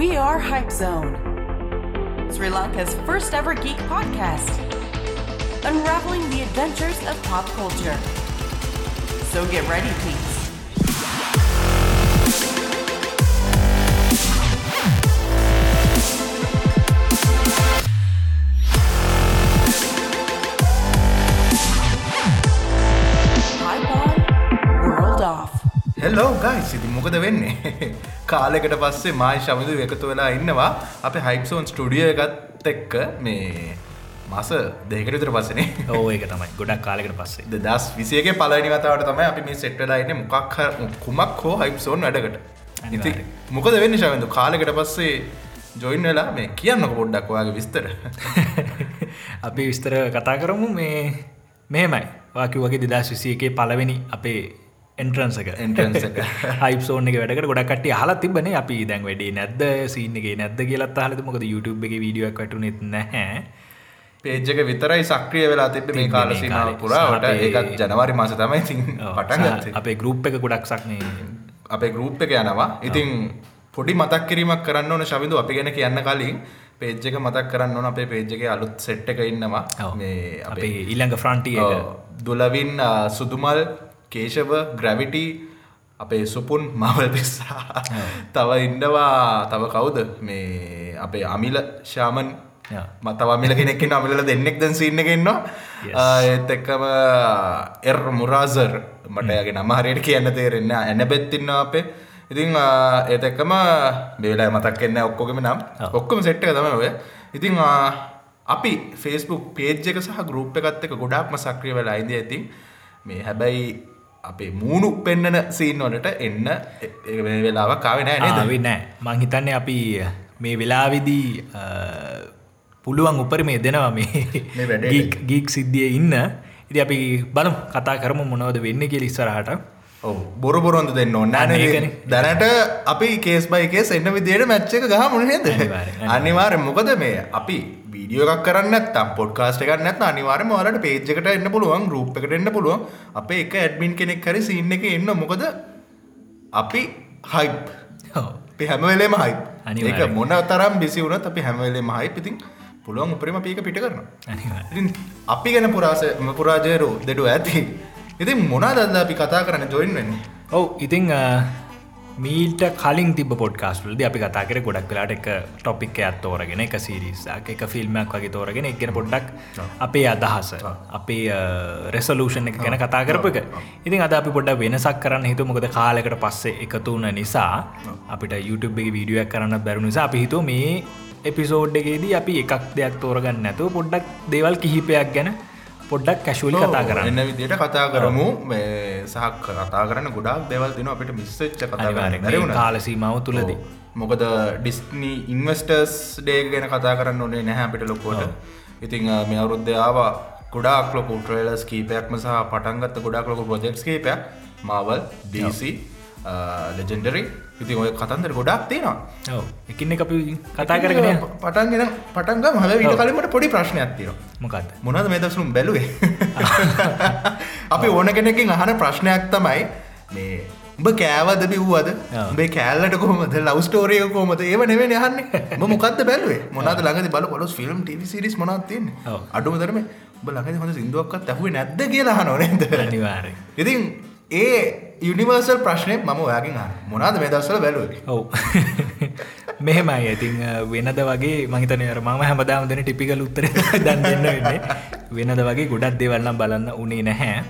We are Hype Zone, Sri Lanka's first ever geek podcast, unraveling the adventures of pop culture. So get ready, peeps. Hype on, world off. හෙල්ලෝ ගයි සිති මොකද වෙන්නේ කාලෙකට පස්සේ මයි ශමිදු එකතු වෙලා ඉන්නවා. අප හයිපසෝන් ස්ටඩිය එකත් එක්ක මේ මස දෙකට විතර පසනේ ඕ ඒක තමයි. ගොඩක් කාලෙකට පස්සේ. දස් විසියගේ පලනි වතාවට තමයි අපි මේ සෙට්ටලායින්න මොකක් කුමක් හෝ හයිපසෝන් වැඩකට. ඉති. මොකද වෙන්න ශවිදු කාලෙකට පස්සේ ජොයින් වෙලා මේ කියන්න පොඩ්ඩක් ඔයාගේ විස්තර. අපි විස්තර කතා කරමු. මේ මෙහෙමයි. වාකි වගේ දෙදස් විසියකේ පලවෙනි අපේ එන්ට්‍රන්සක එක. හයිපසෝන් එක. වැඩකට ගොඩකට හලා තිබන අපි දැන් වැඩේ නැද්ද? සීනගේ නැද්ද කියලත් හලත මොකද YouTube එක වීඩියක් වටුනෙත් නැහැ. පේජ්ජක විතරයි සක්‍රිය වෙලා තිබ මේ තිබ්බේ කාල මේ සිනාව කාලේ. පුරාවට අපේ- ඒකත් ජනවාරි මාස තමයි ඉතින් පටන් අපේ ගරුප් එක ගොඩක් සක්නේ. අපේ ගරුප් එක යනවා. ඉතින් පොඩි මතක් කිරීමක් කරන්න ඕන ශවිදු අපි ගැන කියන්න කලින් පේජ් එක මතක් කරන්න ඕන. අපේ පේජ් එකේ අලුත් සෙට් එක ඉන්නවා. මේ අපේ ඊළඟ ෆ්‍රන්ටිය. දුලවින් සුදුමල් කේශව ග්‍රැවිටි අපේ සුපුන් මවල් පිස්සා තව ඉන්නවා තව කවුද? මේ අපේ අමිල ශාමන්. Yeah. මතවමිල කෙනෙක්ෙන අමිල දෙන්නෙක් දැන් සින්න එකන්නවා. ඒත් එක්කම එර් මුරාසර් මට යගේ නම හරියට කියන්න තේරෙන්න ඇනබෙත්තින්න අපේ. ඉතින් ආ, ඒත් එක්කම බේලා මතක් එන්න ඔක්කොගම නම්. ඔක්කොම සෙට්ක තම ඔය. ඉතින් ආ, අපි ෆේස්බුක් පේජ් එක සහ ගරුප් එකත් එක ගොඩාක්ම සක්‍රිය වෙලා ඉද ඇතින්. මේ හැබැයි අපේ මූුණු පෙන්න්නන සීන්වලට එන්න වෙලාවක් කාවෙන නේද? ආවේ නෑ. මං හිතන්නේ අපි මේ වෙලාවිදී පුළුවන් උපර මේ දෙනවා මේ. ගීක් සිද්ධිය ඉන්න. ඉති අපි බලම් කතා කරම මොනවද වෙන්න කිය ඉස්සරහට. බොරු බොරොන්ද දෙන්න ඕන්න. දැනට අපි කේස් බයිකේ එන්න විදියට මැච්ච එක ගහ මොනේද අනිවාර්යෙන්, අනිවාර මොකද මේ අපි වීඩියෝ එකක් කරන්න තම් පොඩ්කාස්ට එකක් නැත් අනිවාරම වලට පේජ්කට එන්න පුළුවන් රූප් එකට එන්න පුළුවන්. අපේ එක ඇඩ්මින් කෙනෙක් හරි සින්න එක එන්න. මොකද අපි හයිප්. අපි හැමවෙලේම හයි ඒක අනිවාර්යෙන්. මොන තරම් බිසි වුණත් අපි හැමවෙලේම හයි ඉතින් පුළුවන් උපරිම අපි ඒක පිට. ඉතින් අපි ගැන පුරාස පුරාජයරු දෙඩු ඇති. ඉතින් මොනාදද අපි කතා කරන්න? ජොයින් වෙන්නේ. ඔව් ඉතිං මීට කලින් තිබ පොඩ්කාස්ටල්ද අපි කතා කර ගොඩක් වෙලාට එක ටොපික් ඇත් තෝරගෙන එක සිරිසක් එක ෆිල්ම්මක් වගේ තෝරගෙන එකගෙන පොඩ්ඩක් අපේ අදහස අපේ රෙසලූෂන් එක ගැන කතා කරප එක. ඉතින් අද අපි පොඩ්ඩ වෙනසක් කරන්න හිතු මොකද කාලෙකට පස්සේ එකතු වන නිසා අපිට YouTube එක වීඩියක් කරන්න බැරුණු නිසා අපි හිතු මේ එපිසෝඩ් එකේදී අපි එකක් දෙයක් තෝරගන්න නැතුව පොඩ්ඩක් දේවල් කිහිපයක් ගැන පොඩ්ඩක් කැශුවලි කතා කරන්න. එන්න විදියට කතා කරමු. සහ කතා කරන්න ගොඩක් දෙවල් දින අපිට මිස්සච්ච කතා කරන්න අනිවාර්යෙන් බැරි මේ වුණා. කාලසීමාව තුළදී. මොකද ඩිස්නි ඉන්වස්ටර්ස් ඩේ ගැන කතා කරන්න ඕනේ නැහැ අපිට ලොකෝට ඉතිං මේ අවුරුද්ධ ආවා. ගොඩක් ලොකු ට්‍රේලස් කීපයක්ම සහ පටන්ගත්ත ගොඩක් ලොකු ප්‍රජෙක්ස් කීපයක්. මවල් DC ලෙජෙන්ඩරි ඉතින් ඔය කතන්දර ගොඩක් තියෙනවා. ඔව්. එකින් එක අපි කතා කරගෙන. පටන්ගෙන පටන්ග මල ඊට කලින්ට පොඩි ප්‍රශ්නයක් තියෙනවා. මොකක්ද මොනද මේ දසුම් බැලුවේ? අපි ඕන කෙනකින් අහන ප්‍රශ්නයක් තමයි මේ උඹ කෑවද බිව්වද. උඹේ කෑල්ලට කොහොමද? ලවස්ටෝරිය කොමද ඒව නෙවේ යහන්නේ ම මොකක්ද බැලුවේ? මොනද ළඟද බල පොලොස් ෆිල්ම් ටව සිරිස් මොනත් තියන්නේ? ඔව්. අඩුම දරම ළඟද හොඳ සිින්දුවක්ත් ඇහුවේ නැද්ද කියලා හනොනද අනිවාර්යෙන් ඉතින් ඒ යුනිවර්සල් ප්‍රශ්නය මම ඔයාගින් මොනාද මේ දස්සල බැලුවේ? ඔව්. මෙහෙමයි. ඉතින් අ, වෙනද වගේ මහිතන මම හැමදාම දෙන ටිපිකල් උත්තර දන් දෙන්න වෙන්නේ. වෙනද වගේ ගොඩක් දෙවල්නම් බලන්න උනේ නැහැ.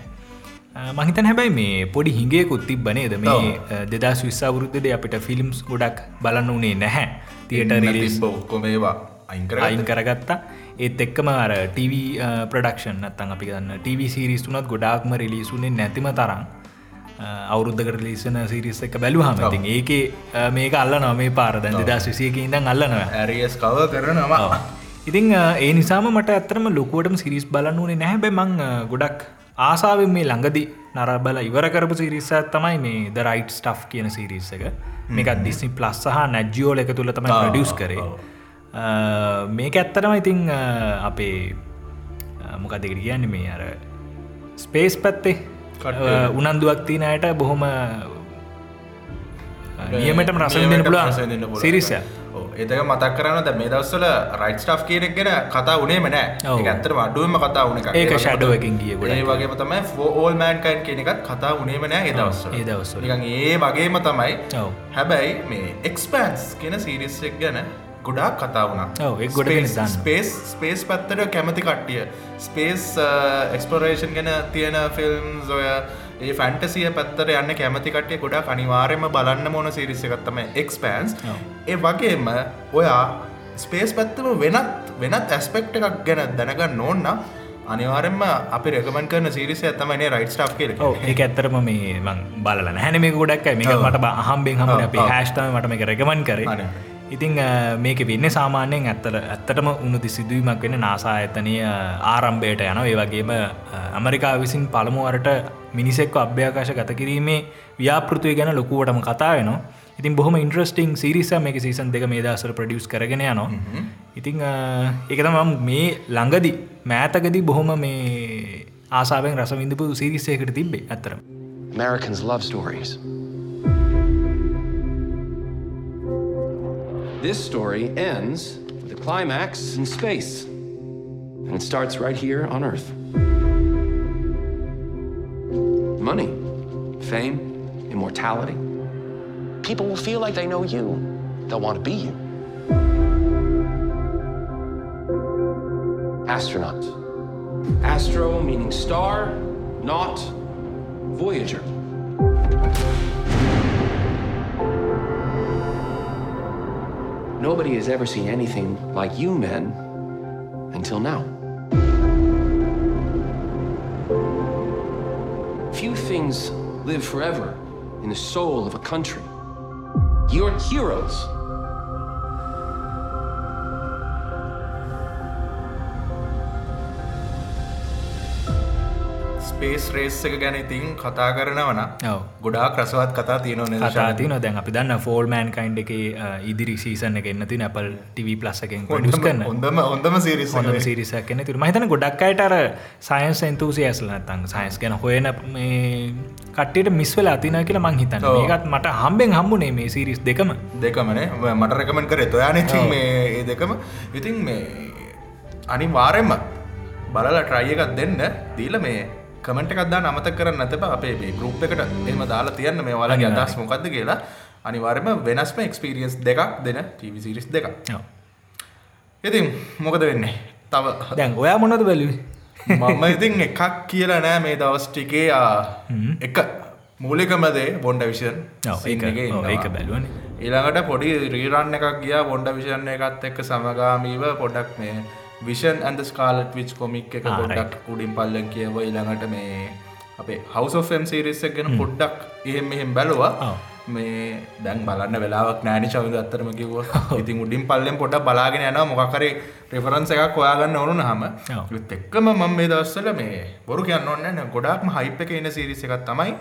අ, මහිතන හැබැයි මේ පොඩි හිඟයකුත් තිබ්බනේද මේ අ, දෙදස් විස්සාවරුද්ධද අපිට ෆිල්ම්ස් ගොඩක් බලන්න උනේ නැහැ. තියට රිලිස් අයිංකර අයින් කරගත්තා. ඒත් එක්කම අර TV ප්‍රඩක්ෂන් නත්තන් අපි ගන්න TV සිරිස් තුනත් ගොඩාක්ම රිලිසුනේ නැතිම තරම් අවුරුද්ධකට ලිසන සිරිස් එක බැලු හමතින් ඒක මේක අල්ල නො මේ පාරදන් දෙදස් විසියක ඉඳන් අල්ලනවා. ඇරියස් කව කරනවා. ඉතිං ඒ නිසාම මට ඇත්තරම ලොකුවටම සිරිස් බලන්න ඕනේ නැහැබැ මං ගොඩක් ආසාාවෙන් මේ ළඟදි නරබල ඉවර කරපු සිරිස්ස තමයි මේ ද රයිට් ස්ටෆ් කියන සිරිස් එක. මේකත් දිස්නි ප්ලස් සහ නැජ්ජියෝල එක තුළ තමයි ප්‍රඩියස් කරේ. මේක ඇත්තටම ඉතිං අපේ මොකදකට කියන්න මේ අර ස්පේස් පැත්තේ. උනන්දුවක් තියන අයට බොහොම නියමටම රස නියමටම දෙන්න රස විඳින්න පුළුවන්. සිරිස. එතක මතක් කරන්න ද මේ දවස්සල රයිට් ස්ටා් කියනෙක් ගෙන කතා උනේම නෑ ඔව්. ඒ ඇත්තර අඩුවම කතා උන ඒක ගොඩක්. ඒ වගේම තමයි ෝල් මෑන්කයින් කෙනෙකත් කතා උනේම නෑ ඒ දවස්ස ඒ වගේම තමයි. හැබැයි මේ එක්ස්පෑන්ස් කියන සිරිස්සෙක් ගැන ගොඩාක් කතා වුණා ගොඩ. ස්පේස් ස්පේස් පැත්තට කැමති කට්ටිය ස්පේස් එක්ස්පරේෂන් ගැන තියෙන ෆිල්ම් ඔය ඒ ෆැන්ටසිය පැත්තර යන්න කැමති කටිය ගොඩා අනිවාරයම බලන්න මොන සිරිස්සකත්තම එක්ස්පෑන්ස් ඔව්. ඒ වගේම ඔයා ස්පේස් පැත්තම වෙනත් වෙනත් ඇස්පෙක්ට එකක් ගැන දැනගන්න ඕන්න අනිවාරෙන්ම අපි රෙකමන් කරන සිරිස ඇතමනේ රයිට් ස්ටා් කියල ඕ ඒ ඇත්තරම මේ බලන හැන මේ ගොඩක් මේ. මට අහම්බෙන් හම අපි ඔව්. හැස්ටම මට මේ රැකමන් කර අනේ. ඉතිං මේක වෙන්න සාමාන්‍යයෙන් ඇත්තට ඇත්තටම උනුති සිදුවීමක් වෙන නාසා ඇතනය ආරම්භයට යන ඒ වගේම ඇමරිකා විසින් පළමුුවරට මිනිසෙක්ව අභ්‍යාකාශ ගත කිරීමේ ව්‍යාපෘතිය ගැන ලොකුවටම කතා වෙනවා. ඉතින් බොහම ඉන්ට්‍රස්ටිං සිරිස මේක සීසන් දෙක මේ දසර ප්‍රඩියස් කරගෙන යනවා. ඉතිං එකතම මේ ළඟදි මෑතකදී බොහොම මේ ආසාාවෙන් රස විඳපු සිරිස්සයකට තිබ්බේ ඇතරම Americans love stories. This story ends with a climax in space, and it starts right here on Earth. Money, fame, immortality. People will feel like they know you. They'll want to be you. Astronauts. Astro meaning star, not Voyager. Nobody has ever seen anything like you men until now. Few things live forever in the soul of a country. You're heroes. Space race එක ගැන ඉතින් කතා කරනවන ඔව්. ගොඩාක් රසවත් කතා තියනවන කතාති නො දැන් අපි දන්න ෆෝල්මෑන් කයින්් එක ඉදිරි සීසන එක එන්නති නැපල් TV ප්ලස් එකෙන් පොඩිස් කරන්න හොඳම හොඳම සිරිස් හොඳ සිරිසක් කෙන තුර මහිතන ගොඩක් අයට අර සයින්ස් ඇන්තුසි ඇස්ල නතන් සයින්ස් ගැන හොයන මේ කට්ටට මිස්වල අතින කියලා මං හිතන්න. ඔව්. ඒකත් මට හම්බෙන් හම්බුනේ මේ සිරිස් දෙකම. දෙකමනේ මට රැකමෙන් කර තොයාන මේ ඒ දෙකම. ඉතින් මේ අනි වාරෙන්ම බලල ට්‍රයි එකක් දෙන්න. දීල මේ කමට එකක්දා නමත කරන්න නැතබ අපේ මේ ගරුප් එකට එම දාලා තියන්න. මේ වලගේ අදස් මොකක්ද කියලා අනිවාර්යම වෙනස්ම එක්ස්පිරියන්ස් දෙකක් දෙන ටීවිසිරිස් දෙක. ඉතින් මොකද වෙන්නේ? තව දැන් ඔයා මොනද බැලුවේ? මම ඉතින් එකක් කියලා නෑ. මේ දවස් ටිකේ ආ, එක මූලිකමදේ බොන්ඩ විෂන් ඒක- බැලුවනේ. ඊළඟට පොඩි රීරන්න එකක් ගියා බොන්ඩ විෂන් එකත් එක්ක සමගාමීව පොඩක් මේ Vision and Scarlet Witch comic එක පොඩ්ඩක් උඩින් පල්ලෙන් කියව ඊළඟට මේ අපේ හවසෝෆම් සිරිස්සක් ගැන පොඩ්ඩක් එහෙම මෙහෙම බැලවා. මේ දැන් බලන්න වෙලාවක් නෑනි චවිද අත්තරම කිව්ව. ඉතින් උඩින් පල්ලෙන් පොඩ බලාගෙන යනවා. මොකකරි ප්‍රෙෆරන්ස එකක් හොයාගන්න ඕනු හම එක්කම මම මේ දවස්සල මේ බොරු කියන්න ඕන්න නෑ ගොඩක්ම හයිප් එක එන සිරිස එකත් තමයි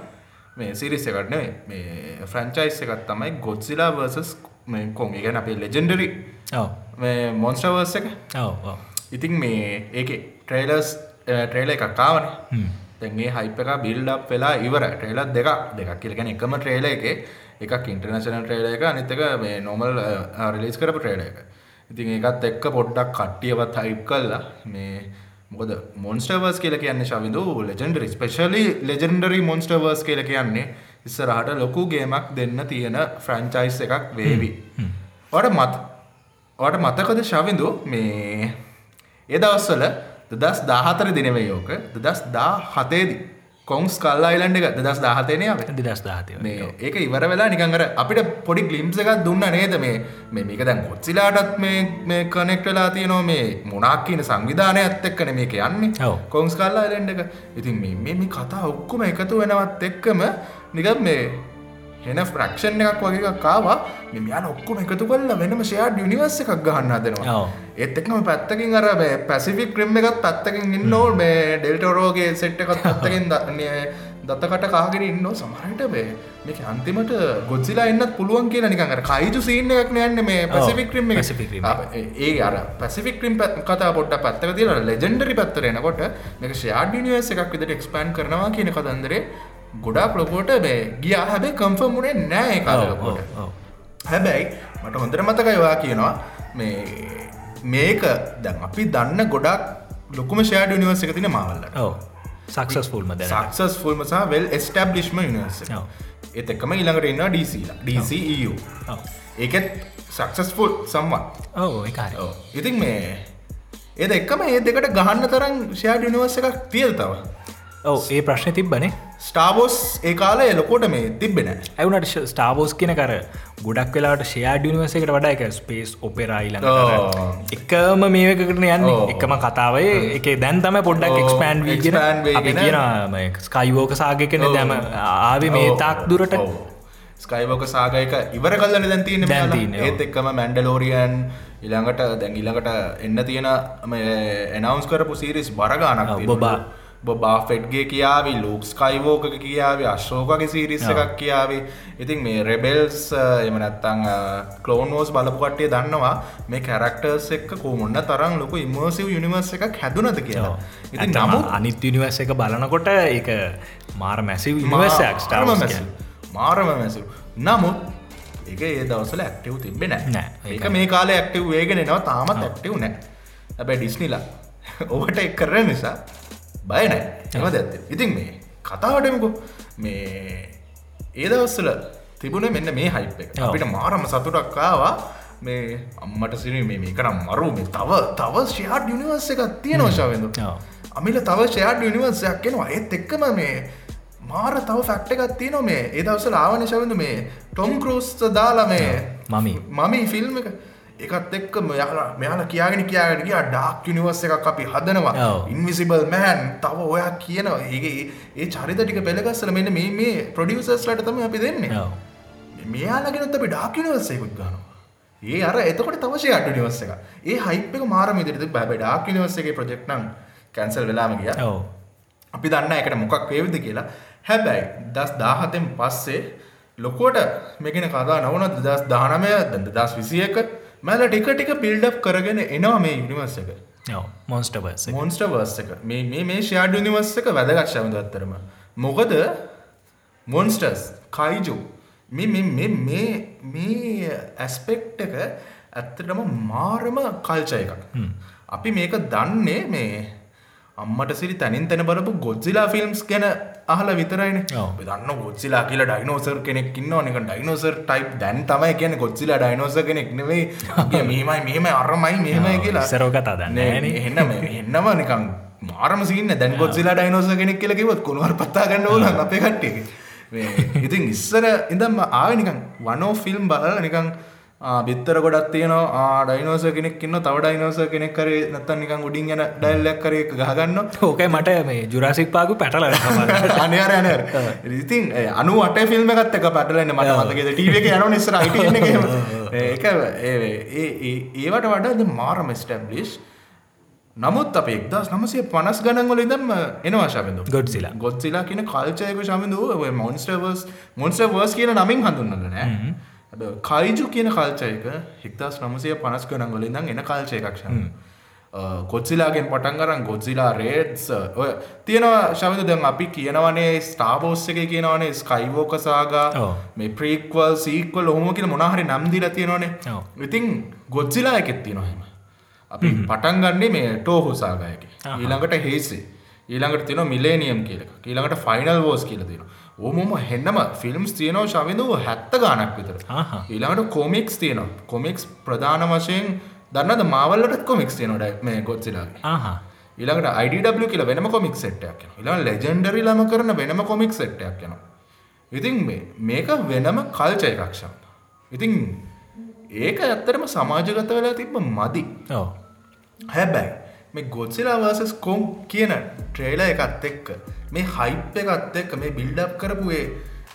මේ සිරිස එකට නෙවෙයි. මේ ෆ්‍රංචයිස් එකත් තමයි ගොඩ්සිලා වර්සස් මේ කොන් කියන්නේ අපේ ලෙජෙන්ඩරි මේ මොන්ස්ටර්වර්ස් එක. ඔව් ඉතින් මේ ඒක ට්‍රේලර්ස් ට්‍රේල එකක් කාවන තැන්ගේ හයිප එක බිල්ඩක් වෙලා ඉවර ට්‍රේලත් දෙක දෙකක් කියලගෙන එකම ට්‍රේල එක එකක් ඉන්ටර්නශනල් ට්‍රේල එක අනිතක මේ නොමල් රිලිස් කරපු ට්‍රේල එක. ඉතින් ඒකත් එක්ක පොඩ්ඩක් කට්ටියවත් හයිප් කල්ලා මේ මොකද මොන්ස්ටර්වර්ස් කියල කියන්න ශවිදු ලෙජෙන්ඩරි ස්පෙශලි ලෙජෙන්ඩරි මොන්ස්ටර්වර්ස් කියල කියන්නේ ඉස්සරහට ලොකු ගේමක් දෙන්න තියෙන ෆ්‍රංචයිස් එකක් වේවි. වට මත් වට මතකද ශවිදු මේ ඒ දවස්වල දස් දාහතර දිනවේ යෝක දස් දා හතේදි කොංස් කල් අයිලන්ඩ එක දස් දාහතයනයාව දෙදස් දාතය මේ ඒක ඉවර වෙලා නිකඟර අපිට පොඩි ගලිම්ස එකක් දුන්න නේද? මේ මේ මේක දැන් කොත්සිලාටත් මේ මේ කනෙක්ටලා තියනවා. මේ මොනක් කියන සංවිධානය ඇත් එක්කන මේක යන්නේ. කොංස් කල්ලා එලෙන්ඩ එක. ඉතින් මේ කතා ඔක්කොම එකතු වෙනවත් එක්කම නිකම් මේ හෙන ෆ්‍රක්ෂන් එකක් වගේ කාවා මෙ යාන ඔක්කොම එකතු කල්ල වෙනම ෂයාඩ් යනිවර්ස එකක් ගහන්න දෙනවා එක්ම පැත්තකින් අර පැසිෆික් ක්‍රම් එකත් පැත්තකින් ඉන්න ඕල් මේ ඩෙල්ටරෝගේ සෙට් එකත් පැත්තකින් දත්තකට කාගෙන ඉන්න සමහට බේ මේක අන්තිමට ගොත්සිලා එන්නත් පුළුවන් කියන නිකඟට කයිජු සීන එකක් නයන්න මේ පැසිෆික් ක්‍රම්. ඒ අර පැසිෆික් ක්‍රීම් කතා පොට පත්තක තිල ලෙජෙන්ඩරි පත්තරෙනකොට මේක ෂයාඩ් නිවස් එකක් විදිට එක්ස්පෑන් කරනවා කියන කතන්දරේ ගොඩා පලොකෝට බේ ගියා. හැබේ කම්ෆර්මුණේ නෑ කාලකොට. හැබැයි මට හොඳට මතකයිවා කියනවා මේ මේක දැන් අපි දන්න ගොඩක් ලොකුම ෂෑඩ නිවර්ස එක තින මවල්ලට ඕ සක්සස්ෆුල්ම දැන සක්සස් ෆුල්ම සහ වෙල් ස්ටබ්ලිශ්ම නිවර්ස ඔව්. එත එකම ඉළඟට ඉන්න ඩීසීලා ඩීCU ඒකෙත් සක්සස්ෆුල් සම්වත් ඕ එකහරි ඉතින් මේ ඒද එක්කම ඒ දෙකට ගහන්න තරම් ෂෑඩ නිවර්ස එකක් තියල් තව. ඔව ඒ ප්‍රශ්න තිබ්බනේ ස්ටාබෝස් ඒ කාලය ලොකෝට මේ තිබෙන ඇවුනට ස්ටාබෝස් කියන කර ගොඩක් වෙලාට ෂයා ඩිනිවසකට වඩා එක ස්පේස් ඔපෙරයිල. එකම මේකකට යන්න ඕ. එකම කතාවේ එක දැන් තම පොඩ්ඩක් එක්ස්පෑන්් වීගෙන. කියන ස්කයිවෝක සාගකන ඕ. දැම ආවේ මේ තාක් දුරට ස්කයිවෝක සාගයක ඉවර කල්ලන දැන් තියෙන. ඒත් එක්කම මැන්ඩලෝරියන් ඉළඟට දැන් ඉළඟට එන්න තියෙන එනවන්ස් කරපු සිරිස් බරගානක් බොබා. බොබා ෆෙඩ්ගේ කියාවි ලූක් ස්කයිවෝක කියාව අශෝකගේ සිරිස්. එකක් කියාවේ. ඉතින් මේ රෙබෙල්ස් එම නැත්තං කලෝනෝස් බලපුකටේ දන්නවා මේ කැරක්ටර්ස් එක්ක කෝමුන්න තරම් ලොකු ඉමර්සිව් යුනිවර්ස එකක් හැදුනද කියලා. ඇතම නමුත් අනිත් යනිවර්ස එක බලනකොට ඒක මාර මැසිව ස්ටාවස් මැසිව්. මාරම මැසිව් නමුත් ඒක ඒ දවසල ඇක්ටව් තිබෙන නෑ, ඒක. මේ කාල ඇක්ටව් වේගෙන නවා තාමත් ඇක්ටව් නෑ. හැබැ ඩිස්නිලා ඔවට එක් කරන නිසා බයනෑ එම ඇත්ත ඉතින් මේ කතාවටමකු මේ ඒ දවස්සල තිබුණ මෙන්න මේ හයිප් එක. අපිට මාරම සතුටක්කාවා මේ අම්මට සිරි මේකනම් මරු. මේ තව තව ෂයාඩ් යුනිවර්ස එකක් තියෙන ඔව්. අමිල තව ෂයාඩ් යුනිවර්සයක් කෙනවා ඒත් එක්කම මේ මාර තව ෆැක්ට එකක් තියන මේ ඒ දවසල ආවන ශවඳ මේ ටොම් කරෝස්ත දාලා මේ මමි. මමි ෆිල්ම් එක එකත් එක්ක මෙයාලා මෙයාලා කියාගෙන කියාගෙන ගියා. ඩාක් යුනිවර්ස එකක් අපි හදනවා. ඉන්විසිබල් මෑන් තව ඔයා කියනවා. ඒ ඒ චරිත ටික පෙළගස්සල මෙන්න මේ මේ ප්‍රඩියසර්ස්ලට තම අපි දෙන්නේ. මෙයාලගෙනත් අපි ඩාකිනිවස්සයකුත් ගනවා ඒ අර එතකොට තවශය අඩ නිවස්ස එක ඒ හයිප එක මාරම ඉදිරිත බැබ ඩාකිනිවස්සගේ ප්‍රජෙක්්නම් කැන්සල් වෙලාම ගිය. අපි දන්න එකට මොකක් වේවිද කියලා. හැබැයි දස් දාහතෙන් පස්සේ ලොකෝට මෙගෙන කදා නවන දස් දානමය දස් විසියක මැල ටික ටික පිල්ඩප් කරගෙන එනවා මේ යුනිවර්ස එක. ඔව් මොන්ස්ටබර්ස මොන්ස්ට වර්ස එක. මේ මේ ෂයාඩ නිවර්ස එක වැදගක්ෂමද අත්තරම මොකද? මොන්ස්ටර්ස් කයිජු මේ මේ මේ මේ මේ ඇස්පෙක්් එක ඇත්තටම මාරම කල්චය එකක්. අපි මේක දන්නේ මේ අම්මට සිරි තැනින් තැන බලපු ගොඩ්සිලා ෆිල්ම්ස් ගැන අහල විතරයින. දන්න ගොඩ්සිලා කියලා ඩයිනෝසර් කෙනෙක් ඉන්න නික ඩයිනෝසර් ටයිප් දැන් තමයි කියන ගොඩ්සිලා ඩයිනෝස කෙනෙක් නෙවෙයි. මෙමයි මෙහෙම අරමයි මෙහෙමයි කියලා. ඉස්සරෝ කතා දන්නේ නෑනේ. එන්නම එන්නම නිකං මාරම සින්න දැන් ගොත්සිලා ඩයිනෝස කෙනෙක් කියල කිවත් කොනුවර පත්තා ගන්න ඕන අපේ කට්ටිය ඉතින් ඉස්සර ඉදම් ආව නිකං වනෝ ෆිල්ම් බලල නිකං බිත්තර ගොඩත් තියනවා. ඩයිනෝස කෙනෙක් ඉන්න තව ඩයිනෝස කෙනෙක් කර නත්තන් නිකං උඩින් යන ඩයිල්ලක් කරේ ගහගන්න ඕකයි මට මේ ජුරාසික් පාකු පැටල අනර ඉතින් අනු අට ෆිල්ම් එකත් එක පටලන්න මට මතකෙද ටීව එක යන නිස්සර ඒක ඒවට වඩාද මාරම ස්ටම්ලිෂ් නමුත් අප එක්දස් නමසේ පනස් ගණන්වල ඉදම් එනවාශාබඳු ගොඩ්සිලා. ගොත්සිලා කියන කල්චයක ශමඳුව මොන්ස්ටර්වර්ස් මොන්ස්ට වර්ස් කියන නමින් හඳුන්නල නෑ කයිජු කියන කල්චයක හික්දස් නමසය පනස් ගනන්වල ඉදම් එන කල්චය එකක්ෂ කොත්සිලාගෙන් පටන් කරන් ගොත්සිලා රේඩ්ස් ඔය තියෙනවා ශවිද දැන් අපි කියනවනේ ස්ටාබෝස් එක කියනවනේ ස්කයිවෝක සාගා. මේ ප්‍රීක්වල් සීක්වල් ඔහොම කියල මොනහරි නම්දිල තියෙනවනේ. ඔව්. ඉතින් ගොත්සිලා එකෙත් තියෙනවහෙම අපි පටන් ගන්නේ මේ ටෝහුසාගයක ඊළඟට හේසේ ඊළඟට තින මිලේනියම් කියලක ඊළඟට ෆයිනල් වෝස් කියල තියෙන ඕමම හෙන්නම ෆිල්ම්ස් තියනව ශවිඳුව හැත්ත ගානක් විතර. ඊළඟට කොමික්ස් තියනවා. කොමික්ස් ප්‍රධාන වශයෙන් දන්නද මාවල්ලට කොමික්ස් තියනොට මේ ගොත්සිලාගේ ඊළඟට අයිඩ කියල වෙනම කොමික් සෙට්ටයක් ඊළඟ ලෙජෙන්ඩරි ලම කරන වෙනම කොමික් සෙට්ටයක් යන ඉතින් මේ මේක වෙනම කල්චය එකක්ෂම් ඉතින් ඒක ඇත්තරම සමාජගත වෙලා තිබ්බ මදි. හැබැයි මේ ගොත්සිලා වර්සස් කොම් කියන ට්‍රේල එකත් එක්ක මේ හයිප් එකත් එක්ක මේ බිල්ඩප් කරපුේ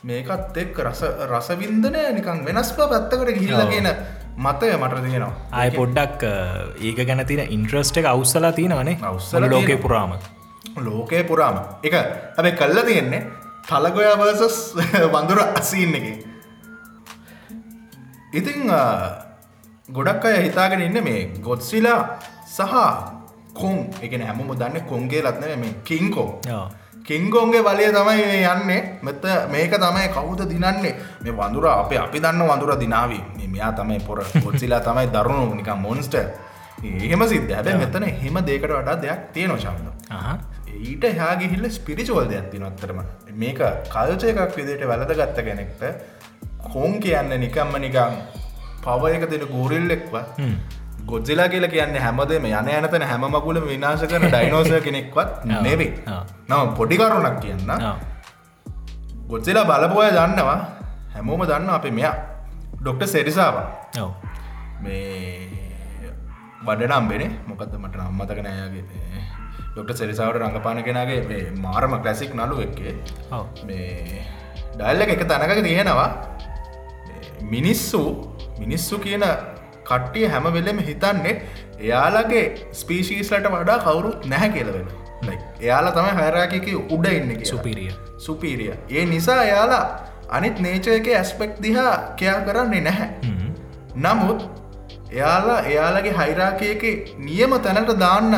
මේකත් එක්ක රස රසවින්දනය නිකං වෙනස්ප පැත්තකට ගිහිල්ල ඔව්. කියන මතය මට තියෙනවා. ආය පොඩ්ඩක් ඒක ගැන තින ඉන්ට්‍රස්ට එක අවස්සලා තියෙනවනේ. අවුස්සලා ලෝකේ තියෙනවා. පුරාම. ලෝකය පුරාම. එක හැබැ කල්ල තියෙන්නේ තලගොයා වර්සස් වඳුර අසීන්න එක. ඉතිං ගොඩක් අය හිතාගෙන ඉන්න මේ ගොත්සිලා සහ කොන්. එක හැමම දන්න කොන්ගේ ලත්න මේ කිංකෝ. ඔව්. කෙංගොන්ගේ බලය තමයි මේ යන්නේ. මෙත මේක තමයි කවුද දිනන්නේ? මේ වඳුර අපේ අපි දන්න වඳුර දිනාවී. මේ මෙයා තමයි පොර පොත්සිලා තමයි දරුණු නිකම් මොන්ස්ට එහෙම සිද්ධ. හැබැ මෙතන හෙම දෙකට වඩා දෙයක් තියෙන ශබ්ද. ඊට හාගිහිල්ල ස්පිරිචෝල් දෙයක් තිනොත්තරම මේක කල්චය එකක් විදිට වැලද ගත්ත කෙනෙක්ට කොන් කියන්න නිකම්ම නිකං පවයක දෙන ගෝරිල්ලෙක්ව ගොජ්ජලා කියල කියන්න හැමදම යන යනතන හැම මකුල විනාශ කරන ඩයිනෝස කෙනෙක්වත් නෙවෙයි. නම පොඩිකරුණක් කියන්න. ගොජ්ජලා බලපුය දන්නවා හැමෝම දන්න අපේ මෙයා ඩොක්ට සෙරිසාව. මේ වඩනම් බෙන මොකද මට නම්මතක නෑයාගේ ඩොක්ට සෙරිසාවට රඟපාන කෙනගේ මේ මාරම කලසික් නලු එක්කේ. මේ ඩල්ල එක තැනක තියෙනවා මිනිස්සු මිනිස්සු කියන කට්ටිය හැම වෙලෙම හිතන්නේ එයාලගේ ස්පීශීස්ලට වඩා කවුරුත් නැහැ කියලවෙන එයාලා තමයි හැරාකික උඩ ඉන්න සුපිරිය. සුපීරිය ඒ නිසා එයාලා අනිත් නේචයක ඇස්පෙක්් දිහා කයා කරන්නේ නැහැ. නමුත් එයාලා එයාලගේ හයිරාකයක නියම තැනට දාන්න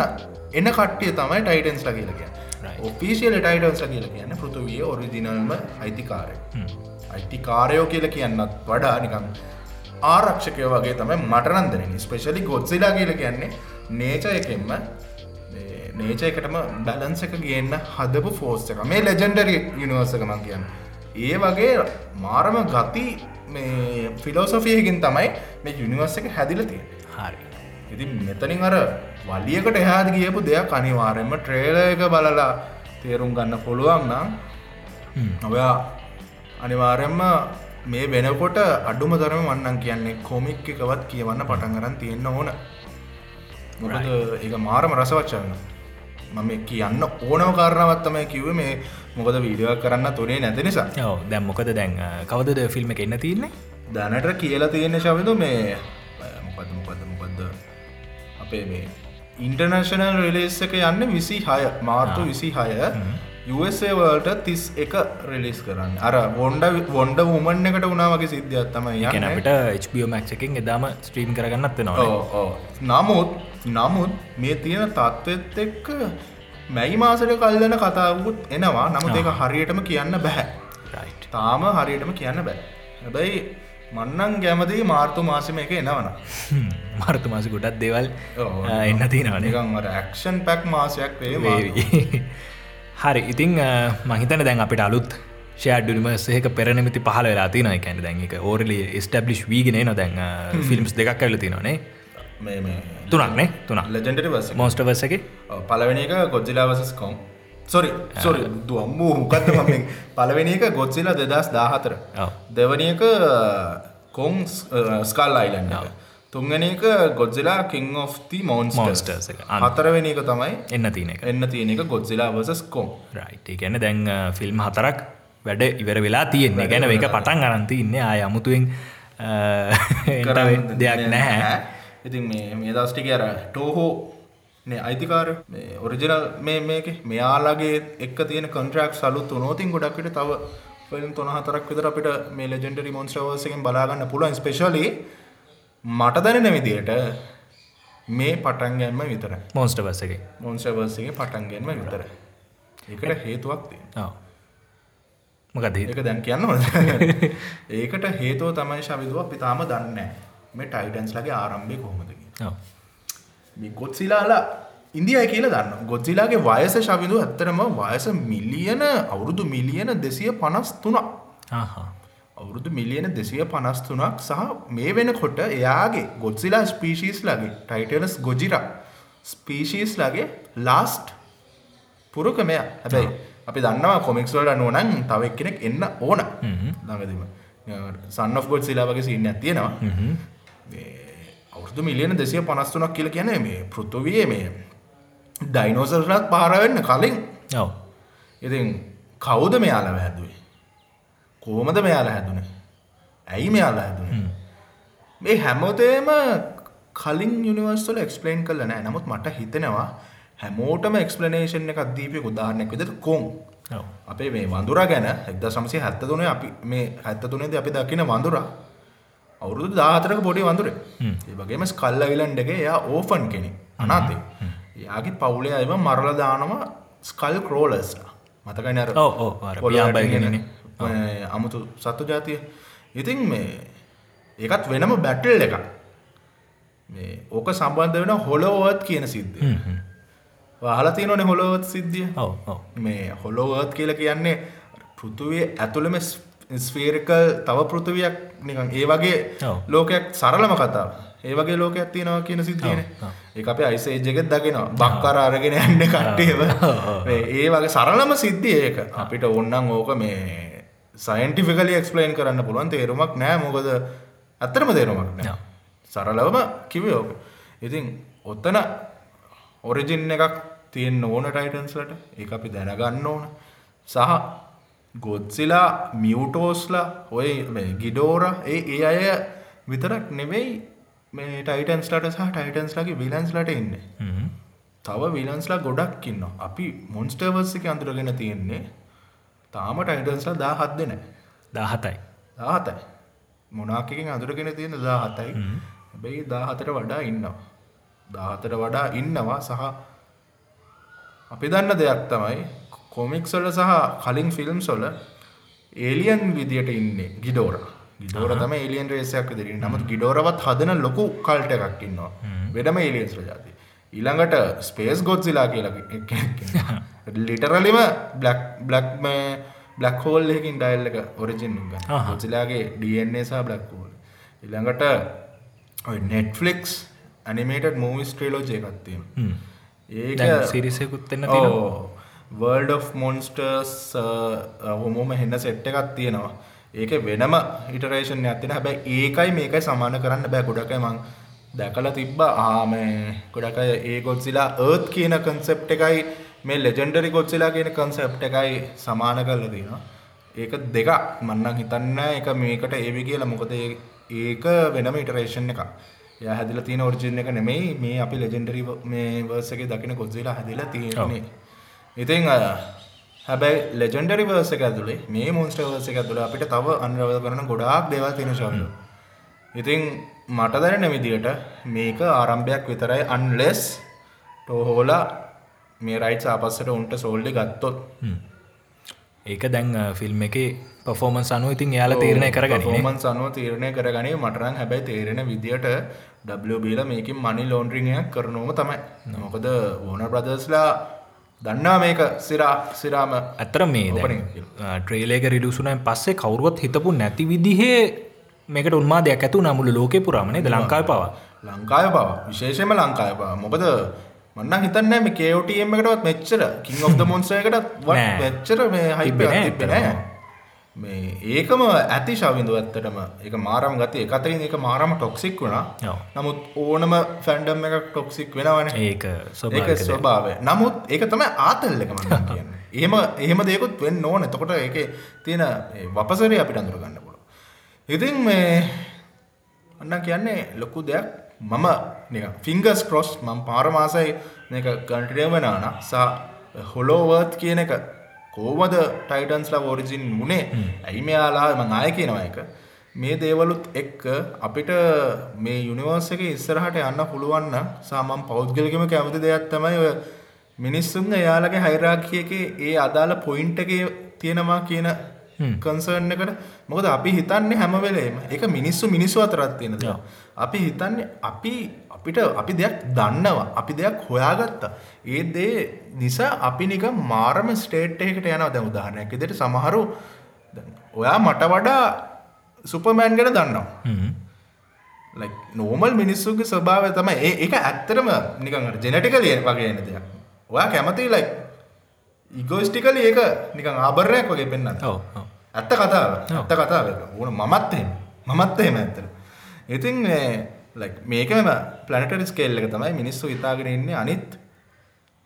එන කට්ටිය තමයි ටයිටන්ස් ල කියලක Right. ඔෆිසිියල ටයිටන්ස් කියල කියන්න පෘතුවිය ඔරිජිනල්ම අයිතිකාරය. අයිතිකාරයෝ කියල කියන්නත් වඩා නිකම් ආරක්ෂකය වගේ තමයි මටරන්දරෙන ස්පේශලි ගොත්සිලා කියල කියන්නේ නේච එකෙන්ම නේච එකටම බැලන්ස එක ගන්න හදපු ෆෝස් එක මේ ලෙජෙන්ඩරි යනිවර්සකමන් කියන්න. ඒ වගේ මාරම ගති මේ ෆිලෝසොෆියකින් තමයි මේ යුනිවර්ස එක හැදිල තිය හරි. ඉති මෙතනින් අර වලියකට එහාද ගියපු දෙයක් අනිවාරෙන්ම ට්‍රේල එක බලලා තේරුම් ගන්න පුළුවන් නම් ඔයා අනිවාරෙන්ම මේ වෙනකොට අඩුම තරම වන්නන් කියන්නේ කොමික් එකවත් කියවන්න පටන් කරන්න තියෙන්න්න ඕන. මොකද ඒක මාරම රසවච්චන්න මම කියන්න ඕනව කාරණවත්තම කිව්ව මේ මොකද වීඩියෝ කරන්න තුනේ නැති නිසා. දැම් මොකද දැන් කවදද ෆිල්ම් එක එන්න තියන්නේ? දැනට කියලා තියෙන ශවිදු මේ මොකද මොකද මොකක්ද අපේ මේ ඉන්ටර්නශනල් රිලේස් එක යන්න විසි හය මාර්තු විසි හය වල්ට තිස් එක රිලිස් කරන්න. අර වොන්ඩ වොන්ඩ වුමන් එකට උනාවගේ සිද්ධියත් තමයි කැන යන්න. අපිට HBO මක්් එකින් එදාම ස්ට්‍රීම් කරගන්නත් නවා. නමුත් නමුත් මේ තියෙන තත්ත්වත් එක්ක මැයි මාසට කල්ලන කතාවකුත් එනවා. නමුත් ඒක හරියටම කියන්න බැහැ තාම හරියටම කියන්න බෑ. හැබැයි මන්නන් ගැමති මාර්තු මාසම එක එනවන මාර්තු මාස ගොඩත් දේවල් එන්න තියෙනවනේ. නිකන් අර ඇක්ෂන් පැක් මාසයක් වේ වේවි. හරි ඉතිං මහිතන දැන් අපිට අලුත් ෂඩුනිම සහක පෙරනමති පහල වෙලා තින එකැන දැන්ක ඕරලි ස්ටබ්ලිෂ් වීගෙන නො දැන් ෆිල්ම්ස් දෙකක් කල තිනනේ තුනක්නේ තුනක් ලෙජෙන්ඩරි වස මෝස්ටවර්ස එක. පලවෙනි එක? ගොජ්ජිලාවසස් කොම් සොරි සොරි දුවම්මූ හුකත්ත මමින් පලවෙනි එක ගොත්සිලා දෙදස් දාහතර. ඔව්. දෙවනි එක කොන් ස්කල් අයිලන්න තුන්ගන එක ගොඩ්සිලා කිං of මෝන්ස් Monsters. එක. හතරවෙනි එක තමයි එන්න තියන එක. එන්න තියෙන එක ගොඩ්සිලා වසස් කොම් රයිට ගැන දැන් ෆිල්ම් හතරක් වැඩ ඉවර වෙලා තියෙන්නේ. ගැන එක පටන් අරන්ති ඉන්න ආය අමුතුවෙන් දෙයක් නැහැ. ඉතින් මේ මේ දස්ටික අර ටෝහෝ නේ අයිතිකාර ඔරිජිනල් මේ මේක මෙයාලාගේ එක් තියෙන කොන්ට්‍රක් සලුත් නෝතින් ගොඩක්ට තව ෆිල්ම් තුන හතරක් විතර අපිට මේ ලෙජෙන්ඩරි මොන්ස්ටවර්සකින් බලාගන්න පුළුවන්. ස්පෙශලි මට දැනෙන විදියට මේ පටන්ගැන්ම විතර. මෝස්ටවර්ස එක. මොන්ස්ටවර්සගේ පටන්ගැන්ම විතර. ඒකට හේතුවක් තියෙන මොකද ඒක දැන් කියන්න හොඳ ඒකට හේතුව තමයි ශවිදුව අපි තාම දන්න මේ ටයිටන්ස් ලගේ ආරම්භය කොහොමද කියලා. මේ ගොත්සිලාලා ඉන්දියයි කියලා දන්න ගොත්සිලාගේ වයස ශවිදු ඇත්තරම වයස මිලියන අවුරුදු මිලියන දෙසිය පනස් තුනක් අවුරුදු මිලියන දෙසිය පනස් තුනක් සහ මේ වෙනකොට එයාගේ ගොත්සිලා ස්පීශීස් ලගේ ටයිටලස් ගොජිර ස්පීශීස් ලගේ ලාස්ට් පුරුකමය. හැබැයි අපි දන්නවා කොමික්ස්වලට නුවනන් තව එක්කෙනෙක් එන්න ඕන. ළඟදීම. සන්න ගොඩ් සිලා වගේ සින්න තියෙනවා. අවුරදු මිලියන දෙසිය පනස්තුනක් කියල කියන මේ පෘතුවිය මේ ඩයිනෝසර්ලත් පාරවෙන්න කලින්. ඉතින් කවුද මෙයාල හැදුවේ කෝමද මෙයාල හැදුන? ඇයි මෙයාල හැදුන? මේ හැමෝතේම කලින් යනිවර්ස්වල එක්ස්පලේන් කල නෑ. නමුත් මට හිතෙනවා හැමෝටම එක්ස්පලනේෂන් එක දීපය උදාහරණයක් විද කොන්. අපේ මේ වඳුර ගැන එක්ද සමසය හැත්ත තුන අපි මේ හැත්ත තුනේද අපි දකින වඳුර. අවුරුදු දාතරක පොඩි වඳුර. ඒ වගේම ස්කල්ල විලන්ඩගේ එයා ඕෆන් කෙනෙ අනාතේ. යාගේ පවුලේ අයම මරල දානවා ස්කල් කරෝලස්ලා මතකයි අර ඔව්, ඔව්, අමුතු සත්තු ජාතිය. ඉතින් මේ ඒකත් වෙනම බැටල් එකක්. මේ ඕක සම්බන්ධ වෙන හොලෝවත් කියන සිද්ධිය. වාහලා තියෙනවනේ හොලෝවත් සිද්ධිය? මේ හොලෝවර්ත් කියල කියන්නේ පෘතුවේ ඇතුළම ස්ෆේරිකල් තව පෘතිවයක් නිකන් ඒ වගේ. ලෝකයක් සරලම කතාව ඒ වගේ ලෝකයක් තියෙනවා කියන සිද්ධියන. ඒ අප අයිසේජගෙත් දකිනවා. බක්කර අරගෙන යන්න කට්ටේව ඒ වගේ සරලම සිද්ධිය ඒක. අපිට ඔන්නන් ඕක මේ සයින්ටිෆිකලි එක්ස්පලයින් කරන්න පුළුවන්. තේරුමක් නෑ මොකද ඇත්තරම තේරුමක් නෑ. සරලවම කිවයෝක ඉතින් ඔත්තන ඔරිජින් එකක් තියෙන් ඕන ටයිටන්ස්ලට ඒ අපි දැනගන්න ඕන. සහ ගොත්සිලා මියවටෝස්ලා ඔය ගිඩෝර ඒ ඒ අය විතරක් නෙවෙයි මේ ටයිටන්ස්ලට සහ ටයිටන්ස්ලගේ විලන්ස්ලට ඉන්න. තව විලන්ස්ලා ගොඩක් ඉන්න අපි මොන්ස්ටර්වර්සික අඳුරගෙන තියෙන්නේ තාම ටයිටන්ස්ලා දා හත් දෙන දාහතයි. දාහතයි මොනාකින් අඳුරගෙන තියෙන දාහතයි. හැබැයි දාහතට වඩා ඉන්නවා. දාහතට වඩා ඉන්නවා සහ අපි දන්න දෙයක් තමයි කොමික්සොල සහ කලින් ෆිල්ම් සොල ඒලියන් විදියට ඉන්නේ ගිඩෝර. ගිඩෝර තම ඒලියන් රේසයක් දෙර නමුත් ගිඩෝරවත් හදන ලොකු කල්ට එකක් ඉන්නවා. වෙනම ඒලියන්ස් ජාති ඊළඟට ස්පේස් ගොත්සිලා කියලා ලිටරලිම බ්ලක් බ්ලක් බ්ලක් හෝල් එකින් ඩයිල් එක ඔරිජින් ගොසිලාගේ ඩන්නේ සහ බ්ලක් හෝල් ඉළඟට නෙට්ෆලික්ස් ඇනිමේට මූවිස් ට්‍රේලෝජය එකත්තිීම ඒක සිරිසයකුත් එන්න තියෙනවා. වර්ල්ඩ් of මොන්ස්ටර්ස් හොමෝම හෙන්න සෙට් එකක් තියෙනවා. ඒක වෙනම ඉටරේෂන් ඇතින හැබැයි ඒකයි මේකයි සමාන කරන්න බෑ. ගොඩක මං දැකලා තිබ්බ. ආම ගොඩක ඒ ගොත්සිලා ඒත් කියන කන්සෙප් එකයි මේ ලෙජෙන්ඩරි ගොත්සිලා කියන කන්සෙප් එකයි සමාන කරලා තියෙනවා. ඒක දෙක මන්නන් හිතන්න එක මේකට ඒවි කියලා. මොකද ඒක වෙනම ඉටරේෂන් එක ය හැදිල තියෙන ඔරිජින් එක නෙමෙයි. මේ අපි ලෙජෙන්ඩරි මේ වර්සක දකින කොත්සිලා හැදිලා තියෙන්නේ. ඉතින් හැබැයි ලෙජෙන්ඩරි වර්ස එක ඇතුළේ මේ මොන්ස්ට වර්ස එක ඇතුළ අපිට තව අන්රවද කරන ගොඩාක් දෙවල් තියෙන ශවල ඉතින් මට දැනෙන විදියට මේක ආරම්භයක් විතරයි අන්ලෙස් ටෝහෝලා මේ රයිට් ආපස්සට උන්ට සෝල්ඩි ගත්තොත්. ඒක දැන් ෆිල්ම් එක පෆෝමන්ස් අනුව ඉතින් යාල තීරණය කරගන ෆෝමන් සනුව තීරණය කරගනේ මටරන් හැබැයි තේරෙන විදියට ඩබල මේකින් මනි ලෝන්ඩ්‍රිංයක් කරනෝම තමයි. මොකද ඕන ප්‍රදස්ලා දන්නා මේක සිරා සිරාම ඇතර මේ ට්‍රේලේක රිඩුසුනයින් පස්සේ කවරුවත් හිතපු නැති විදිහේ මේකට උන්මාදයක් ඇතු නමුළු ලෝක පුරාමණේ ද ලංකායි පවා. ලංකාය බව විශේෂම ලංකාය බව මොකද මන්න හිතන්න මේ කෝටම් එකටත් මෙච්චර කින් ඔ්ද මොන්සයකටත් නෑ. මෙච්චර මේ හයිප තිබ්බේ නෑ නෑ. මේ ඒකම ඇති ශවිඳු ඇත්තටම. එක මාරම් ගති එකතරින් එක මාරම ටොක්සික් වුණා. නමුත් ඕනම ෆැන්ඩම් එකක් ටොක්සික් වෙනවන. ඒක ඒක. ස්වභාවය. නමුත් ඒක තමයි ආතල් එක මන්න කියන්න. ඒම එහෙම දෙකුත් වෙන්න ඕන. එතකොට ඒක තියෙන ඒ වපසරය අපිට අඳුර ගන්න පුළුව ඉතින් මේ අන්න කියන්නේ ලොකු දෙයක් මම ෆිංගස් කොස් මම පාරමාසයි මේක ගන්ටිය වෙනන සහ හොලෝවර්ත් කියන එක කෝවද ටයිටන්ස්ලා ෝරිජින් වනේ? ඇයි මෙයාලා ම ආය කියනවා එක මේ දේවලුත් එක්ක අපිට මේ යුනිවර්ස එක ඉස්සරහට යන්න පුළුවන්න සාමම් පෞද්ගලිකම කැමති දෙයක් තමයි ඔය මිනිස්සුන් එයාලගේ හයිරාකියක ඒ අදාළ පොයින්ට එක තියෙනවා කියන කන්සර්න් එකට. මොකද අපි හිතන්නේ හැම වෙලේම එක මිනිස්සු මිනිස්සු අතරත් තියෙන දෙයක්. අපි හිතන්නේ අපි අපිට අපි දෙයක් දන්නවා අපි දෙයක් හොයාගත්තා. ඒ දේ නිසා අපි නික මාරම ස්ටේට් එකට යනවා. දැන් උදාහරණයක් විදිහට සමහරු ඔයා මට වඩා සුපර්මෑන් ගැන දන්නවා. ලයික් නෝමල් මිනිස්සුගේ ස්වභාවය තමයි. ඒ ඒක ඇත්තරම නිකන් ජෙනටිකලිය වගේ එන දෙයක්. ඔයා කැමති ලයික් ඉගෝස්ටිකල ඒක නිකන් ආභරණයක් වගේ පෙන්න්න ඔව් ඔව්. ඇත්ත කතාව. ඇත්ත කතාව ඕන මමත් එහෙම. මමත් එහෙම ඇත්තට ඉතින් මේකම ප්ලනටරි ස්කේල් එක තමයි මිනිස්සු හිතාගෙන ඉන්නේ අනිත්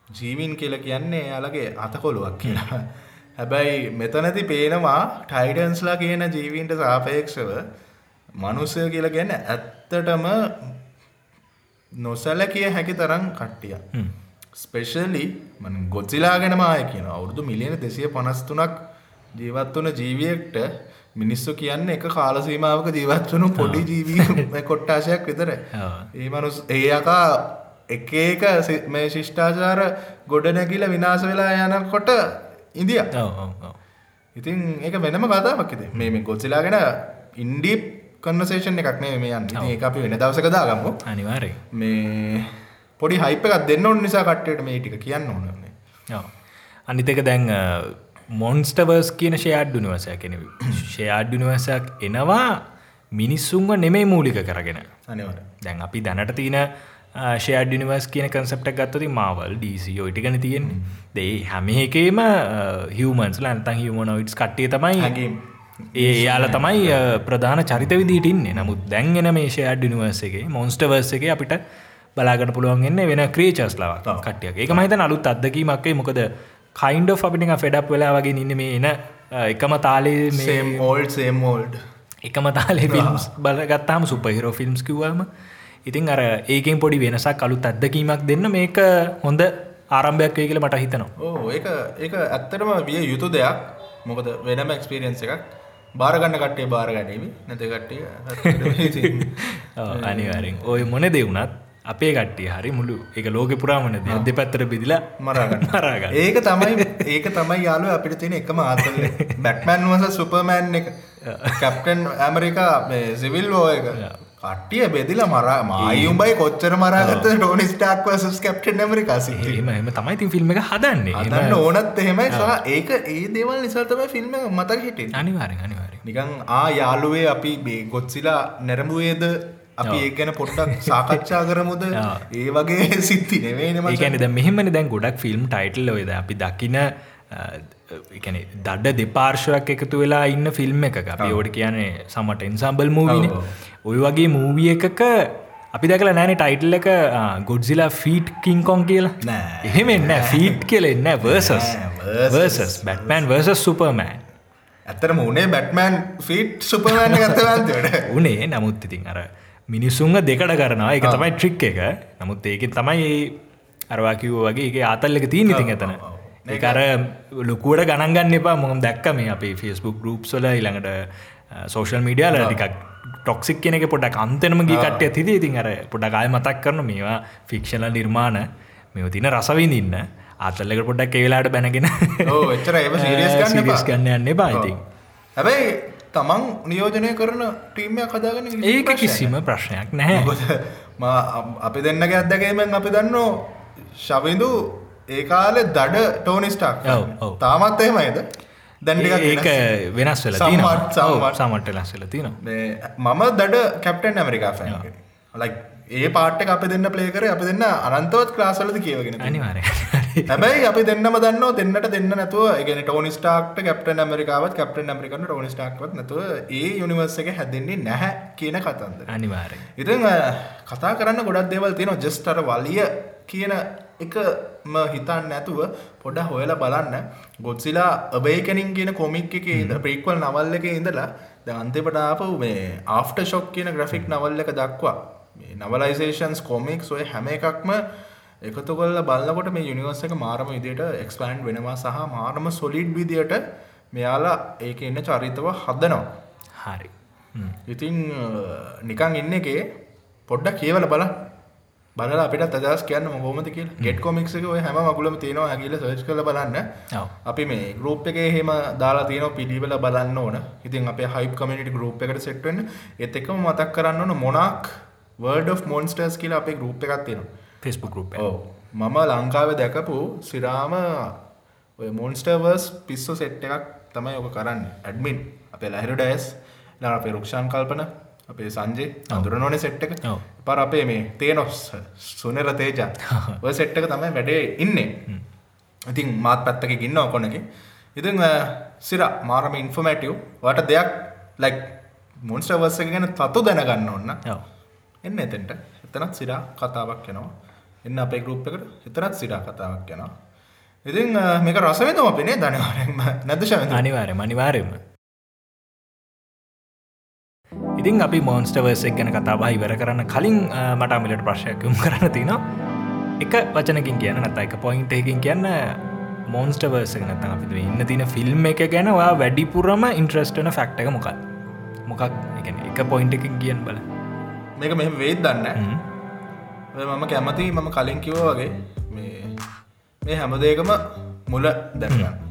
ජීවින් කියල කියන්නේ යාලගේ අතකොළුවක් කියලා. හැබැයි මෙතනති පේනවා ටයිඩන්ස්ලා කියන ජීවීන්ට සාපේක්ෂව මනුස්සය කියල ගැන්න ඇත්තටම නොසැල කිය හැකි තරම් කට්ටිය ස්පෙෂලි මන ගොත්සිලා ගැනමය කියන අවුරුදු මිලියන දෙසිය පනස්තුනක් ජීවත් වන ජීවියෙක්ට මිනිස්සු කියන්න එක කාලසීමාවක ජීවත් වනු පොඩි ජීවී කොට්ටාශයක් විතර ඒ මනුස් ඒයකා එක ඒක සි- මේ ශිෂ්ඨාචාර ගොඩ නැගිල විනාශ වෙලා යනකොට ඉන්දිය. ඉතින් ඒක වෙනම කතාවක්ද මේ මේ ගොසිලාගෙන ඉන්ඩීප් කන්නසේෂන් එකක් නේ මේ යන්න. ඉතින් ඒක අපි වෙන දවසකදා ගම්මු අනිවාර්යෙන්. මේ පොඩි හයිප එකක් දෙන්න ඔන්න නිසා කට්ටට මේ ටික කියන්න ඕනන්නේ ඔව්. අනිත් එක දැන් මොන්ස්ටවර්ස් කියන ෂයාඩ් ඩුනිවසය කෙන ෂයාඩ් ඩුනිවසයක් එනවා මිනිස්සුන්ව නෙමේ මූලික කරගෙන. අනිවර දැන් අපි දැනට තියන ෂයාඩ් ඩිනිවර්ස් කියන කන්සප්ට ගත්තති මවල් ඩීසි ඔයිටිගන තියෙන්නේ. දේ හැම එකේම හිවමන්ස් ලන්තන් හිවමනොයිටස් කට්ටිය තමයි. ඒ යාල තමයි ප්‍රධාන චරිත විදිටඉන්නේ නමුත් දැන්ගෙන මේ ෂයාඩ් ඩිනිවර්ස එක මොන්ස්ටවර්ස එක අපිට බලාගට පුළුවන්ගන්න වෙන ක්‍රේචස් ලව කටිය එක මහිත අලුත් අදකීමක්කේ මොකද කයින්ඩ අපිටි ෆෙඩප් වෙලා වගේ ඉන්න මේ එන එකම තාලේ මෝල්ඩ් සේම් මෝල්ඩ් එකම තාලේ ෆිල්ම්ස් බලගත්තාම සුපහිරෝ ෆිල්ම්ස් කිව්වාම ඉතින් අර ඒකෙන් පොඩි වෙනසක් අලුත් අත්දකීමක් දෙන්න මේක හොඳ ආරම්භයක් වේ කියල මට හිතනවා. ඕ ඒක ඒක ඇත්තටම විය යුතු දෙයක්. මොකද වෙනම එක්ස්පිරියන්ස එකක්. බාරගන්න කට්ටේ බාරගැනීම නැත කට්ටිය ඔව්, අනිවාරෙන් ඔය මොන දෙවුනත් අපේ කට්ටිය හරි මුළු එක ලෝක පුරාමන දෙ පැත්තර බිදිලා මරාගන්න මරාගන්න ඒක තමයි ඒක තමයි යාලු අපිට තියෙන එකම ආතල බැට්මැන් වස සුපර්මෑන් එක. කැප්ටන් ඇමරිකා සිවිල් ෝ එක. කට්ටිය බෙදිල මරා මයුම්බයි කොච්චර මරාගත ටෝනි ස්ටාක් වසස් කැප්ටන් ඇමරිකාසි එම එම තමයි ති ෆිල්ම් එක හදන්නේ. එම අදන්න ඕනත් එහෙමයි. සහ ඒක ඒ දේවල් නිසාතම ෆිල්ම් මතක හිටින් අනිවාරෙන් අනිවාරෙන් නිකං ආ යාළුවේ අපි බේ ගොත්සිලා නැරඹුවේද අපි ඒ ගැන පොට්ටක් සාකච්ඡා කරමුද? ඒ වගේ සිත්ති නෙවෙනම ඒකන ද මෙහෙමනි දැන් ගොඩක් ෆිල්ම් ටයිටල් ඔයද අපි දකින එකන දඩ දෙපාර්ශයක් එකතු වෙලා ඉන්න ෆිල්ම් එක අපි ඕට කියන්නේ සමට එන්සම්බල් මූවින. ඔය වගේ මූවිය එකක අපි දැකලා නෑන ටයිටල් එක ගොඩ්සිලා ෆීට් කින්කොන් කියලා. නෑ. එහෙම එන්න ෆීට් කෙලෙන්න වර්සස් බැට්මන් වර්සස් සුපර්මෑන් ඇත්තට මුණේ බැට්මෑන් ෆිට් සුපමෑන් ගත්තවන්තට උනේ. නමුත් ඉතින් අර මිනිස්සුන්ග දෙකට කරනවා. එක තමයි ට්‍රික් එක. නමුත් ඒකෙන් තමයි අරවාකිව් වගේ එක ආතල් එක තිීන් ඉතින් ඇතන. ඒකර ලොකුවට ගණන්ගන්න එපා. මොහම් දැක්ක මේ අපේ ෆිස්බුක් ගරුප්සල ඉළඟට සෝෂල් මීඩියල ටිකක් ටොක්සික් කෙනෙක පොඩක් අන්තනම ගී කට්ටය තිදී ඉතින් අර පොඩක් අය මතක් කරන මේවා ෆික්ෂණ නිර්මාණ. මෙ තින රසවිඳන්න. ආතල්ලක පොඩක් ඒවෙලාට බැනගෙන ඕ එච්චර සීරියස් ගන්න එපා. ගන්න යන්න බායිතින් හැබැයි තමන් නියෝජනය කරන ටීමයක් හදාගෙන ඒක කිසිම ප්‍රශ්නයක් නැහැ. අපි දෙන්නගේ අත්දැකීමෙන් අපි දන්නෝ ශවිඳු ඒ කාලෙ දඩ ටෝනිස්ටක්. තාමත් එහෙමයිද? දැන්ටික ඒක වෙනස් වෙල සම්මත්. සමට වෙනස් වෙල තිනවා මම දඩ කැප්ටන් ඇමරිකා ලයි ඒ පාට්ට අප දෙන්න ප්ලේකර අප දෙන්න අනන්තවත් ක්ලාසලද කියවගෙන අනිවාරය හැබැයි අපි දෙන්නම දන්න දෙන්නට දෙන්න නැතුව ගෙන ටෝනිස්ටාක්ට කැප්ටන් ඇමරිකාවත් කැප්ටන් ඇමරිකන්න ටෝනිස්ටාක්වත් නැතුව ඒ යුනිවර්ස එක හැදෙන්නේ නැහැ කියන කතන්ද අනිවාරය ඉතින් අ, කතා කරන්න ගොඩක් දේවල් තියෙනවා. ජස්ටර වලිය කියන එකම හිතන්න නැතුව පොඩ හොයලා බලන්න. ගොත්සිලා අබේකනින් කියන කොමික් එක ඉද ප්‍රික්වල් නවල් එක ඉඳලා ද අන්තිපට ආපු මේ ආෆ්ට ශොක් කියන ග්‍රෆික් නවල් එක දක්වා නවලයිසේෂන්ස් කොමික් ඔය හැම එකක්ම එකතු කොල්ල බලකොට මේ යුනිවර්ස එක මාරම විදියට එක්ස්පෑන්් වෙනවා සහ මාරම සොලිඩ් විදියට මෙයාලා ඒක එන්න චරිතව හදනවා. හරි. ඉතින් අ, නිකන් ඉන්න එකේ පොඩ්ඩක් කියවල බල බල අපිට අදස් කියන්න මොහොමද කිය ගෙට කොමික්ක ඔය හැම මකුලම තියෙනවා ඇගිල සර්ච් කල බලන්න. අපි මේ ගරුප් එක හෙම දාලා තියන පිළිවෙල බලන්න ඕන. ඉතින් අප හයි කමිට ගරුප් එකට සෙට්වෙන් එත් එකම මතක් කරන්න ඕන මොනක් වර්ඩ of මොන්ස්ටර්ස් කියලා අපේ ගරුප් එකක් තියෙනවා. ෆෙස්බුක් රුප ඕ මම ලංකාව දැකපු සිරාම ඔය මොන්ස්ටර්වර්ස් පිස්සු සෙට් එකක් තමයි ඔක කරන්න. ඇඩමින් අපේ ලැහිරු ඩෑස් ල අපේ රුක්ෂාන් කල්පන අපේ සංජේ අඳුර නොන සෙට් එක. පර අපේ මේ තේනොස් සුනර තේජා ඔය සෙට් එක තමයි වැඩේ ඉන්නේ. ඉතින් මාත් පැත්තක ගන්න ඔකොනක ඉතින් සිර මාරම ඉන්ෆමටව් වට දෙයක් ලයික් මොන්ස්ටර්වර්ස ගැන තතු දැනගන්න ඔන්න එන්න එතෙන්ට. එතනත් සිරා කතාවක් යනවා. එන්න අපේ ගරුප් එකට එතරත් සිරා කතාවක් යනවා. ඉතින් අ, මේක රසවෙතම පෙනේ ධනවාරෙන්ම නැදශව අනිවාරය මනිවාරයම ඉතින් අපි මෝන්ස්ටවර්සක් ගැන කතාබා ඉවර කරන්න කලින් අ, මට අමිලට ප්‍රශ්යක්යුම් කරන්න තිනවා එක වචනකින් කියන්න නැත එක පොයින්ට එකින් කියන්න මෝන්ස්ටවර්ස නත අපි ඉන්න තින ෆිල්ම් එක ගැනවා වැඩිපුරම ඉන්ට්‍රස්ටන ෆක්ටක මොකක් මොකක් එක එක පොයින්ට එකින් කියන්න බල මේක මෙම වේත් දන්න මම කැමති මම කලින් කිවෝ වගේ මේ මේ හැමදේකම මුල දැනගන්න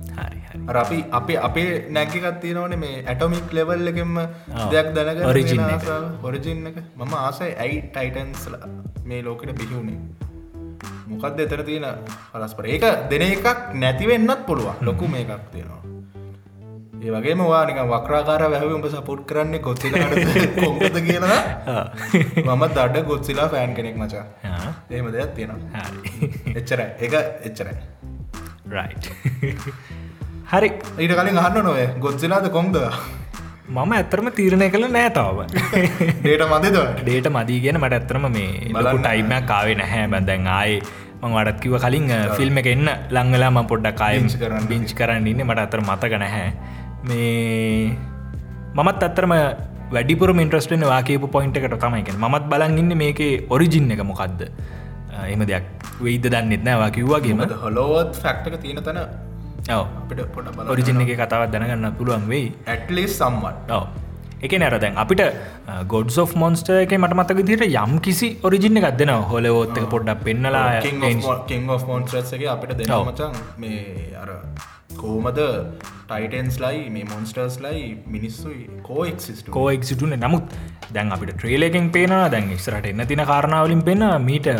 අපි අපේ අපේ නැගිකත්තිය නොන මේ ඇටොමික් ලෙවල් එකෙම ආ. දෙයක් දැනක එක. ඔරිජින් එක. මම ආසයි ඇයි ටයිටන්ස්ල මේ ලෝකට බිහිවුණේ මොකක්ද එතර තියෙන පලස්පර ඒක දෙන එකක් නැතිවෙන්නත් පුළුවන්. ලොකු මේ එකක් තියෙනවා ඒ වගේ වානික වක්‍රාකාර වැැහ උඹ සපුට් කරන්න කොත්තිල කොද කියලා මම දඩ ගොත්සිලා ෆෑන් කෙනෙක් මචා. ඒම දෙයක් තියෙනවා. එච්චර එක එච්චරයි. රයි් හරි. ඊට කලින් අහන්න නොවේ ගොත්සිලාද කොම්ද මම ඇත්තරම තීරණය කළ නෑතාව ඩේට මදද ඩේට මදී ගෙන මට ඇත්තරම මේ බලු. ටයිමයක් කාවේ නැහැ. බැදැන් ආයේ මං වඩත් කිව කලින් ෆිල්ම් එක එන්න ලංගලා ම පොඩ්ඩක් කායම් කරන්න. බිංච් කරන්න ඉන්න. මට අතර මතක නැහැ මේ මමත් අත්තරම වැඩිපුර මින්ට්‍රස්ටන වාකේපු පොයින්ට එකට තමයික මත් බලන් ඉන්න මේකේ ඔරිජින්න එක මොකක්ද එම දෙයක් වෙයිද දන්නෙත් නෑවා කිව්වාගේම. මද හොලෝවත් ෆැක්ටක තියෙන තැන අපිට පොට බල ඔරිජින්න එක කතාවත් දැනගන්න පුළුවන් වෙයි. ඇටලිස් සම්මට එක නැර දැන් අපිට ගොඩ් මොන්ස්ට එක මට මතක දිට යම් කිසි ඔරිජින්න එකක් දෙන හොලවෝත්තක පොඩ්ඩක් පෙන්නලා මොන්ස්ට්‍රස්ගේ අපිට දෙන ඔව්. මචන් මේ අර කෝමද ටයිටන්ස් ලයි මේ මොන්ස්ටර්ස් ලයි මිනිස්සුයි කෝ එක්සිස්ට කෝෙක් සිටුන නමුත් දැන් අපිට ට්‍රේලකින් පේන දැන් ඉස්සරට එන්න තින කාරණාවලින් පෙන මීට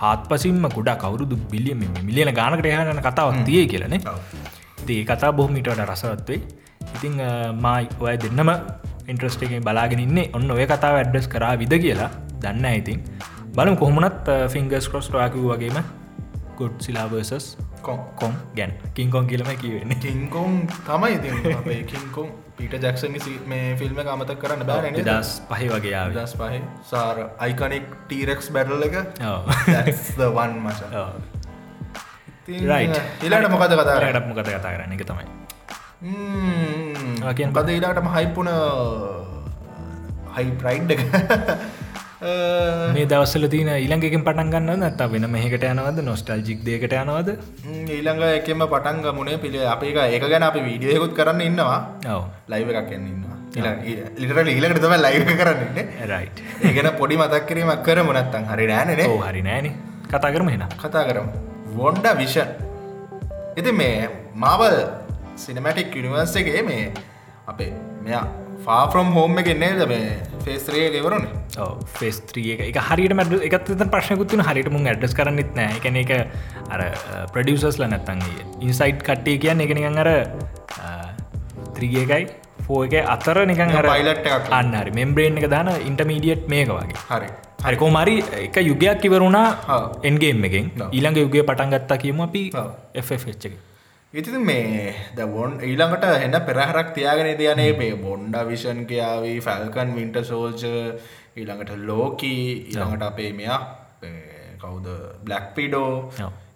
හත් පසින්ම ගොඩා කවුරුදු බිලියම මිලියන ගානකට යහන කතාවක් තිය කියලන ඒ කතා බොහමිටට රසවත්වේ ඉතිං මයි ඔය දෙන්නම ඉන්ට්‍රස්ටේකින් බලාගෙන ඉන්නේ ඔන්න ඔය කතාව ඇඩ්ඩස් කරා විද කියලා. දන්න ඉතින්. බලමු කොහොමනත් ෆිංගස් කොස් ටාකිව වගේම ගොඩ් සිලාවර්සස් කොම් ගැන් කින්කොන් කියලම කිවෙන්නේ කින්කොම් තමයි ඉති අපේ කින්කොම් පීට ජක්ෂන් මේ ෆිල්ම් අමතක් කරන්න බෑ දස් පහි වගේ දස් පහ. සාර අයිකනෙක් ටීරෙක්ස් බැඩල් එක. වන් Right. ඉලාට මොකද කතා ටක් මොකත කතා කරන්න? එක තමයි. ආ, කියන්න. කද ඊලාටම හයිපුන හයි ප්‍රයිඩ් එක මේ දවස්සල තින ඊළඟකින් පටන් ගන්න නැත්ත වෙන මේකට යනවද? නොස්ටල් ජික් දෙකට යනවද ඊළඟ එකෙම පටන් ගමුණේ පිළේ අපේ ඒක ගැන අපි වීඩියයකුත් කරන්න ඉන්නවා. ඔව. ලයිව එකක් එන්න ඉන්නවා. ලිට ඊලකට තම ලයිව කරන්නන්න රයි් ඒගෙන පොඩි මතක් කිරීමක් කර මොනත්තන් හරි නෑනේ හරි නෑන. කතා කරම හෙන කතා කරමු. වොන්ඩ විෂන් ඉති මේ මාවල් සිනමටික් යනිවර්සගේ මේ අපේ මෙයා ෆාෆ්‍රම් හෝම එක නේද මේ ෆේස්ත්‍රය ගෙවරුණේ ෆෙස්ත්‍රිය එක. හරිට මට එකත් ප්‍රශ්නකුත්තුන හරිට මුන් ඇඩ්ස් කරන්නෙත් නෑ. එකන එක අර ප්‍රඩියසස්ල නැත්තන්ගේ ඉන්සයිට් කට්ටිය කියන්න එක නිකන් අර ත්‍රියකයි ෆෝ එක අතර නිකන් අර පයිලට් එකක් අන්න හරි. මෙම්බ්‍රේන් එක දාන ඉන්ටමීඩියට් මේක වගේ. හරි. හරිකෝ මරි එක යුගයක් කිවරුණා ආ. එන්ගේම් එකෙන්. ඊළඟ යුගය පටන් ගත්තා කියම අපි ඔව්. ඉතින් මේ දවොන් ඊළඟට එන්න පෙරහරක් තියාගෙන දයනේ මේ බොන්්ඩ විෂන් කියාවී ෆැල්කන් වින්ට සෝල්ජ ඊළඟට ලෝකී ඊළඟට අපේ මෙයා කවුද බ්ලක් පිඩෝ.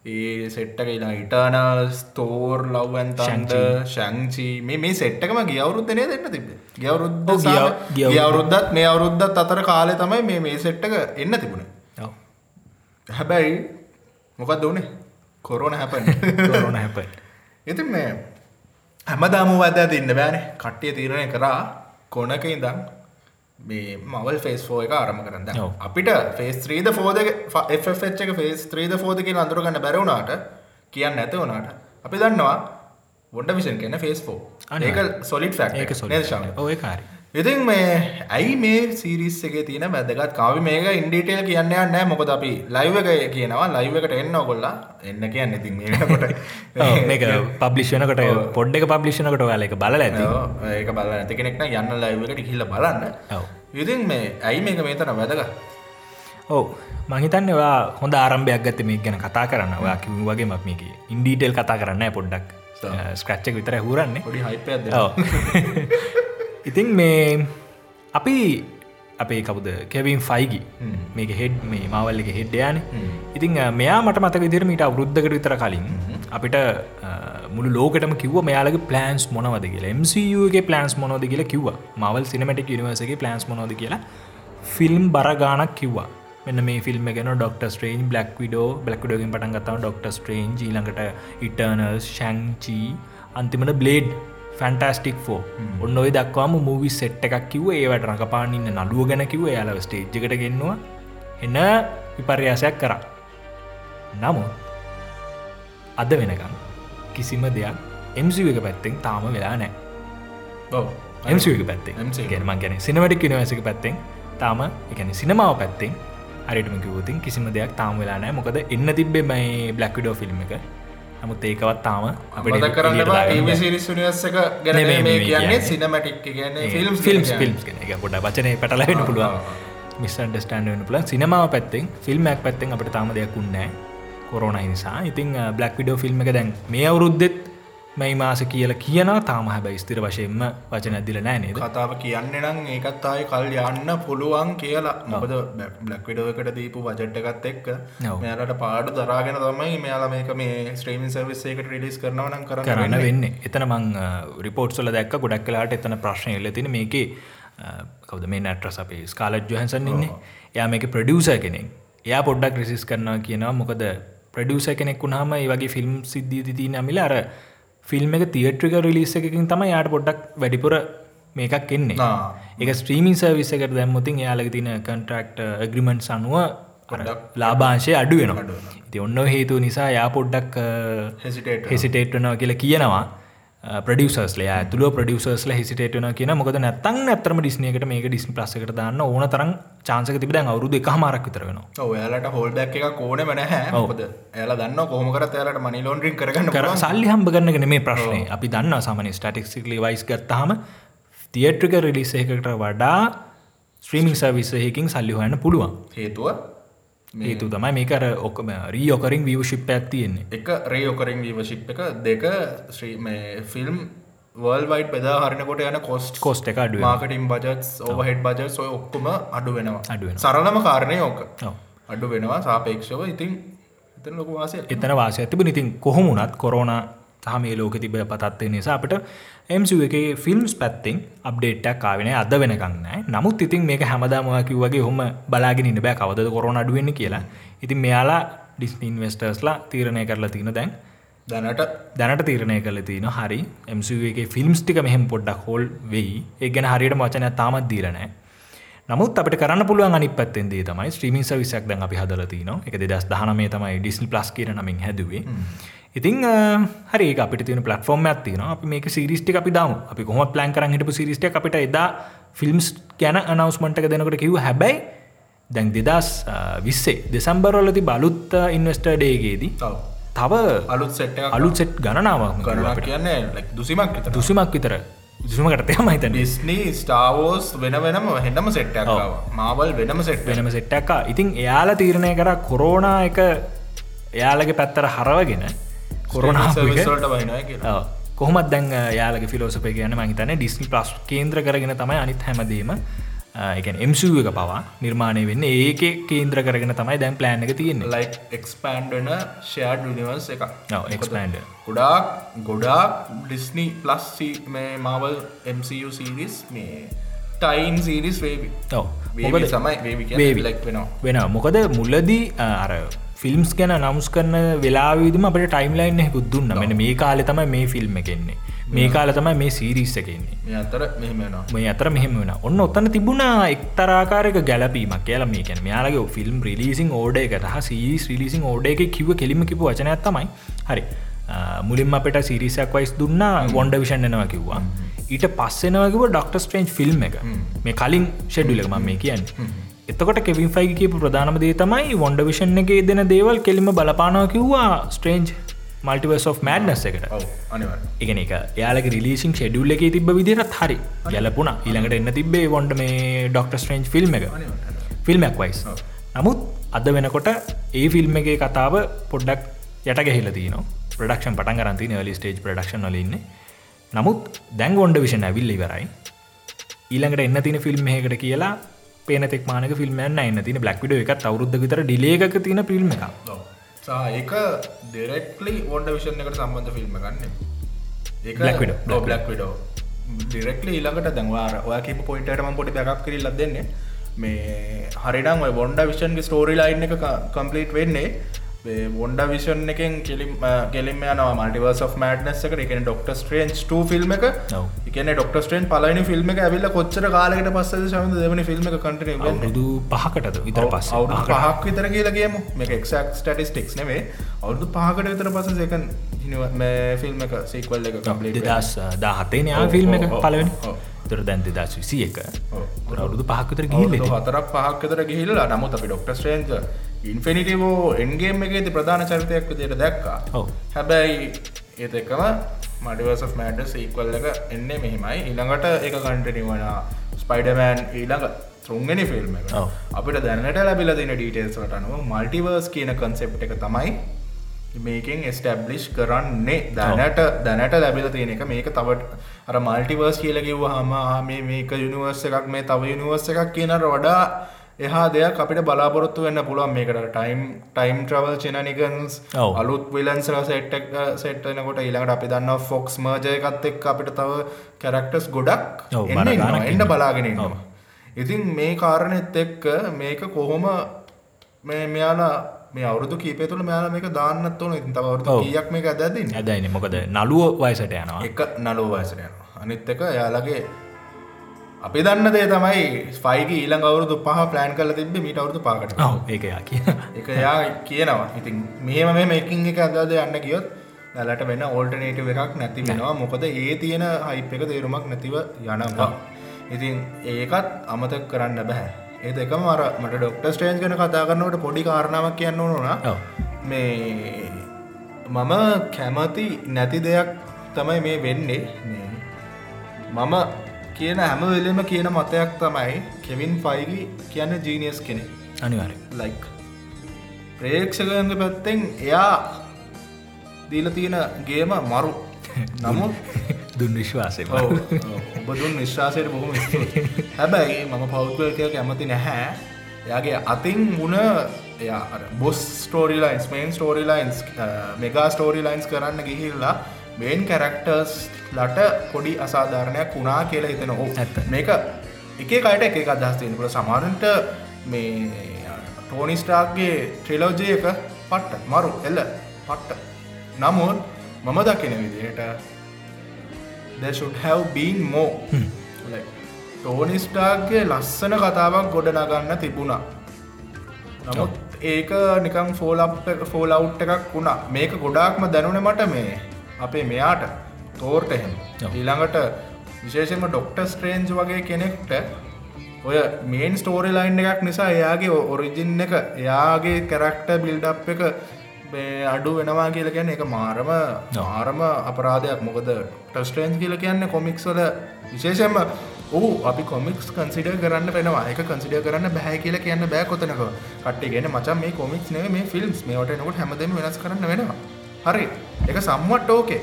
ඒ සෙට්ටක ඉලා ඉටානල් ස්තෝර් ලව්වන්තන්ද ශංචි මේ මේ සෙට්ටකම ගියවරුද්ධනය දෙන්න තිබ ගියවරුද්ධ ගියවරුද්ධත් මේ අවුරුද්ධත් අතර කාලය තමයි මේ මේ සෙට්ටක එන්න තිබුණ. හැබැයි මොකක්ද වනේ කොරෝන හැපන් කොරෝන හැපන් ඉතින් මේ හැමදාම වදා තින්න බෑන. කට්ටිය තීරණය කරා කොනක ඉඳම් මේ මවල් ෆේස් එක ආරම කරන්න. අපිට ෆේස් ත්‍රීද ෆෝද එක ෆේස් ත්‍රීද ෆෝද කිය අඳුරගන්න බැරවුණාට කියන්න නැත වුණාට අපි දන්නවා වොඩ විෂන් කියන ෆේස්. ඒක සොලිට් ෆැක් සොල් ඔය කාරි ඉතින් මේ ඇයි මේ සිරිස් එක තියෙන වැදගත් කාවි? මේක ඉන්ඩිටේල් කියන්න නෑ මොකද අපි ලයිව එක කියනවා. ලයිව එකට එන්න කොල්ලා එන්න කියන්න ඉතින් මේකට මේක පබ්ලිෂනකට පොඩ්ඩ එක පබ්ලිෂනකට යාල එක බල ඇති. ඒක බල ඇති කෙනෙක්න යන්න ලයිව එකට කිල්ල බලන්න. ඔව්. ඉතින් මේ ඇයි මේක මේ තන වැදග ඔව මහිතන්නවා හොඳ ආරම්භයක් ගත මේ ගැන කතා කරන්න. ඔයා කිව වගේ මක් මේක ඉන්ඩීටෙල් කතා කරන්න පොඩ්ඩක්. ස්ක්‍රච්චක් විතර හුරන්නේ. පොඩි හයිපයක් ඔව්. ඉතින් මේ අපි අපේ කවුද? කැවින් ෆයිගි මේක හෙඩ් මේ මවල් එක හෙඩ් යන. ඉතින් මෙයා මට මතක විදිර මීට අවරුද්ධකට විතර කලින් අපිට මුළු ලෝකටම කිව්ව මෙයාලගේ ප්ලන්ස් මොනවද කියලා. MCUගේ ප්ලන්ස් මොනෝද කියලා කිව්ව. මවල් සිනමටික් නිවර්සගේ ප්ලන්ස් මොනෝද කියලා ෆිල්ම් බරගානක් කිව්වා. මෙන්න මේ ෆිල්ම් ගෙන ඩොක්ට ස්ට්‍රේන් බ්ලක් විඩෝ බ්ලක්ඩෝගෙන් පටන් ගතාව ඩොක්ට ස්ට්‍රේන් ඊළඟට ඉටර්නර්ස් ශංචී අන්තිමට බ්ලේඩ් ෆැන්ටස්ටික් ෆෝ ඔන්න ඔය දක්වාම මූවි සෙට් එකක් කිව ඒවට රඟපාන්න ඉන්න නළුව ගැන කිව යාලව ස්ටේජ්කට ගෙන්නවා. එන්න විපර්යාසයක් කරා. නමුත් අද වෙනකම් කිසිම දෙයක් MCU එක පැත්තෙන් තාම වෙලා නෑ MCU එක පැත්තෙන්. MCU. ගැනමන් ගැන සිනමටික් නිවසික පැත්තෙන් තාම එකන සිනමාව පැත්තෙන් අරිටම කිවතින් කිසිම දෙයක් තාම වෙලා නෑ මොකද එන්න තිබ්බේ මයි බ්ලක්විඩෝ ෆිල්ම් එක නමුත් ඒකවත් තාම මත කරන්නවා ඒසිරිස් නිවස්සක ගැන මේ කියන්නේ. සිනමටික් කියන්නේ ෆිල්ම් ෆිල්ම් ෆිල්ම් එක පොඩ වචනය පැටලවෙන්න පුළුවන්. මිස්න්ඩස්ටන්ඩ වන්න පුලන් සිනමාව පැත්තෙන් ෆිල්ම්මක් පැත්තෙන් අපට තාම දෙයක් උන්නෑ කොරෝණ නිසා. ඉතින් බ්ලක් විඩෝ ෆිල්ම් එක දැන් මේ අවුරුද්දෙත් මයි මාස කියලා කියනවා. තාම හැබැයි ස්තිර වශයෙන්ම වචන ඇදිල නෑ නේද? කතාව කියන්න නම් ඒකත් ආය කල් යන්න පුළුවන් කියලා. මොකද බ්ලක් විඩෝකට දීපු වජට්ටකත් එක්ක. මෙයාලට පාඩු දරාගෙන තමයි මෙයාලා මේක මේ ස්ත්‍රීමින් සර්විස් එකට රිලිස් කරනවනම් කරන්න කරන්න වෙන්නේ. එතන මං රිපෝට්සල දැක්ක ගොඩක් කලාට එතන ප්‍රශ්න එල්ල තින මේකේ කවද මේ නැට්‍රස් අපේ ස්කාලජ් ජොහන්සන් ඉන්නේ. එයා මේක ප්‍රඩියස කෙනෙක්. එයා පොඩ්ඩක් රිසිස් කරනවා කියනවා. මොකද ප්‍රඩියස කෙනෙක් වුණාම ඒ වගේ ෆිල්ම් සිද්ධී තිී නමිල අර ෆිල්ම් එක තියට්‍රික රිලිස එකකින් තම යාට පොඩ්ඩක් වැඩිපුර මේකක් එන්නේ. එක ස්ත්‍රීමින් සර්විස එකට දැම්මුතින් එයාලක තින කන්ට්‍රක්ට ග්‍රිමන්ට් අනුව ලාභාංශය අඩු වෙනවා. ඉති ඔන්න හේතු නිසා යා පොඩ්ඩක් Hesitate හෙසිටේට්වනවා කියලා කියනවා ප්‍රඩියසස්ල ඇතුල ප්‍රඩියසස්ල හිසිටේටන කියන මොකද නැත්තන් ඇතරම ඩිස්නයකට මේක ඩිස්නි ප්ලස්සකට දාන්න ඕන තරම් චාන්සක තිබ දැන් අවුරුදු එක මාරක් විතර වෙනවා. ඔයාලට හෝල්ඩක් එක කෝන මැනහැ ඔපද ඇල දන්න කොහමකර යාලට මනි ලෝන්ඩින් කරගන්න කර සල්ලි හම්බ කරන්නගෙන මේ ප්‍රශ්නය අපි දන්න සමන ස්ටටික්සිකලි වයිස් ගත්තහම තියට්‍රික රිලිස එකකට වඩා ස්ත්‍රීමිං සවිස්සයකින් සල්ලි හොයන්න පුළුවන්. හේතුව ඒතු තමයි මේකර ඔක්කම රීයෝකරින් විවශිප් ඇත්තියෙන්නේ එක රේෝකරින් වීවශිප් එක දෙක ශ්‍රී මේ ෆිල්ම් වල් වයිට පෙදා හරිනකොට යන කොස්ට කොස්ට එක අඩුව මාකටින් බජස් ඕවහෙඩ් බජස් ඔය ඔක්කොම අඩු වෙනවා. අඩු වෙනවා. සරලම කාරණය ඕක. අඩු වෙනවා සාපේක්ෂව. ඉතින් ඉතින් ලොක වාසය එතන වාසය තිබ ඉතින් කොහොමුණත් කොරෝණ තහ මේ ලෝක තිබ පතත්වය නිසා අපට එම්සු එක ෆිල්ම්ස් පැත්තිෙන් අප්ඩේට්ක් කාවෙන අද වෙනකන්න නමුත් ඉතින් මේක හැමදාමකිව වගේ හොම බලාගෙන ඉන්න බෑ. කවද කොරන අඩුවෙන්න කියලා. ඉතින් මෙයාලා ඩිස්නින් වෙස්ටර්ස්ලා තීරණය කරලා තින දැන් දැනට දැනට තීරණය කල තින හරි එම්සගේ ෆිල්ම්ස් ටික මෙහෙම පොඩ්ඩක් හෝල් වෙයි. ඒ ගැන හරියට වචන තාමත් දීරනෑ නමුත් අපට කරන්න පුළුවන් අනි පත්තෙන්දේ තමයි ස්ත්‍රීමින් සවිසක් දැන් අපි හදලතින එක දෙදස් දහනමේ තමයි ඩිස්නි ප්ලස් කියර නමින් හැදුවේ ඉතින් හරි අපිට තින පලටෆෝර්ම් ඇතින අපි මේක සිරිස්ටි අපි දම. අපි කොම ප්ලන් කරන්න හිටපු සිරිස්ට අපිට එදා ෆිල්ම්ස් ගැන අනවස්මටක දෙනකට කිව හැබැයි දැන් දෙදස් විස්සේ දෙසම්බරොලති බලුත් ඉන්වස්ට ඩේගේදී තව අලුත් සෙට් අලුත් සෙට් ගණනාවක් කරන කියන්නේ දුසිමක් දුසිමක් විතර. දුසම කරතයම හිතන ඩිස්නී ස්ටාවෝස් වෙන වෙනම හෙන්නම සෙට්ටක් මාවල් වෙනම සෙට් වෙනම සෙට්ටක්ක ඉතින් එයාලා තීරණය කර කොරෝනා එක එයාලගේ පැත්තර හරවගෙන කොරෝනා කොහමත් දැන් යාලගේ ෆිලෝසපය කියන මහිතන ඩිස්නි ප්ලස් කේන්ද්‍ර කරගෙන තමයි අනිත් හැමදීම එක එම්සුව එක පවා නිර්මාණය වෙන්න. ඒක කේන්ද්‍ර කරගෙන තමයි දැන් ප්ලෑන් එක තියෙන්නේ. ලයික් එක්ස්පෑන්ඩන ෂයාඩ් නිවර්ස් එක එක්ස්පන්ඩ ගොඩාක් ගොඩාක් ඩිස්නී ප්ලස් මේ මාවල් MCU සිරිස් මේ ටයින් සිරිස් වේවි වේවි සමයි වේවි. ලෙක් වෙනවා. වෙන මොකද මුල්ලදී අර ෆිල්ම්ස් ගැන නමුස් කරන වෙලාවිදම අපට ටයිම්ලයින් හෙකුත් දුන්න. මෙන මේ කාලෙ තමයි මේ ෆිල්ම් එකෙන්නේ මේ කාල තමයි මේ සීරිස් එකෙන්නේ අතර මේ අතර මෙහෙම වෙන ඔන්න ඔත්තන තිබුණා එක්තරාකාරක ගැලපීමක් කියලා මේ කැන මෙයාලගේ ෆිල්ම් රිලිසින් ඕඩ එක හහ සීස් රිලිසින් ඕඩ එක කිව කෙලිම කිපු වචනයක් තමයි. හරි. ආ, මුලින්ම අපට සිරිසයක් වයිස් දුන්න වොන්ඩ විෂන් එනවා කිව්වා. ඊට පස්සෙනවකිව ඩොක්ට ස්ට්‍රේන්ජ් ෆිල්ම් එක. මේ කලින් ෂෙඩුලක ම මේ කියන්න එතකොට කෙවින් ෆයිග කියපු ප්‍රධානම දේ තමයි වොන්ඩ විෂන් එක දෙන දේවල් කෙලිම බලපානව කිව්වා ස්ට්‍රේන්ජ් මල්ටිවර්ස් of මෑඩ්නස් එකට. එකන එක යාලක රිලිසින් ෂෙඩුල්ල එක තිබ විදිරත් හරි. ගැලපුන ඊළඟට එන්න තිබේ වොන්ඩ මේ ඩොක්ට ස්ට්‍රේන්ජ් ෆිල්ම් එක. ෆිල්ම්ක් වයිස් නමුත් අද වෙනකොට ඒ ෆිල්ම් එක කතාව පොඩ්ඩක් යට ගැහිල තින ප්‍රඩක්ෂන් පටන් කරන්ති නලි ස්ටේජ් ප්‍රඩක්ෂන් වලන්න නමුත් දැන් ගොන්ඩ විෂණ ඇවිල්ල ඉවරයි. ඊළඟට එන්න තින ෆිල්ම් එකට කියලා පේනතෙක් මානක ෆිල්ම් එන්න තින බ්ලක්විඩ එකත් අවරුද්ධ විතර ඩිලේක තින ෆිල්ම් එක ඒක ඩෙරෙක්ලි ඔොන්ඩ විෂන් එකට සම්බන්ධ ෆිල්ම් ගන්න ඒ Black Widow, Black Black Widow directly ඊළඟට දැන්වාර ඔය කිප පොයින්ටම පොටි බැක් කරල දෙන්නේ. මේ හරිනම් ඔය බොන්ඩ විෂන්ගේ ස්ටෝරි ලයින් එක කම්පලිට් වෙන්නේ වොන්ඩ විෂන් එකෙන් කෙලිම් කෙලිම යනවා මල්ටිවර්ස් of මෑඩ්නස් එක එකන ඩොක්ට ස්ට්‍රේන්ස් ට ෆිල්ම් එක. එකන ඩොක්ට ස්ට්‍රේන් පලනි ෆිල්ම් එක ඇවිල්ල කොච්චර කාලකට පස්ස සම දෙවනි ෆිල්ම් එක කටන අවුරුදු පහකටද විතර අවුදු පහක් විතර කියලගේම මේ එක්ක් ස්ටටිස්ටික්ස් නෙවේ අවුදු පහකට විතර පස සකන් ෆිල්ම් එක සීක්වල් එක කම්පලි දෙදස් දාහතේ නයා ෆිල්ම් එක පලවෙනි ඔව්. තර දැන් දෙදස් විසි එක ඔව්. අවුරුදු පහක්කතර ගිහිල්ල හතරක් පහක්කතර ගිහිල්ලා නමුත් අපි Doctor Strange Infinity War Endgame එකේති ප්‍රධාන චරිතයක් විදියට දැක්කා. හැබැයි ඒත එකම මඩිවර්ස් මෑඩ සීක්වල් එක එන්නේ මෙහිමයි ඊළඟට එක කන්ටනිවන ස්පයිඩමෑන් ඊළඟ තුන්ගනි ෆිල්ම්. අපිට දැනට ලැබිල දින ඩීටේල්ස්ලට අනුව මල්ටිවර්ස් කියන කන්සෙප් එක තමයි මේකින් ස්ටබ්ලිෂ් කරන්නේ දැනට දැනට ලැබිල තියෙන එක මේක තවට අර මල්ටිවර්ස් කියලකිව හම මේ මේක යුනිවර්ස එකක් මේ තව යුනිවර්ස එකක් කියනට වඩා එහා දෙයක් අපිට බලාපොරොත්තු වෙන්න පුළුවන් මේකට ටයිම් ටයිම් ට්‍රවල් චිනනිකන්ස් ඔව්. අලුත් විලන්සල සෙට්ක් සෙට්නකොට ඊළඟට අපි දන්න ෆොක්ස් මර්ජයකත් එක් අපිට තව කැරක්ටස් ගොඩක් එන්න. බලාගෙන. ඉන්නවා ඉතින් මේ කාරණෙත් එක්ක මේක කොහොම මෙයාලා මේ අවුරුදු කීපය තුළ මෙයාලා මේක දාන්නත් ඕන. ඉතින් තව අවුරුදු. කීයක් මේක ඇදදින්න ඇදයින. මොකද නළුව වයසට යනවා. එක නලෝ වයසට යනවා. අනිත් එක එයාලගේ අපි දන්න දේ තමයි ස්පයිගේ ඊළඟ අවුරුදු පහ ප්ලෑන් කල තිබ මීට අවුරුදු පාකට ඔව ඒක යා කිය එක යා කියනවා. ඉතින් මේම මේ මේකින් එක අදද යන්න කියොත් දැලට වෙන ඕල්ටනේටව එකක් නැති වෙනවා. මොකද ඒ තියෙන හයිප් එක තේරුමක් නැතිව යනවා. ඉතින් ඒකත් අමතක් කරන්න බැහැ ඒ දෙකම අර මට ඩොක්ට ස්ටේන්ස් ගැන කතා කරනවට පොඩි කාරණාවක් කියන්න ඔව්. මේ මම කැමති නැති දෙයක් තමයි මේ වෙන්නේ. මම කියන හැම වෙලෙම කියන මතයක් තමයි කෙවින් ෆයිගි කියන්න ජීනියස් කෙනෙ අනිවාරය ලයික් ප්‍රේක්ෂකයන්ග පැත්තෙන් එයා දීල තියෙන ගේම මරු. නමුත් දුන් විශ්වාසය. ඔබ දුන් විශ්වාසයට බොහොම. හැබැයි මම පෞද්ගලකය කැමති නැහැ එයාගේ අතින් මුණ boss story lines main story lines mega story lines කරන්න ගිහිල්ලා මේන් කැරක්ටර්ස් ලට පොඩි අසාධාරණයක් වුණා කියලා හිතෙන ඕ ඇත්ත. මේක එකේ කයට එක අදහස් තියෙනපුල සමාරන්ට මේ ටෝනිස්ටාක්ගේ ට්‍රිලෝජය එක පට්ට මරු එල්ල පට්ට නමුත් මම දකින විදියට there should have been more. Like ටෝනිස්ටාක්ගේ ලස්සන කතාවක් ගොඩ නගන්න තිබුණා. නමුත් ඒක නිකං ෆෝල් ෆෝලව් එකක් වුණා. මේක ගොඩාක්ම දැනුන මට මේ අපේ මෙයාට තෝර්ට එහෙම. ඊළඟට විශේෂෙන්ම ඩොක්ට ස්ට්‍රේන්ජ් වගේ කෙනෙක්ට ඔය මේන් ස්ටෝරි ලයින් එකක් නිසා එයාගේ ඔරිජින් එක එයාගේ කැරක්ට බිල්ඩ් එක අඩු වෙනවා කියල කියන්න එක මාරම මාරම අපරාධයක්. මොකද ටස්ට්‍රේන්ස් කියල කියන්න කොමික්ස්වල විශේෂෙන්ම ඕ අපි කොමික්ස් කන්සිඩ කරන්න පෙනවා එක කන්සිඩ කරන්න බැහැ කියල කියන්න බෑ කොතනක කට්ටිගෙන මචන් මේ කොමික්ස් නේ මේ ෆිල්ම්ස් මේට නොට හැමදම වෙනස් කරන්න වෙනවා. හරි. එක සම්මට ඕකේ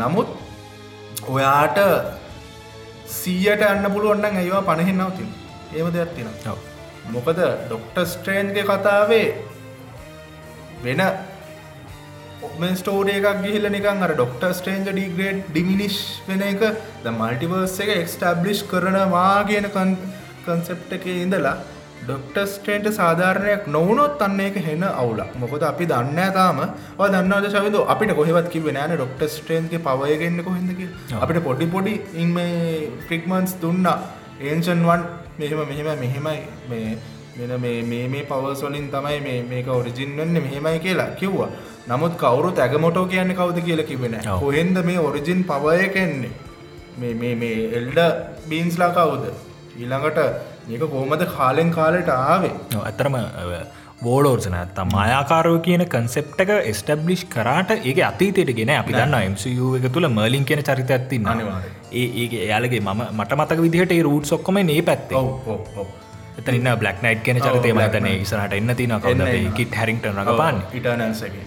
නමුත් ඔයාට සීයට අන්න පුළුවන්න ඇයවා පණහෙන් නවතින් ඒම දෙයක් තින. මොකද ඩොක්ට ස්ට්‍රේන්ගේ කතාවේ වෙන ඔම ස්ටෝඩ එකක් ගිහිල නිකන් අර ඩොක්ට ස්ටේන්ජ ඩිග්‍රේඩ් ඩිමිනිශ් වෙන එක ද මල්ටිවර්ස් එක එක්ස්ටබ්ලිෂ් කරනවා කියන කන්සෙප්ට එක ඉඳලා ඩොක්ට ස්ටේන්ට සාධාරණයක් නොවනොත් අන්න එක හෙන අවුල මොකද අපි දන්න තාම. දන්නද ශවිද අපිට කොහෙවත් කිව නෑන ඩොක්ට ස්ටේන්ගේ පවයගෙන්න්න කොහෙදක අපිට පොඩි පොඩි ඉම ෆික්මන්ස් දුන්නා. ඒන්ෂන්වන් මෙහෙම මෙහෙම මෙහෙමයි. මේ මෙන මේ මේ මේ පවස්වලින් තමයි මේ මේක ඔරිජින්වන්න මෙහෙමයි කියලා කිව්වා. නමුත් කවුරු ඇගමොටෝ කියන්න කවුද කියලා කිවෙන ඔව්. කොහෙන්ද මේ ඔරිජින් පවය කෙන්නේ මේ මේ මේ එල්ඩ බීන්ස්ලා කවුද? ඊළඟට මේක කොහමද කාලෙන් කාලට ආවේ? ඔව්, ඇත්තරම බෝලෝර්සන ඇත්තම් මායාකාරව කියන කන්සෙප් එක ස්ටබ්ලිෂ් කරාට ඒක අතීතයට ගෙන අපි දන්න MCU එක තුළ මර්ලින් කියන චරිත ඇත්තින්න අනිවාර්යෙන්. ඒ ඒ එයාලගේ ම මට මතක විදිහට ඒ රූට් ඔක්කොම ඒ පැත්තේ එතන්න බ්ලක් නයිට් කියන චරිතය මතන. ඉසනට එන්න තින කවද. කිට හැරිින්ට රඟපාන්න? ඉටනන්සගේ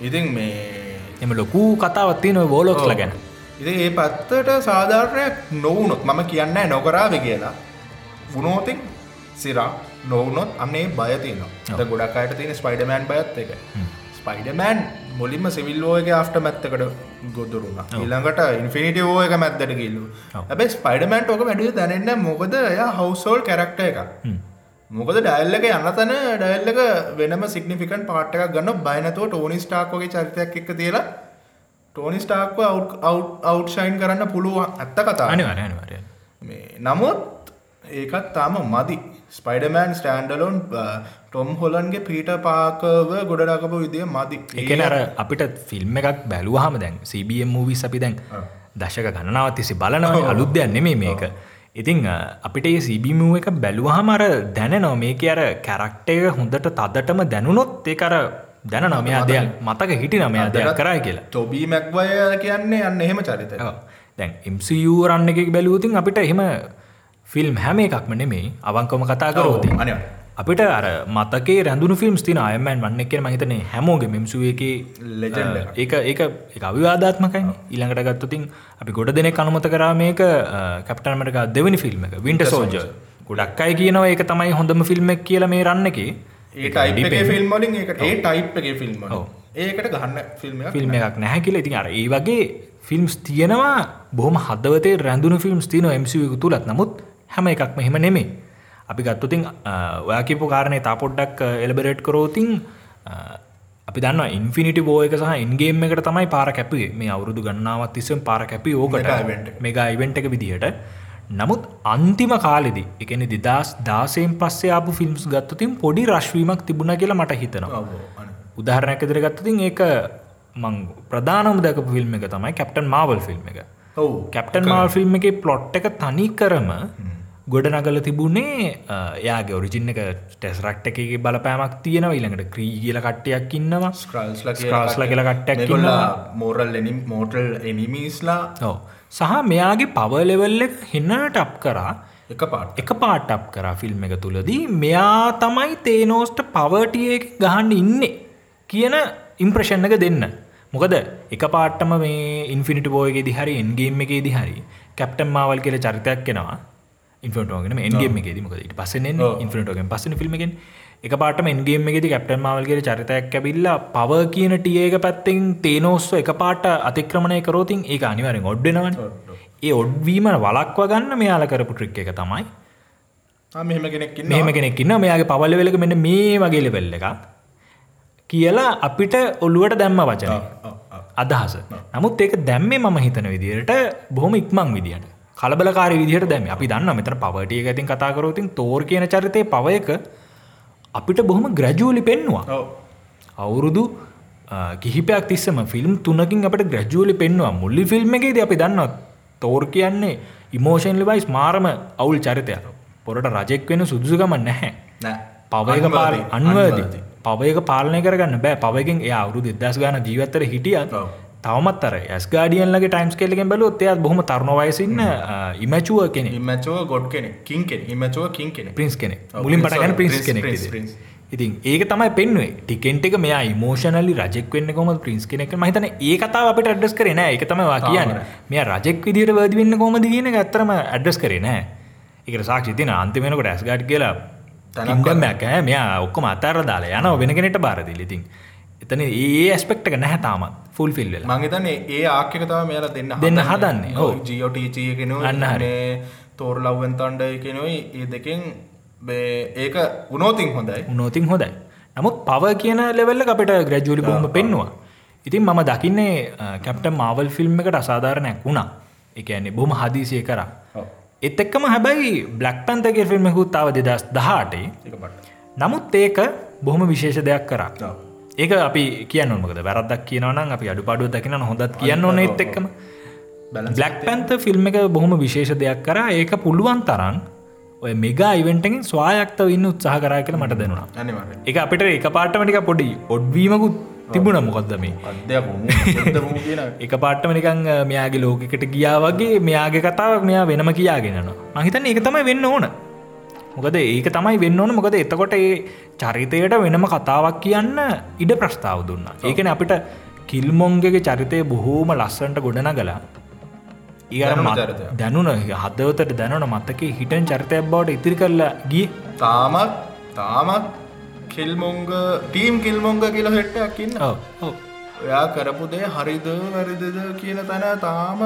ඉතින් මේ එම ලොකු කතාවත්තිය නො බෝලෝක්ල ගැන. ඉති ඒ පත්තට සාධාරණයක් නොවුනොත් මම කියන්න නොකරාව කියලා. වුණෝතින් සිරා නොවනොත් අන්නේ බයතියනවා ද ගොඩක් අයට තියෙන ස්පයිඩමෑන් බයත් එක. ස්පයිඩමෑන් මුලින්ම සිවිල්ලෝගේ ආෆ්ට මැත්තකට ගොදුරුණ ඊළඟට ඉන්ෆිනිට ෝ එක මැත්තට කිල්ලු. ඇබයි ස්පයිඩමෑන්ට ඕක වැඩිය දැනන්න මොකද එය හවසෝල් කැරක්ට එක මොකද ඩයිල්ලක යන්න තැන ඩයිල්ලක වෙනම සිගනිිකන් පාට්ටක් ගන්න බයිනතුව ටෝනි ස්ටාක් වගේ චරිතයක් එක්ක තියලා ටෝනි ස්ටාක්ව අවට්ෂයින් කරන්න පුළුවන්. ඇත්ත කතා මේ නමුත් ඒකත් තාම මදි. ස්පයිඩමෑන් ස්ටෑන්ඩලොන් ටොම් හොලන්ගේ පීට පාකව ගොඩඩකපු විදිය මදි. එකන අර අපිට ෆිල්ම් එකක් බැලුවහම දැන් CBM මූවිස් අපි දැන් දශක ගණනාවත් තිසි බලනව අලුද්‍යයන් නෙමේ මේක. ඉතිං අපිට ඒ සිබිමූ එක බැලුවහම අර දැනනෝ මේක අර කැරක්ටය හොඳට තදටම දැනුනොත් ඒකර දැන නමයා දෙයක් මතක හිටි නමයා දෙයක් කරයි කියලා. තොබී මැක්වය කියන්නේ යන්න එහෙම චරිත දැන් MCU රන්න එක බැලූතින් අපිට එහෙම ෆිල්ම් හැම එකක්ම නෙමේ අවංකම කතා කරෝති අනිවා අපිට අර මතකේ රැඳුණු ෆිල්ම්ස් තින අයමන් වන්න එකෙන මහිතනේ හැමෝගේ මෙම්සුව එක Legend ඒක ඒක එක අවිවාධාත්මකයි ඊළඟට ගත්තුතින් අපි ගොඩ දෙනෙ කනුමත කරා මේක කැප්ටන්මටක දෙවනි ෆිල්ම් එක වින්ට සෝජ ගොඩක් අයි කියනවා ඒක තමයි හොඳම ෆිල්ම් එක කියල මේ රන්න එක. ඒ ෆිල්ම් ඒකට ඒ ටයිප් එක ෆිල්ම් ඒකට ගහන්න ෆිල්ම් ෆිල්ම් එකක් නැහැ කියල. ඉතින් අර ඒ වගේ ෆිල්ම්ස් තියෙනවා. බොහම හදවතේ රැඳුණු ෆිල්ම්ස් තියන MCU තුළත් නමුත් හැම එකක්ම හෙම නෙමේ අපි ගත්තුතින් ඔයා කිපු කාරණය තා පොඩ්ඩක් එලබරේට් කරෝතින් අපි දන්න ඉන්ෆිනිටි බෝයක සහ ඉන්ගේම් එකට තමයි පාර කැපේ මේ අවුරුදු ගන්නාවත් තිස්සම් පාර කැපි ඕකට. මෙගා ඉවෙන්ට එක. විදිහට. නමුත් අන්තිම කාලෙදි එකන දෙදස් දාසයෙන් පස්සේ ආපු ෆිල්ම්ස් ගත්තතින් පොඩි රශ්වීමක් තිබුණ කියලා මට හිතනවා. උදාහරණයක් ඉදිර ගත්තතින් ඒක මං ප්‍රධානම දැක ෆිල්ම් එක තමයි කැප්ටන් මාවල් ෆිල්ම් එක. කැප්ටන් මාල් ෆිල්ම් එක ප්ලොට් එක තනි කරම ගොඩ නගල තිබුණේ යාගේ ඔරිජින්න එක ටෙස්රක්ට එක බලපෑමක් තියෙනව. ඊළඟට ක්‍රී කියල කට්ටයක් ඉන්නවා. ස්ක්‍රල්ස්ල කියල කට්ටක් මෝරල් එනිම් මෝටල් එනිමිස්ලා ඕ සහ මෙයාගේ පවලෙවල්ල එක හින්න ටප් කරා. එක පාට එක පාටප් කරා ෆිල්ම් එක තුළදී. මෙයා තමයි තේනෝස්ට පවටිය ගහන්න ඉන්නේ කියන ඉම්ප්‍රෂන් එක දෙන්න. මොකද එක පාටම මේ ඉන්ෆිනිට බෝයගේ දිහරි එන්ගේම් එකේ දිහරි කැප්ටම් මාවල් කියල චරිතයක් කෙනවා ඉන්ෆටෝගෙන එන්ගේම එකෙද මොකද ට පස්සෙන් ඉන්ෆටෝගෙන් පස්සන ෆිල්ම්ගෙන් එක පාටම එන්ගේම එකෙති කැප්ටන් මවල්ගේ චරිතයක් ඇබිල්ලා පව කියන ටියක පැත්තෙන් තේනෝස්ව එක පාට අතික්‍රමණය කරෝතින් ඒ අනිවරෙන් ඔඩ්ඩනවන් ඒ ඔඩ්වීම වලක්ව ගන්න මෙයාල කරපු ට්‍රික් එක තමයි. මෙහම කෙනෙක් මෙහම කෙනෙක්න්න මෙයාගේ පවල්ල වෙලක මෙන්න මේ වගේ ලෙවෙල්ල එකක්. කියලා අපිට ඔල්ලුවට දැම්ම වචන අදහස. නමුත් ඒක දැම්මේ මම හිතන විදියට බොහොම ඉක්මං විදියට කලබලකාර විදිහට දැම අපි දන්න මෙතර පවටිය ඇතින් කතාකරෝතින් තෝර් කියන චරිතය පවයක අපිට බොහොම ග්‍රජූලි පෙන්වා අවුරුදු කිහිපයක් තිස්සම ෆිල්ම් තුනකින් අපට ග්‍රජූලි පෙන්වා මුල්ලි ෆිල්ම් එකේද අපි දන්න තෝර් කියන්නේ ඉමෝෂන් ලිවයිස් මාරම අවුල් චරිතයක්. පොරට රජෙක් වෙන සුදුසුකම නැහැ. පවයක පාල අන්වදී. පවයක පාලනය කරගන්න බෑ. පවකින් එය අවුරු දෙදස් ගාන ජීවත්තර හිටියත් තවමත් අර ඇස් ගාඩියන්ලගේ ටයිම්ස් කෙලෙන් බලොත් එයත් බොහම තරුණවයසින්න ඉමචුව කෙනෙ ඉමචෝ ගොඩ් කෙනෙ කින් කෙන ඉමචෝ කින් කෙන පින්ස් කෙනෙ මුලින් පටගන පින්ස් කෙනෙ ඉතින්. ඒක තමයි පෙන්වේ ටිකෙන්ට එක මෙයා ඉමෝෂනලි රජෙක් වෙන්න කොම පින්ස් කෙනෙක් මහිතන ඒ කතා අපට අඩ්ඩස් කරන එක තමයිවා කියන්න. මෙය රජෙක් විදිට වැදි වෙන්න කොමද කියන ඇත්තරම ඇඩ්ඩස් කරන එක සාක්ෂි තින අන්තිමෙනකට ඇස් ගඩ් කියලා තනම්ගමයක් මෙයා ඔක්කොම අතාර දාලා යන වෙන කෙනෙට බාරදිලිතින් එතන ඒ ඇස්පෙක්ට එක නැහැ තාමත් ෆුල් ෆිල් වෙලා මංගේතන ඒ ආක්‍යක තම මේලා දෙන්න දෙන්න හදන්නේ. හෝ ජියෝටීචය කෙන අන්න හරි. තෝර ලව්වෙන් තන්ඩ කෙනොයි ඒ දෙකින් ඒක උනෝතින් හොඳයි. උනෝතින් හොඳයි. නමුත් පව කියන ලෙවල්ල අපට ග්‍රජුලි බොහම පෙන්නවා. ඉතින් මම දකින්නේ කැප්ට මාවල් ෆිල්ම් එකට අසාධාරණයක් වුණා. එකන්නේ බොහම හදිසිය කරා. එත් එක්කම හැබැයි බ්ලක් පැන්තගේ ෆිල්ම්මකුත් තාව දෙදස් දහටේ නමුත් ඒක බොහොම විශේෂ දෙයක් කරා ඒක අපි කියන්න මොකද වැරදක් කියනවනම් අපි අඩු පාඩුව දකින හොඳත් කියන්න ඕන එත් එක්කම. බ්ලක් පැන්ත ෆිල්ම් එක. බොහොම විශේෂ දෙයක් කර. ඒක පුළුවන් තරන් ඔය මෙගා ඉවෙන්ටෙන් ස්වායක්ත ඉන්න උත්සාහ කරා කියල මට දෙනවා එක අපිට එක පාටමටික පොඩි ඔඩ්වීමකුත් තිබුණ. මොකොද්ද මේ? එක. පාට්ටම නිකං මෙයාගේ ලෝකෙකට ගියා වගේ මෙයාගේ කතාවක් මෙයා වෙනම කියාගෙනනවා මහිතන ඒක තමයි වෙන්න ඕන මොකද ඒක තමයි වෙන්න ඕන. මොකද එතකොට ඒ චරිතයට වෙනම කතාවක් කියන්න ඉඩ ප්‍රස්ථාව දුන්න. ඒකන අපිට කිල්මොන්ගේ චරිතය බොහෝම ලස්සන්ට ගොඩන ගලා ඒ දැනුන හදවතට දැනන මත්තක හිටන් චරිතයක් බවට ඉතිරි කරලා ගිය. තාමත් තාමත් කෙල්මොංග ටීම් කිල්මොංග කියලා හෙට්ටයක්කින්න ඔයා කරපු දේ හරිද වැරිදද කියන තැන තාම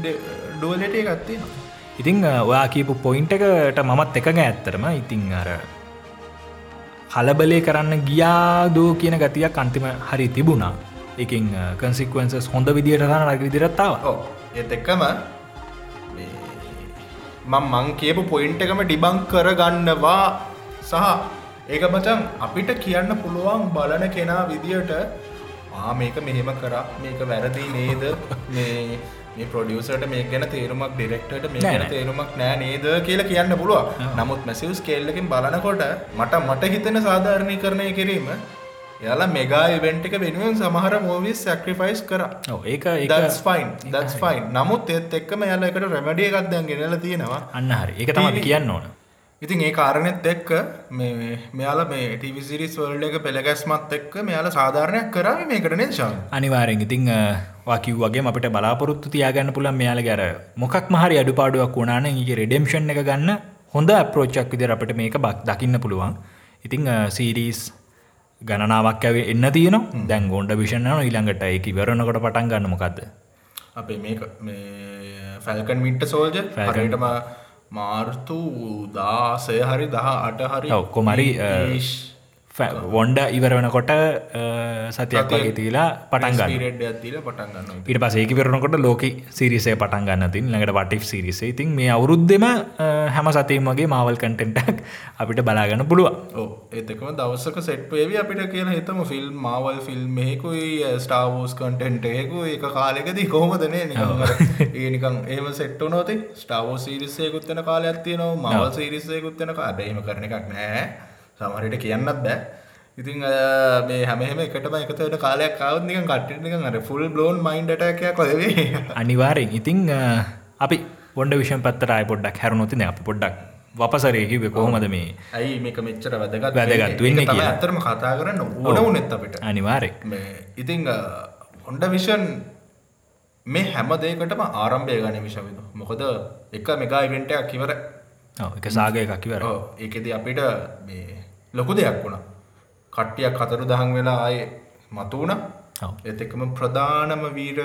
ඩුවලට ගත්තිනවා ඉතිං ඔයා කියපු පොයින්ට එකට මමත් එකඟ ඇත්තරම. ඉතිං අර කලබලේ කරන්න ගියාදෝ කියන ගතියක් අන්තිම හරි තිබුණා. එකින් කන්සික්වන්සස් හොඳ විදිට රන රග විදිරත්තාව ඕ ඒත් එක්කම මං මං කියපු පොයින්ට එකම ඩිබං කරගන්නවා සහ ඒක මචන් අපිට කියන්න පුළුවන් බලන කෙනා විදියට ආ මේක මෙහෙම කරා මේක වැරදි නේද? මේ මේ ප්‍රඩියසට මේ ගැන තේරුමක් ඩිරෙක්ටට මේ ගැන තේරුමක් නෑ නේද කියලා කියන්න පුළුව නමුත් මැසිවස් කේල්ලකින් බලනකොට මට මට හිතෙන සාධාරණය කරණය කිරීම යාලා මෙගා ඉවෙන්ට් එක වෙනුවෙන් සමහර මෝවිස් සැක්‍රිෆයිස් කර. ඒක ෆයින් දස් ෆයින් නමුත් ඒත් එක්කම යාල එකට රැමඩිය එකක් දැන් ගෙනල තියෙනවා. අන්න හරි. ඒක තමයි කියන්න ඕන ඉතින් ඒ කාරණෙත් එක්ක මෙයාල මේ ටිවිසිරිස් වල්ඩ එක පෙළගැස්මත් එක්ක මෙයාල සාධාරණයක් කරම මේකට නේශාව අනිවාරෙන් ඉතිං වාකිව් වගේ අපට බලාපොරොත්තු තියාගන්න පුළන් මෙයාල ගැර මොකක් මහරි අඩුපාඩුවක් වුණාන ඒ රෙඩම්ෂන් එක ගන්න හොඳ අප්‍රෝච්චක් විදිර අපට මේක බක් දකින්න පුළුවන්. ඉතිං සීරීස් ගණනාවක් ඇව එන්න තියන දැන් ගොන්ඩ විෂණ ඊළඟට එක වරණකොට පටන් ගන්න මොකක්ද අපේ මේ ෆැල්කන් මිට්ට සෝල්ජ පැරටම මාර්තු දාසය හරි දහ අට හරි ඔක්කොමරි වොන්ඩ ඉවර වෙනකොට සතියක් වගේ තිීලා පටන් ගන්න ඇතිල පටන් ගන්න ඉට පසේක කරනකොට ලෝක සිරිසේ පටන් ගන්න තින් ලඟට පටික් සිරිසේ ඉතින් මේ අවුරුද්ධම හැම සතීම වගේ මවල් කටෙන්ටක් අපිට බලාගන්න පුළුව ඒතකම දවසක සෙට්වේවි අපිට කියන හිතම. ෆිල්ම් මවල් ෆිල්ම් මෙහෙකුයි ස්ටාවෝස් කටෙන්ට එකු කාලෙකදී කොහොමදනේ ඒනිකම් ඒම සෙට්ටු නොති ස්ටාවෝ සිරිස්සයකුත්තන කාලයක් තියනවා. මවල් සිරිස්සයකුත්තන කාබේම කරන එකක් නෑ සමහරට කියන්නත් බෑ. ඉතින් මේ හැමහෙම එකටම එකතට කාලයක් කවත්නික කට්ටික අර ෆුල් බ්ලෝන් මයින්ඩටකයක් කොදවේ අනිවාරෙන් ඉතිං අපි බොඩ විෂන් පත්තරයි පොඩ්ඩක් හැරුණොතින අප පොඩ්ඩක් වපසරයකිව කොහොමද මේ? ඇයි මේක මෙච්චර වැදගත් වැදගත් වෙන්න කිය ඇතරම කතා කරන්න ඕන උනෙත් අපිට. අනිවාරෙක් ඉතිං හොන්ඩ විෂන් මේ හැම දෙයකටම ආරම්භය ගන විශවිද මොකද එක මෙගා ඉවෙන්ටයක් කිවර එක සාගය එකක් කිවර ඒකෙද අපිට ලොකු දෙයක් වුණා. කට්ටියක් කතරු දහන් වෙලා ආය මතු වුණ. එතකම ප්‍රධානම වීර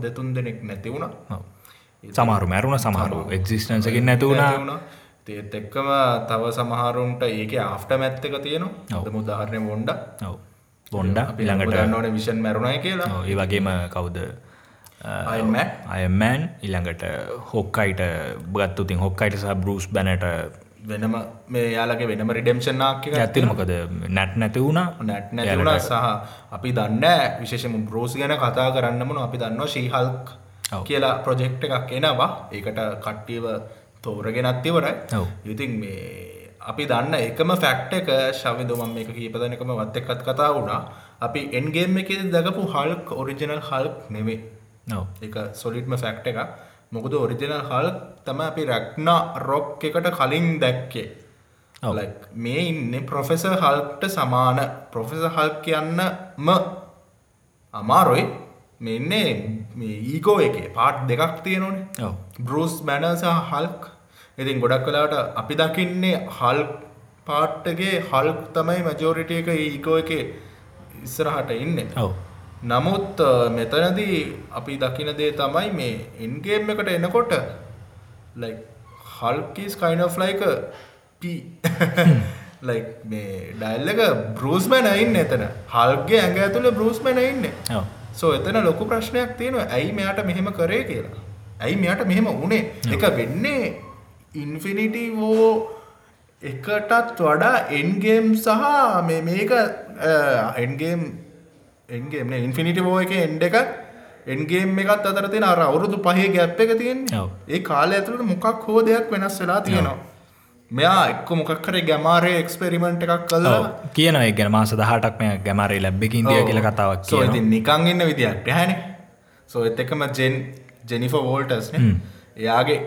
දෙතුන් දෙනෙක් නැති වුණ. සමහරු මැරුණ සමහරු එක්සිස්ටන්සකින් නැති වුණා. ඒත් එක්කම තව සමහරුන්ට ඒක ආෆ්ට මැත්තක තියෙනවා. ද මුදාහරණය බොන්්ඩ බොන්්ඩ පිළඟට නොන විෂන් මැරුණයි කියලා. ඒ වගේම කවුද අයමෑන් ඉළඟට හොක්කයිට බගත්තුතින් හොක්කයිට සහ බරුස් බැනට වෙනම මේ යාලගේ වෙනම රිඩම්ෂන් ඇතින මොකද? නැට් නැති වුණ. නැට් නැතිවුණ සහ අපි දන්න විශේෂම බ්‍රෝස් ගැන කතා කරන්නමන අපි දන්නවා? ශීහල්ක් කියලා ප්‍රොජෙක්් එකක් එනවා. ඒකට කට්ටියව තෝරගෙනත් ඉවරයි. ඉතින් මේ අපි දන්න එකම ෆැක්ට එක ශවිදුමන් මේක කීපදනකම වත් එක්කත් කතා වුණා. අපි එන්ගේම් එක දගපු හල්ක් ඔරිජිනල් හල්ක් නෙවේ එක සොලිට්ම ෆැක්ට එක මොකද ඔරිජිනල් හල් තම අපි රැක්න රොක් එකට කලින් දැක්කේ. මේ ඉන්න ප්‍රොෆෙස හල්ට සමාන. ප්‍රොෆෙස හල් කියන්නම අමාරොයි. මෙන්නේ මේ ඊකෝ එක පාට් දෙකක් තියෙනවනේ බරුස් බැනස හල්ක් ඉතින් ගොඩක් කලාට අපි දකින්නේ හල් පාට්ටගේ හල්ක් තමයි මජෝරිට එක ඊකෝ එක ඉස්සරහට ඉන්න නමුත් මෙතනදී අපි දකින දේ තමයි මේ එන්ගේම් එකට එනකොට ලයි හල්කීස් කයින් ලයික පී ලයි මේ ඩයිල් එක බරුස්මැන ඉන්න එතන. හල්ගේ ඇඟ ඇතුළ බරුස්මැන ඉන්න. සෝ එතන ලොකු ප්‍රශ්නයක් තියෙනවා. ඇයි මෙයාට මෙහෙම කරේ කියලා? ඇයි මෙයාට මෙහෙම උනේ එක වෙන්නේ ඉන්ෆිනිටීවෝ එකටත් වඩා එන්ගේම් සහ මේ මේක එන්ගේම් එන්ගේම ඉන්ෆිනිටි එක එන්ඩ එකක් එන්ගේම් එකත් අතර තියෙන අර අවුරුදු පහේ ගැප් එක තියෙන ඒ කාලය ඇතුළට මොකක් හෝ දෙයක් වෙනස් වෙලා තියෙනවා. මෙයා එක්ක මොකක්කර ගැමාරය එක්ස්පෙරිමෙන්ට් එකක් කල්ලා කියන එක ගැන මාස දහටක් මේ ගැමාරේ ලැබ්බකින් දිය කියල කතාවක් ඉතින් නිකං ඉන්න විදියක් හැන සෝ එත් එකම ජෙන් ජෙනිෆ වෝල්ටස් එයාගේ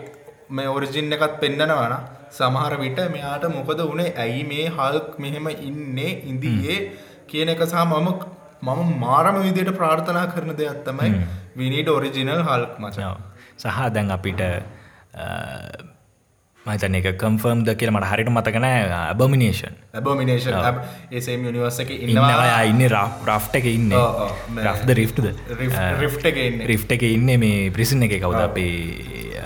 මේ ඔරිජින් එකත් පෙන්න්නනවන සමහර විට මෙයාට මොකද වනේ? ඇයි මේ හල්ක් මෙහෙම ඉන්නේ ඉන්දයේ කියන එක සහ මම මම මාරම විදියට ප්‍රාර්ථනා කරන දෙයක් තමයි විනිට ඔරිජිනල් හල්ක් මචාව සහ දැන් අපිට මතන එක කම්ෆර්ම් ද කියල මට හරිට මතකනෑ ඇබමිනේෂන් ඇබමිනේෂන් ඒසේම් යනිවර්සක ඉන්නවා. ඉන්න රාෆ්ට එක ඉන්න. රා්ද රිෆ්ටද රිෆ්ට එක ඉන්න. මේ ප්‍රසින් එක. කවුද අපේ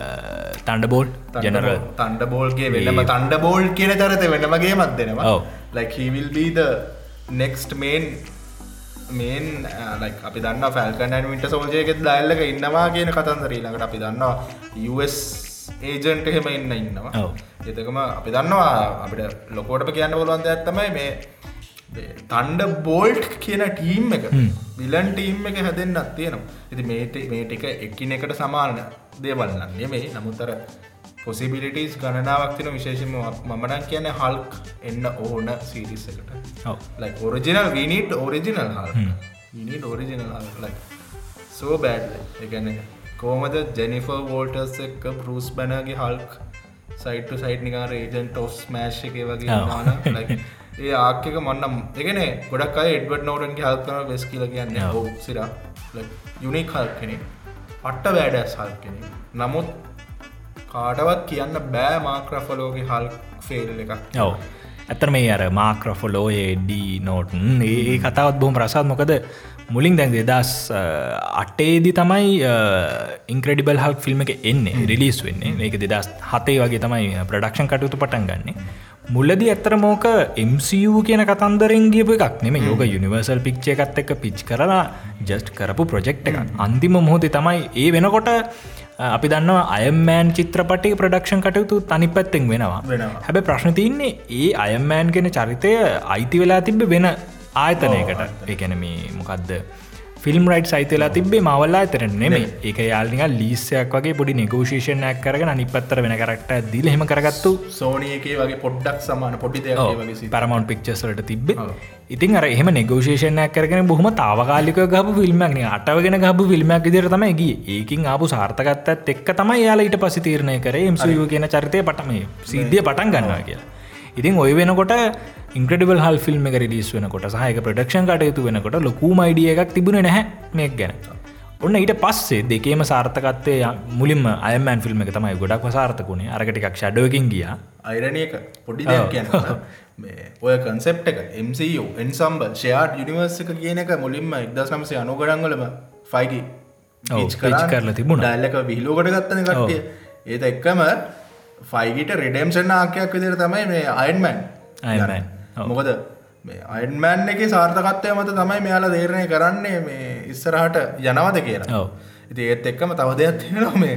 තන්ඩ බෝල් ජනර තන්ඩ බෝල්ගේ වෙනම තන්ඩ බෝල් කියන චරත වෙනමගේ මත් දෙනවා. ඔව්. ලයිවිල් බීද නෙක්ස්ට මේන් මේන් ලයි අපි දන්න ෆැල්කනන් විට සෝජයගෙත් දල්ලක ඉන්නවා කියන කතන්දරී ළඟට අපි දන්නවා US ඒජන්ට එහෙම ඉන්න ඉන්නවා. එතකම අපි දන්නවා අපිට ලොකෝටම කියන්න බලුවන්ද ඇත්තමයි මේ තන්ඩ බෝල්ට් කියන ටීම් එක විලන් ටීම් එක හැදෙන්න්නත් තියෙනවා. ඇති මේට මේ ටික එක්කින එකට සමාන දේවල්න්නේ මේ. නමුත්තර පොසිබිලිටස් ගණනාවක් තින විශේෂම මමනක් කියන හල්ක් එන්න ඕන සීරිස් එකට. ඔව්. like original we need original Hulk. we need original Hulk like so bad එකන කෝමද ජෙනිෆර් වෝල්ටර්ස් එක්ක බරුස් බැනගේ හල්ක් සයිට සයිට් නිකාර ඒජන්ට ඔෆ් ස්මෑශ් එක වගේ like ඒ ආක්ක මන්නම් එකන ගොඩක් අයි එඩ්වඩ් නෝටන්ගේ හල්කන වෙස් කියල කියන්න. ඔව්. සිරා යුනික් හල් කෙනෙ පට්ට වැඩෑස් හල් කෙනෙ නමුත් කාටවත් කියන්න බෑ මාක්‍රෆලෝගේ හල් ෆේල් එකක් ඔව. ඇතර මේ අර මාක්‍රෆොලෝ ඒඩී නෝටන් ඒ කතාවත් බොහම ප්‍රසාත් මොකද මුලින් දැන් දෙදස් අටේදි තමයි ඉංක්‍රඩිබල් හල් ෆිල්ම් එක එන්නේ රිලිස් වෙන්නේ. මේක දෙදස් හතේ වගේ තමයි ප්‍රඩක්ෂන් කටයුතු පටන් ගන්නේ. මුල්ලදි ඇත්තර මෝක MCU කියන කතන්දරෙන් ගියපු එකක් නෙම යෝක යුනිවර්සල් පික්ෂ එකත් එක පිච් කරලා ජස්ට් කරපු ප්‍රජෙක්් එක අන්තිම මොහොතේ තමයි ඒ වෙනකොට අපි දන්නවා අයමෑන් චිත්‍රපටි ප්‍රඩක්ෂන් කටයුතු තනි පැත්තෙන් වෙනවා. හැබැ ප්‍රශ්න තියන්නේ ඒ අයමෑන් ගෙන චරිතය අයිති වෙලා තිබ්බ වෙන ආයතනයකට. ඒකැන මේ මොකක්ද ෆිල්ම් රයිට් සයිතලා තිබේ මවල්ලා ඇතර නෙමේ ඒක යාල්නික ලීස්සයක් වගේ පොඩි නිගෝෂේෂණයක් කරගෙන අනිපත්තර වෙන කරක්ට දිල හෙම කරගත්තු සෝනියකේ වගේ පොඩ්ඩක් සමාන පොඩි. පැරමවන්් පික්චස්ලට ඔව්. ඉතින් අර එහම නෙගෝෂේෂණයක් කරගෙන බොහම තාවකාලික ගබ ෆිල්ම්මක්න අටවගෙන ගබ ෆිල්ම්මක් ඉදිර තමයි ගිය. ඒකින් ආපු සාර්ථකත්තත් එක්ක තමයි යාලා ඊට පසි තීරණය කර MCU කියන චරිතය පටම සිද්ධිය පටන් ගන්නවා කියලා. ඉතින් ඔය වෙනකොට ඉන්ක්‍රඩිබල් හල් ෆිල්ම් එක රිලිස් වෙනකොට සහයක ප්‍රඩක්ෂන් කටයුතු වෙනකොට ලොකූම අයිඩිය එකක් තිබුණ නැහැ මේක් ගැන ඔන්න ඊට පස්සේ දෙකේම සාර්ථකත්තය මුලින්ම අයමන් ෆිල්ම් එක තමයි ගොඩක් සාර්ථකුණේ අරකටිකක් ෂඩුවකින් ගිය පොඩි දෙයක් කියන්න මේ ඔය කන්සෙප් එක MCU එන්සම්බල් ෂයාට් යුනිවර්ස එක කියන එක මුලින්ම එක්දස් නමසේ අනුගඩන්ගලම pitch කරලා තිබුණා. ඩැල්ලක විහිලෝකට ගත්තන කට්ටිය ඒත එක්කම ෆයිගිට රෙඩම්ෂන් ආකයක් විදිර තමයි මේ අයින්මන්. ඔව්. මොකද අයින්මෑන් එක සාර්ථකත්වය මත තමයි මෙයාලා තේරණය කරන්නේ මේ ඉස්සරහට යනවද කියලා. ඉති ඒත් එක්කම තව දෙයක් තියෙනවා මේ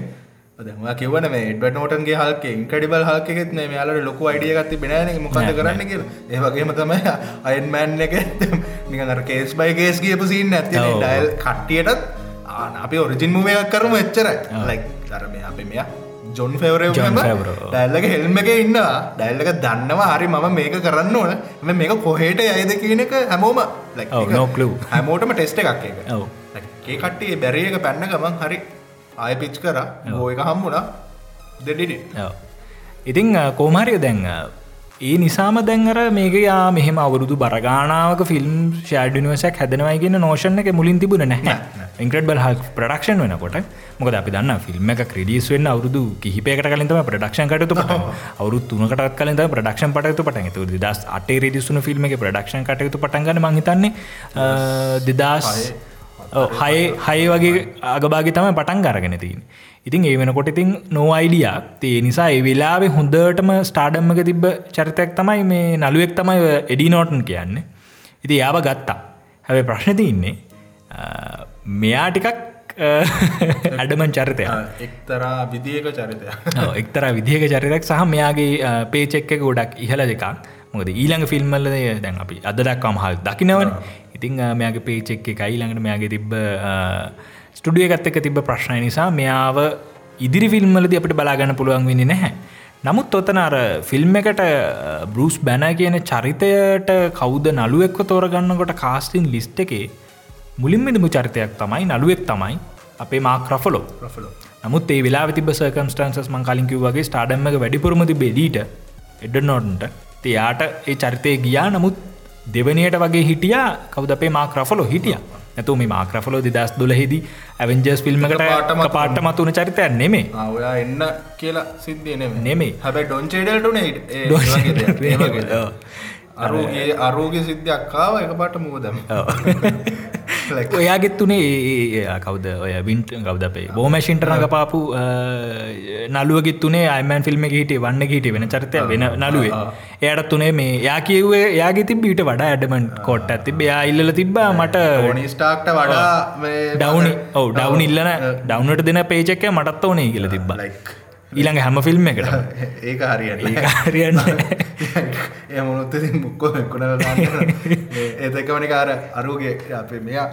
දම කිවන එඩ්වට නෝටන්ගේ හල්ක ඉන්කඩිබල් හල්කෙත් යාලට ලොකු අයිඩිය ගත්ති බෙනෑන මොකද කරන්න කියලා. ඒවගේම තමයි අයින්මෑන් එක නිකර කේස් බයි කේස් කියපු සින්න ඇති. ඩයිල් කට්ටියටත් ආන අපි ඔරිජින් මුවයක් කරම එච්චරයි. ලයි දරම අපි මෙයා ජොන් ෆෙවරේ. ඩැල්ලක හෙල්ම එක ඉන්නවා. ඩැල්ලක දන්නවා හරි මම මේක කරන්න ඕන. මේක කොහේට යයිද කියන එක හැමෝම no clue. හැමෝටම ටෙස්ට එකක් එක ඔව්. ඒ කට්ටිය බැරිය එක පැන්න ගමන් හරි ආය පිච් කර. ගෝ එක හම්බුණා. දෙඩිඩි. ඉතිං කෝමහරිය දැන් අ, ඒ නිසාම දැන්ර මේක යා මෙහෙම අවුරුදු බරගානාවක ෆිල්ම් ෂඩනිවසක් හැදනවයි කියන නෝෂණ එක මුලින් තිබුණ නැහැ ඉන්ක්‍රඩ්බල් හල් ප්‍රඩක්ෂන් වෙනකොට මොකද අපි දන්න ෆිල්ම් එක ක්‍රඩියස් වෙන්න අවුදු කිහිපයකට කලින්තම ප්‍රඩක්ෂන් කටතු පට අවුරු තුනකට කලින්ද ප්‍රඩක්ෂන් පටතු පට තු දස් අටේ රෙදිස්සුන ෆිල්ම් එක ප්‍රඩක්ෂන් කටයුතු පටන්ගන්න මහිතන්නේ දෙදස් හය හය වගේ අගභාගි තම පටන් ගරගෙන තින් ඉතින් ඒ වෙනකොට ඉතින් නෝ අයිඩියක් තේ නිසා ඒ වෙලාවේ හොඳටම ස්ටාඩම්මක තිබ්බ චරිතයක් තමයි මේ නළුවෙක් තමයි එඩි නෝටන් කියන්න. ඉති යාව ගත්තා. හැබ ප්‍රශ්න තින්නේ මෙයා ටිකක් අඩමන් චරිතය එක්තරා විදික චරිතය එක්තරා විදිහක චරිතක් සහ මෙයාගේ පේචෙක් එක ගොඩක් ඉහල දෙකක්. මොකද ඊළඟ ෆිල්ම්මල්ල දැන් අපි අද දක්වම හල් දකිනවන. ඉතිං මෙයාගේ පේචෙක් එක ඊළඟට මෙයාගේ තිබ්බ ස්ටඩිය එකත් එක තිබ්බ ප්‍රශ්නය නිසා මෙයාව ඉදිරි ෆිල්ම්මලද අපට බලාගන්න පුළුවන් වෙන්නේ නැහැ. නමුත් ඔතන අර ෆිල්ම් එකට බරුස් බැන කියන චරිතයට කවුද නළුවෙක්ව තෝරගන්නකොට කාස්ටින් ලිස්ට එකේ මුලින්ම නිමු චරිතයක් තමයි නළුවෙක් තමයි අපේ මාක්‍රෆලෝ ප්‍රෆලෝ නමුත් ඒ වෙලා තිබ සකම්ස්ටන්සස් මං කලින්කිව වගේ ස්ටාඩම්ම වැඩිපුරමති බෙඩීට එඩ නෝටන්ට. තියාට ඒ චරිතය ගියා නමුත් දෙවනයට වගේ හිටියා. කවද අපේ මාක්‍රෆලෝ හිටිය. නැතු මේ මාක්‍රෆලෝ දෙදස් දුලහිදී ඇවෙන්ජස් ෆිල්ම්මකට පාටම පාට මතුන චරිතයක් නෙමේ ඔයා එන්න කියලා සිද්ධිය නෙම. හැබැයි ඩොන්චේඩල්ටන. අරුගේ අරෝග සිද්ධයක් කාව එක පාට මුවදම ඔයාගෙත්තුනේ ඒ කවද? ඔය වින්ට ගවද අපේ? බෝමැශින්ටරඟ පාපු නලුවගෙත්තුනේ අයිමන් ෆිල්ම් හිටේ වන්න හිට වෙන චරිතය වෙන නලුවේ එයට තුනේ මේ යා කිව්වේ යාගේ තිබීට වඩා ඇඩමන් කොට් ඇති බයා ඉල්ල තිබ්බා මට ටෝනිස්ටාක්ට වඩා ඩවනි ඔව ඩවන ඉල්ලන ඩවනට දෙන පේචක්ක මටත් ඕනේ කියල තිබ්බ. like ඊළඟ හැම ෆිල්ම් එකට ඒක හරියන්න හරියන්න ඒ මොනොත් මුක්කෝ එක්කුණ ඒතකවනි කාර අරුගේ අපේ මෙයා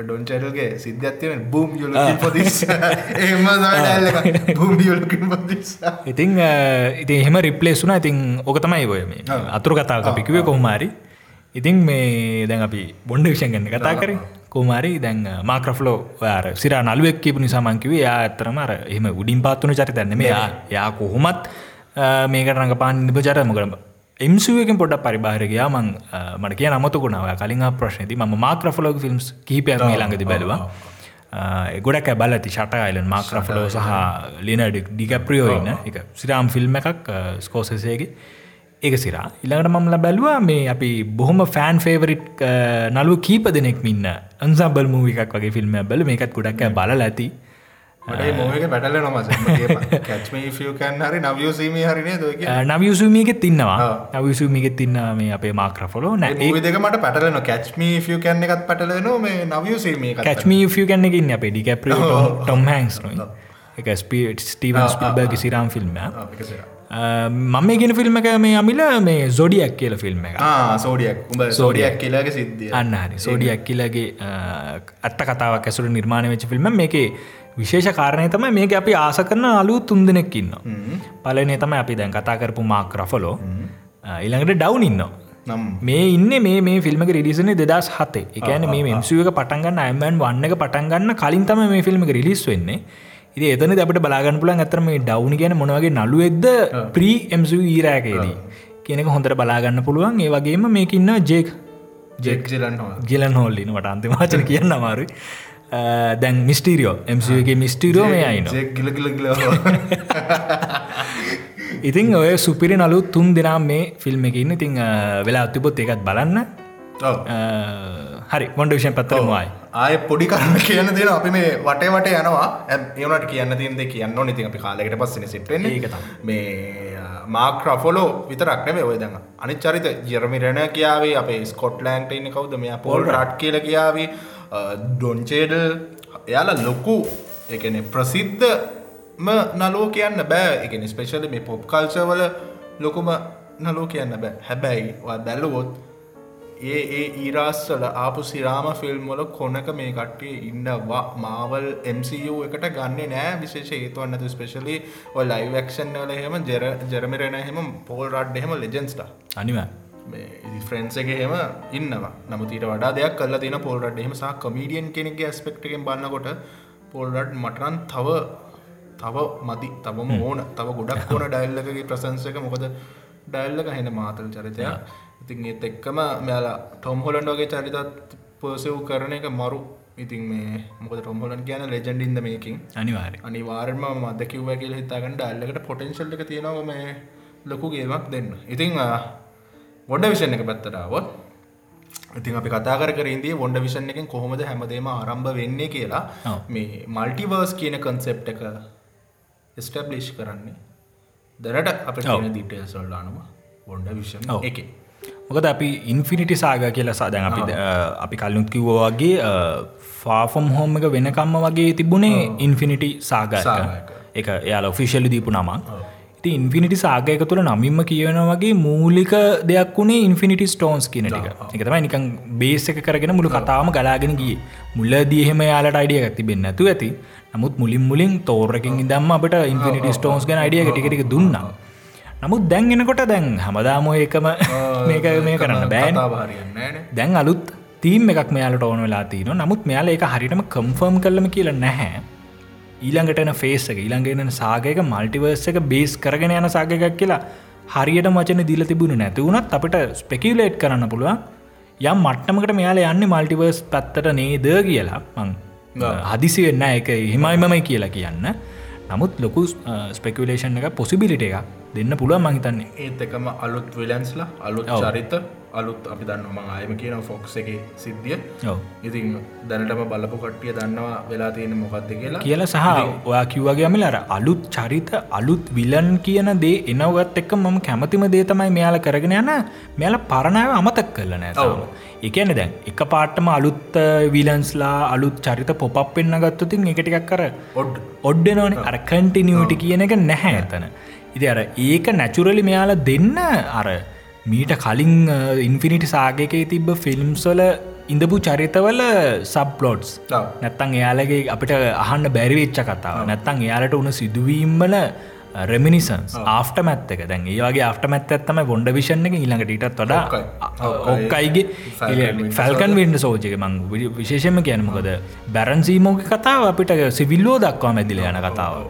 ඩොන් චඩල්ගේ සිද්ධත්වයෙන් බූම් යුලකින් පොදිස් එම බූම් යුලකින් පොදිස් ඉතිං ඉති එහෙම රිප්ලේසුනා ඉතින් ඕක තමයි ඔය මේ අතුරු කතාව අපිකිවේ කොහමාරි ඉතින් මේ දැන් අපි බොන්්ඩ විෂන් ගන්න කතා කර කෝමාරි දැන් මාක්‍රෆ්ලෝ යාර සිර නලුවෙක් කියපු නිසාමංකිවේ යා ඇත්තරම අර එහම උඩින් පාත්තුන චරිත ඇන්න මේ යා කොහොමත් මේකට රඟ පාන් නිබ චරමකරම එම්සුවකින් පොඩ පරිබාරකයා මං මට කිය නමතුකුණාව කලින් ප්‍රශ්නති ම මාක්‍රෆලෝග ෆිල්ම්ස් කීපයක් ළඟති බැලවා. ගොඩක් බල ඇති ෂටයිලන් මාක්‍රෆලෝ සහ ලිනඩ ඩිකප්‍රියෝ ඉන්න. එක සිරාම් ෆිල්ම් එකක් ස්කෝසසේගේ ඒක සිරා. ඉළඟට මම්ල බැලවා මේ අපි බොහොම ෆෑන් ෆේවරිට් නලු කීප දෙනෙක් මින්න අන්සබල් මූවිකක් වගේ ෆිල්ම් බැල මේකත් ගොඩක් බල ඇති. මෝක පැටල නොමස කැච්ම ෆියකන් හරි නවියසීම හරිනේ නවියසුමීගෙත් තින්නවා නවියසුමීගෙත් තින්න මේ අපේ මාක්‍රෆලෝ නෑ දෙක මට පැටලන කැච්ම ෆිය කන්න එකත් පැටලන මේ නවියසීම කැච්මී ෆිය කන්නකින්න අපේ ඩිකප්‍රිය ටොම් හැන්ස් එක ස්පීට් ස්ටීවන් ස්පිල්බර්ග සිරාම් ෆිල්ම් මම ගෙන ෆිල්ම් එක මේ අමිල මේ සොඩියක් කියල ෆිල්ම් එක සෝඩියක් උඹ සෝඩියක් කියලාගේ සිද්ධිය. අන්න හරි. සෝඩියක් කියලගේ අත්ත කතාවක් ඇසුට නිර්මාණය වෙච්ච ෆිල්ම් මේකේ විශේෂ කාරණය තමයි මේක අපි ආස කරන අලු තුන් දෙනෙක් ඉන්න පලනේ තමයි අපි දැන් කතා කරපු මාක් රෆලෝ ඉළඟට ඩව් ඉන්න මේ ඉන්න මේ මේ ෆිල්ම් රිලිසන දෙදස් හතේ. එකන මේ මෙම්සුවක පටන්ගන්න අයමන් වන්න එක පටන්ගන්න කලින් තම මේ ෆිල්ම් රිලිස් වෙන්නේ එතන අපට බලාගන්න පුලන් ඇතරම මේ ඩව්නි ගැන මොනවගේ නලුවෙක්ද ප්‍රී එම්සු ඊරෑකේදී කියනක හොඳට බලාගන්න පුළුවන්. ඒ වගේම මේකින්න ජෙක් ජෙක් ගිලන් හෝල්ලින වට අන්තිමාචන කියන්න අමාරු දැන් මිස්ටීරියෝ එම්සගේ මිස්ටීරෝ අයින. ඉතින් ඔය සුපිරි නලු තුන් දෙනම් මේ ෆිල්ම් එක ඉන්න. ඉතිං වෙලා අත්තිපොත් එකත් බලන්න හරි මොන්ඩ විෂයෙන් පත්තරමවායි ආය පොඩි කරන්න කියන්න දෙන අපි මේ වටේ වට යනවා. ඒනට කියන්න තින්ද කියන්න නිති අපි කාලෙකට පස්සන සිට්ෙන් ඒක තමයි. මේ මාක් රෆොලෝ විතරක් නෙවේ ඔය දඟ අනි චරිත ජෙරමිරණ කියාවේ. අපේ ස්කොට්ලෑන්ට ඉන්න කවුද? මෙයා පොල් රට් කියල කියාවී. ඩොන්චේඩල් එයාලා ලොකු එකන ප්‍රසිද්ධම නලෝ කියන්න බෑ. එකන ස්පේශල මේ පොප් කල්චවල ලොකුම නලෝ කියන්න බෑ. හැබැයි බැල්ලුවොත් ඒ ඒ ඊරස්සල ආපු සිරාම ෆිල්ම් වල කොනක මේ කට්ටිය ඉන්නවා. මාවල් MCU එකට ගන්න නෑ. විශේෂ ඒතුවන්න ඇතු ස්පෙශලි ඔය ලයිවක්ෂන් වල හෙම ජෙර ජෙරමිරෙන හෙම පෝල් රඩ් එහෙම ලෙජන්ස්ට අනිව ෆ්‍රන්ස් එක හෙම ඉන්නවා. නමුතීට වඩා දෙයක් කල්ල තින පොල් රඩ් එහෙම සහ කමීඩියන් කෙනෙක් ස්පෙක්ටකෙන් බන්නකොට පොල් රඩ් මටරන් තව තව මදි තවම ඕන. තව ගොඩක් ඕන ඩයිල්ලකගේ ප්‍රසන්සක මොකද ඩයිල්ලක හෙන මාතල් චරිතය ඉතින් ඒත් එක්කම මෙයාලා ටොම් හොලන්ඩ වගේ චරිතත් පර්සව් කරන එක මරු. ඉතින් මේ මොකද ටොම් හොලන් කියන ලෙජන්ඩින්ද මේකින් අනිවාරය අනිවාර්ම මද කිව්ව කියල හිතාගන්න ඩල්ලකට පොටෙන්ශල් එක තියෙනවා මේ ලොකු ගේමක් දෙන්න. ඉතිං වොඩ විෂණ එක පැත්තටාවත් ඉතින් අපි කතා කර ඉන්දී වොඩ විෂන් එකෙන් කොහොමද හැමදේම ආරම්භ වෙන්නේ කියලා. මේ මල්ටිවර්ස් කියන කන්සෙප් එක ස්ටබ්ලිෂ් කරන්නේ. දැනට අප සල්ලානුම වොන්ඩ විෂන්. එක මොකද අපි ඉන්ෆිනිටි සාග කියලා සාදැන් අපි අපි කල්ලුත් කිව්ව වගේ ෆාෆම් හෝම එක වෙනකම්ම වගේ තිබුණේ ඉන්ෆිනිටි සාග. එක. එයාල ඔෆිෂල්ලි දීපු නමක්. ති ඉන්ෆිනිටි සාගයක තුළ නමින්ම කියවන වගේ මූලික දෙයක් වුණේ ඉන්ෆිනිටි ස්ටෝන්ස් කියන ටික. එක තමයි නිකන් බේස එක කරගෙන මුළු කතාම ගලාගෙන ගිය. මුල්ල දියහෙම යාලට අයිඩිය ඇති බෙන්න ඇතු ඇති. නමුත් මුලින් මුලින් තෝරකින් දම්ම අපට ඉන්ෆිනිටි ස්ටෝන්ස් ගැන අයිඩිය ටිකට දුන්නා නමුත් දැන් එනකොට දැන් හමදාම එකම මේක මේ කරන්න බෑන දැන් අලුත් තීම් එකක් මෙයාලට ඕන වෙලා තින නමුත් මෙයාල එක හරිටම කම්ෆර්ම් කරලම කියලා නැහැ. ඊළඟටන ෆේස්සක ඊළඟෙන සාගයක මල්ටිවර්ස එක බේස් කරගෙන යන සාගයක් කියලා හරියට මචන දිල තිබුණු නැතිවුණත් අපට ස්පෙකිලේට් කරන්න පුළුවන්. යම් මට්ටමකට මෙයාල යන්න මල්ටිවර්ස් පැත්තට නේද කියලා. මං හදිසි වෙන්න එක හිමයිමමයි කියලා කියන්න නමුත් ලොකු ස්පෙකුලේෂන් එක පොසිබිලිට එක දෙන්න පුළුවන් මහිතන්නේ ඒත් එකම අලුත් විලන්ස්ලා අලුත්. චරිත අලුත් අපි දන්න මං ආයම කියන ෆොක්ස් එක සිද්ධිය. ඉතින් දැනටම බලපු කට්ටිය දන්නවා වෙලා තියෙන මොකක්ද කියලා. කියලා සහ ඔයා කිව්වගේමිල අර අලුත් චරිත අලුත් විලන් කියන දේ එනවගත් එක්ක මම කැමතිම දේ තමයි මෙයාල කරගෙන යන. මෙයාල පරණාව අමතක් කරල නෑ. එකන දැන් එක පාටම අලුත් විලන්ස්ලා අලුත් චරිත පොප් වෙන්න ගත්තුතින් එකටිකක් කර ඔඩ්. ඔඩ්ඩනවන. අර කන්ටිනිියට කියන එක නැහැ ඇතන ඉති අර ඒක නැචුරලි මෙයාල දෙන්න අර මීට කලින් ඉන්ෆිනිටි සාගකයේ තිබ්බ ෆිල්ම්ස්වල ඉඳපු චරිතවල සබ්ලෝඩ්ස්. නැත්තං එයාලගේ අපිට අහන්න බැරිවෙච්ච කතාව. නැත්තං එයාලට උන සිදුවීම්මල රෙමිනිසන්ස් ආෆ්ට මැත්ත එක. දැන් ඒවාගේ ආෆ්ට මැත්ත ඇත්තම බොන්ඩ විෂණ එක ඊළඟට ඊටත් වඩා ඔක්කයි. ඔක්කයිගේ ෆැල්කන් වෙන්ඩ සෝජක මං විශේෂම කියනමකද බැරන්සීමෝක කතාව අපිට සිවිල්ලෝ දක්වා මැදිල යන කතාව.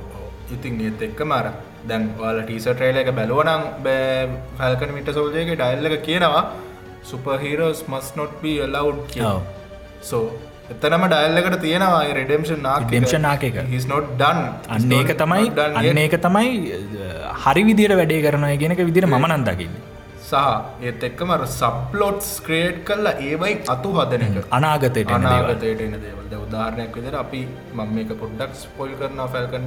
ඉතින් ඒත් එක්ක මර දැන් වාල ටීස ට්‍රේල එක බැලුවනම් බෑ ෆැල්කන මිට සෝජයගේ ඩයිල්ල එක කියනවා සුපහිරෝස් මස් නොට් බී ලව් කිය ඔව්. සෝ එතනම ඩයිල්ලකට තියෙනවා රෙඩම්ෂන් Redemption නාක එක. හිස් නොට් ඩන් අන්න ඒක තමයි අන්න ඒක තමයි හරි විදියට වැඩේ කරනය කියනක විදිර ම නන්දකින්න සහ ඒත් එක්කම සප්ලෝට්ස් ක්‍රේට් කල්ලා ඒවයි අතු හදන එක. අනාගතයට. අනාගතයට එන දේවල්ද උදාහරණයක් විදිර අපි මම මේක පොඩ්ඩක් ස්පොල් කරන ෆැල්කන්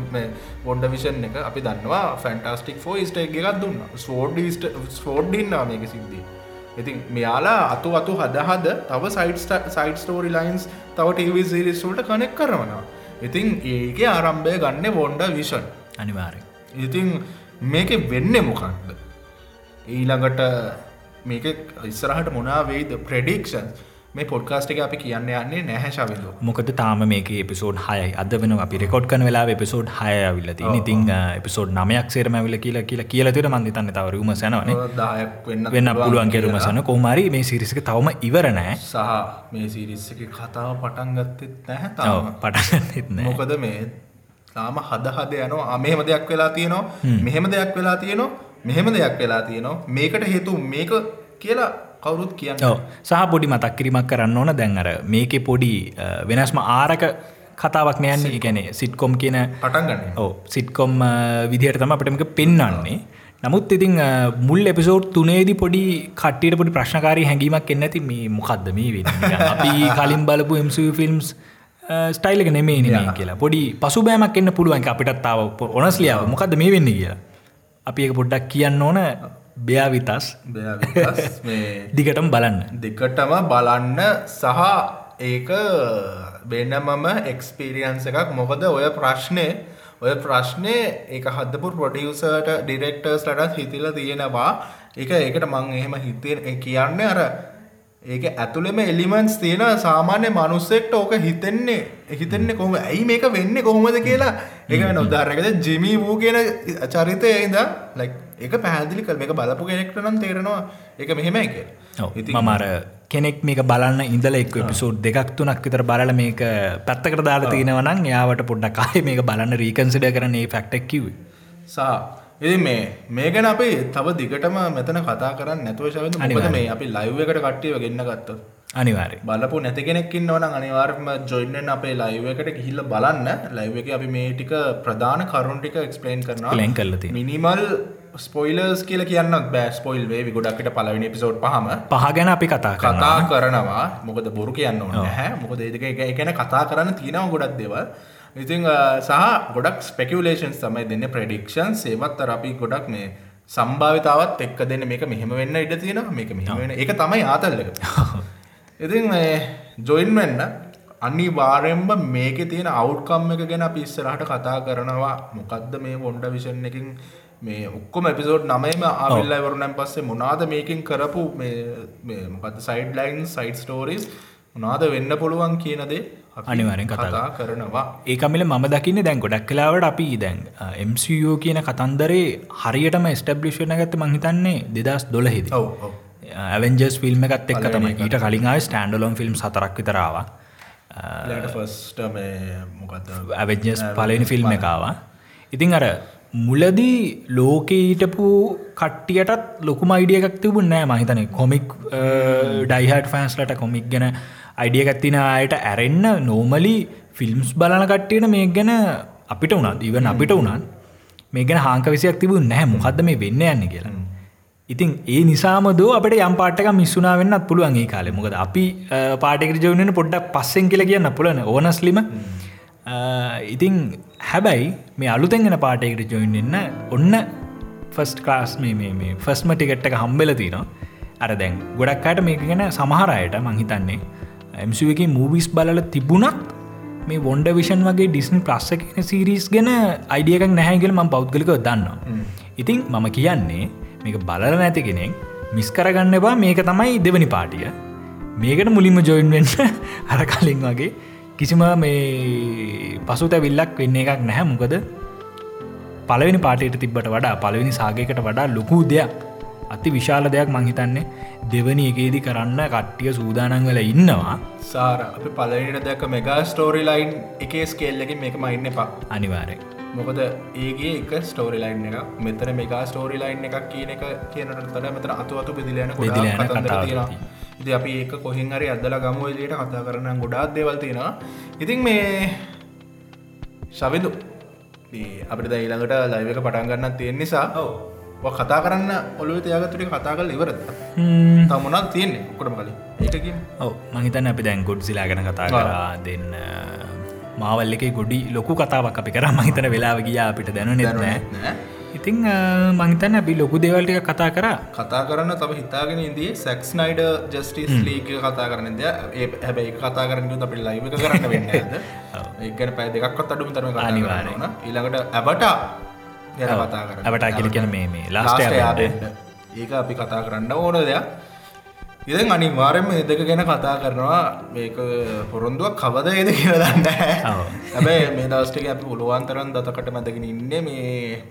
බොන්ඩ විෂන් එක. අපි දන්නවා ෆැන්ටස්ටික් ෆෝ ස්ට එකක් දුන්න. ස්ෝඩ් ස්ෝඩ්ඩින්නා මේක සිද්ධී ඉතින් මෙයාලා අතු අතු හදහද තව සයිට් සයිට් ස්ටෝරි ලයින්ස් තව ටව සිරිස්වලට කනෙක් කරවනවා ඉතින් ඒක ආරම්භය ගන්න බොන්ඩ විෂන් අනිවාරය ඉතින් මේක වෙන්න මොකක්ද? ඊළඟට මේක ඉස්සරහට මොනා වෙයිද? ප්‍රඩික්ෂන් මේ පොඩ්කාස්ට එක අපි කියන්න යන්නේ නැහැශවිදු මොකද තාම මේක එපිසෝඩ් හයයි. අද වෙන අපි රෙකොඩ් කන වෙලා එපිසෝඩ් හය විල්ල ති ඉතින් එපිසෝඩ් නමයක් සේරම විල කියලා කියලා කියලතර මන්දිතන්න තවරුම සැනවන වෙන්න පුළුවන් කෙරුම සන කොමරි මේ සිරිසික තවම ඉවරනෑ සහ මේ සිරිස්ස එක කතාව පටන් ගත්තෙත් නැහැ පටන් එත්න මොකද මේ තාම හද හද යනවා. අමහෙම දෙයක් වෙලා තියෙනවා. මෙහෙම දෙයක් වෙලා තියෙනවා. මෙහෙම දෙයක් වෙලා තියෙනවා. මේකට හේතු මේක කියලා කවුරුත් කියන්න සහ පොඩි මතක් කිරීමක් කරන්න ඕන. දැන් අර මේකේ පොඩි වෙනස්ම ආරක කතාවක් නයන්නේ ගැනේ සිට්කොම් කියන පටන් ගන්න. ඕ සිට්කොම් විදිහයට තම අපටමක පෙන්න්නන්නේ නමුත් ඉතින් මුල් එපිසෝඩ් තුනේදි පොඩි කට්ටියට පොඩි ප්‍රශ්නකාරී හැඟීමක් එන්න ඇති මේ මොකක්ද මේ වෙන්න? අපි කලින් බලපු එම ෆිල්ම්ස් ස්ටයිල්ක නෙමේ නේ කියලා. පොඩි පසු බෑමක් එන්න පුළුවන්. අපිටත්තාව ඔනස්ලියාව මොකක්ද මේ වෙන්න කියලා. අපි එක පොඩ්ඩක් කියන්න ඕන බ්‍යාවිතස්. දිගටම බලන්න. දෙකටම බලන්න සහ ඒක වෙනමම එක්ස්පිරියන්ස එකක්. මොකද ඔය ප්‍රශ්නය ඔය ප්‍රශ්නය ඒක හදපු පොඩියසට ඩිරෙක්ටර්ස් ලටත් හිතිල තියෙනවා. එක ඒකට මං එහෙම හිතේ කියන්න අර ඒක ඇතුළෙම එලිමන්ස් තියෙන සාමාන්‍ය මනුස්සෙක්ට ඕක හිතෙන්නේ හිතෙන්නේ කොහොම ඇයි මේක වෙන්න කොහොමද කියලා? එක නොදාරකද ජිමී වූ කියන චරිතය ඉද ලයික් එක පැහැදිලි කල් මේක බලපු කෙනෙක්ට නම් තේරෙනවා එක මෙහෙමයි කිය මමර කෙනෙක් මේක බලන්න ඉඳල එක් පිසෝඩ් දෙකක් තුනක් විතර බලල මේක පැත්තකට දාලා තියෙනවනම් යාවට පොඩ්ඩක් කාය මේක බලන්න රීකන්සිඩ කරන ඒ ෆක්ටක් කිව සා ඉති මේ මේ ගැන අපි තව දිගටම මෙතන කතා කරන්න නැතුව ශවද මොකද මේ අපි ලයිව් එකට කට්ටියව ගන්න ගත්ත අනිවාරය බලපු නැති කෙනෙක්කින් ඕන අනිවාර්ම ජොයින්න අපේ ලයිව එකට ගිහිල්ල බලන්න. ලයිව එක අපි මේ ටික ප්‍රධාන කරුන්ටික එක්ස්පලේන් කරනවා. ලෙන් කල්ල තියෙන මිනිමල් ස්පොයිලර්ස් කියල කියන්න බෑ. ස්පොයිල් වේ ගොඩක්ට පලවෙනි පිසෝඩ් පහම පහ ගැන අපි කතා කතා කරනවා. මොකද බොරු කියන්න හැ මොකද ඒදක එක ගැන කතා කරන්න තියෙනව ගොඩක් දෙව ඉතිං සහ ගොඩක් ස්පෙකලේෂන්ස් තමයි දෙන්න ප්‍රඩික්ෂන් සේවත් අපි ගොඩක් මේ සම්භාවිතාවත් එක්ක දෙන්න. මේක මෙහෙම වෙන්න ඉඩ තියෙන මේක මෙහෙම වෙන එක තමයි ආතල්ලක ඉතින් ජොයින් වෙන්න අනි වාරෙන්ම මේක තියෙන අවුට්කම් එක ගැන අපි ඉස්සරහට කතා කරනවා. මොකක්ද මේ වොන්ඩ විෂන් එකින් මේ ඔක්කොම එපිසෝඩ් නමම ආවිල්ලා වරුණන් පස්සේ මොනාද මේකින් කරපු මොකද සයිඩ් ලයින් සයිඩ් ස්ටෝරිස් මොනාද වෙන්න පුළුවන් කියනදේ අපි අනිවාර්යෙන් කතා කරනවා. ඒකමිල මම දකින්න දැන් ගොඩක් කලාවට අපි දැන් MCෝ කියන කතන්දරේ හරියටම ස්ටබ්ලිෂණ ගත්ත මංහිතන්නේ දෙදස් ඔව් ඇවෙන්ජස් ෆිල්ම් එකත් එක් තම පළවෙනි ඊට කලින් ආය ස්ටන්ඩලොන් ෆිල්ම් සතරක් විතරාව ඇවෙජස් පලනි ෆිල්ම් එකවා ඉතින් අර මුලදී ලෝකීටපු කට්ටියටත් ලොකුම අයිඩිය එකක් තිබුණ නෑ මහිතන කොමික් ඩයිහට ෆෑන්ස්ලට කොමික් ගැන අයිඩිය ගත්තින අයට ඇරෙන්න්න නෝමලි ෆිල්ම්ස් බලන කට්ටියට මේ ගැන අපිට වුණත් ඉවන අපිට වුණන් මේ ගැන හාංක විසියක් තිබු නැහැ මොකක්ද මේ වෙන්න යන්න කියලා. ඉතින් ඒ නිසාම දෝ අපට යම් පාටක මිස්සුනා වෙන්නත් පුළුවන් ඒ කාලෙ. මොකද අපි පාටකට ජවනන පොඩ්ඩක් පස්සෙන් කියල කියන්න පුලන ඕනස්ලිම ඉතින් හැබැයි මේ අලුතෙන්ගෙන පාටයකට ජොයින් එන්න ඔන්න ෆස්ට ක්ලාස් මේ ෆස්ම ටිකට්ක හම්බෙල තිනවා. අර දැන් ගොඩක්කාට මේක ගැන සමහරයට මංහිතන්නේ ඇම්සුවක මූවිස් බලල තිබුණත් මේ වොන්ඩ විෂන් වගේ ඩිස්නි ප්‍රස්ස කියන සිරිස් ගැන අයිඩියකක් නැහැගල ම පෞද්ගලික දන්න ඉතින් මම කියන්නේ මේක බලල නැති කෙනෙක් මිස් කරගන්න එබා මේක තමයි දෙවනි පාටිය මේකට මුලින්ම ජොයින් වෙන්න අර කලින් වගේ කිසිම මේ පසු තැවිල්ලක් වෙන්න එකක් නැහැ. මොකද පලවෙනි පාටයට තිබට වඩා පලවෙනි සාගයකට වඩා ලොකූ දෙයක් අති විශාල දෙයක් මංහිතන්නේ දෙවනි එකේදි කරන්න කට්ටිය සූදානන් වෙල ඉන්නවා. සාර අපි පලනිට දැක මෙගා ස්ටෝරි ලයින් එකේ ස්කේල්ලකින් මේක මයින්න එපා. අනිවාරය මොකද ඒගේ එක ස්ටෝරි ලයින් එක මෙතන මේකා ස්ටෝරි ලයින් එකක් කියන එක කියනට තට මෙතන අතු අතු බෙදිලයන බෙදිලා ඉති අපි ඒක කොහෙන් හරි අදල ගමුවලට කතා කරන්න ගොඩාත් දේවල් තියෙනවා. ඉතින් මේ ශවිදු අපිට ඊළඟට ලයිවක පටන් ගන්න තියෙන නිසා ඔ කතා කරන්න ඔලු තියගතුරි කතා කල් ඉවරද? තමුණත් තියෙන්නේ? කොටම කලින්. ඒකකි ඔව. මහිතන්න අපි දැන් ගොඩ් සිලා ගැන කතා කරා. දෙන්න මාවල් එක ගොඩි ලොකු කතාවක් අපි කර. මහිතන වෙලාව ගියා අපිට දැන නෙරනෑ ඉතිං මහිතන්න අපි ලොකු දේවල්ටික කතා කරා. කතා කරන්න තම හිතාගෙන ඉදී සැක්ස් නයිඩ ජස්ටිස් ලීක කතා කරන ද ඒ හැබැයි කතා කරන්න අපි ලයිව කරන්න වෙන්න ඒගන පැ දෙකක්ත් අඩුම තරම අනිවාර්යයෙන්. ඊළඟට ඇබට ගැන කතා කර ඇබටා කියල කියන මේ මේ ලාස්ට ඒක අපි කතා කරන්න ඕන දෙයක්. ඉතින් අනිවාරෙන්ම දෙක ගැන කතා කරනවා. මේක පොරොන්දුවක් කවද ඒද කියල දන්න ඔව්. හැබැයි මේ දස්ටික අපි පුළුවන්තරන් දතකට මැදගෙන ඉන්න මේ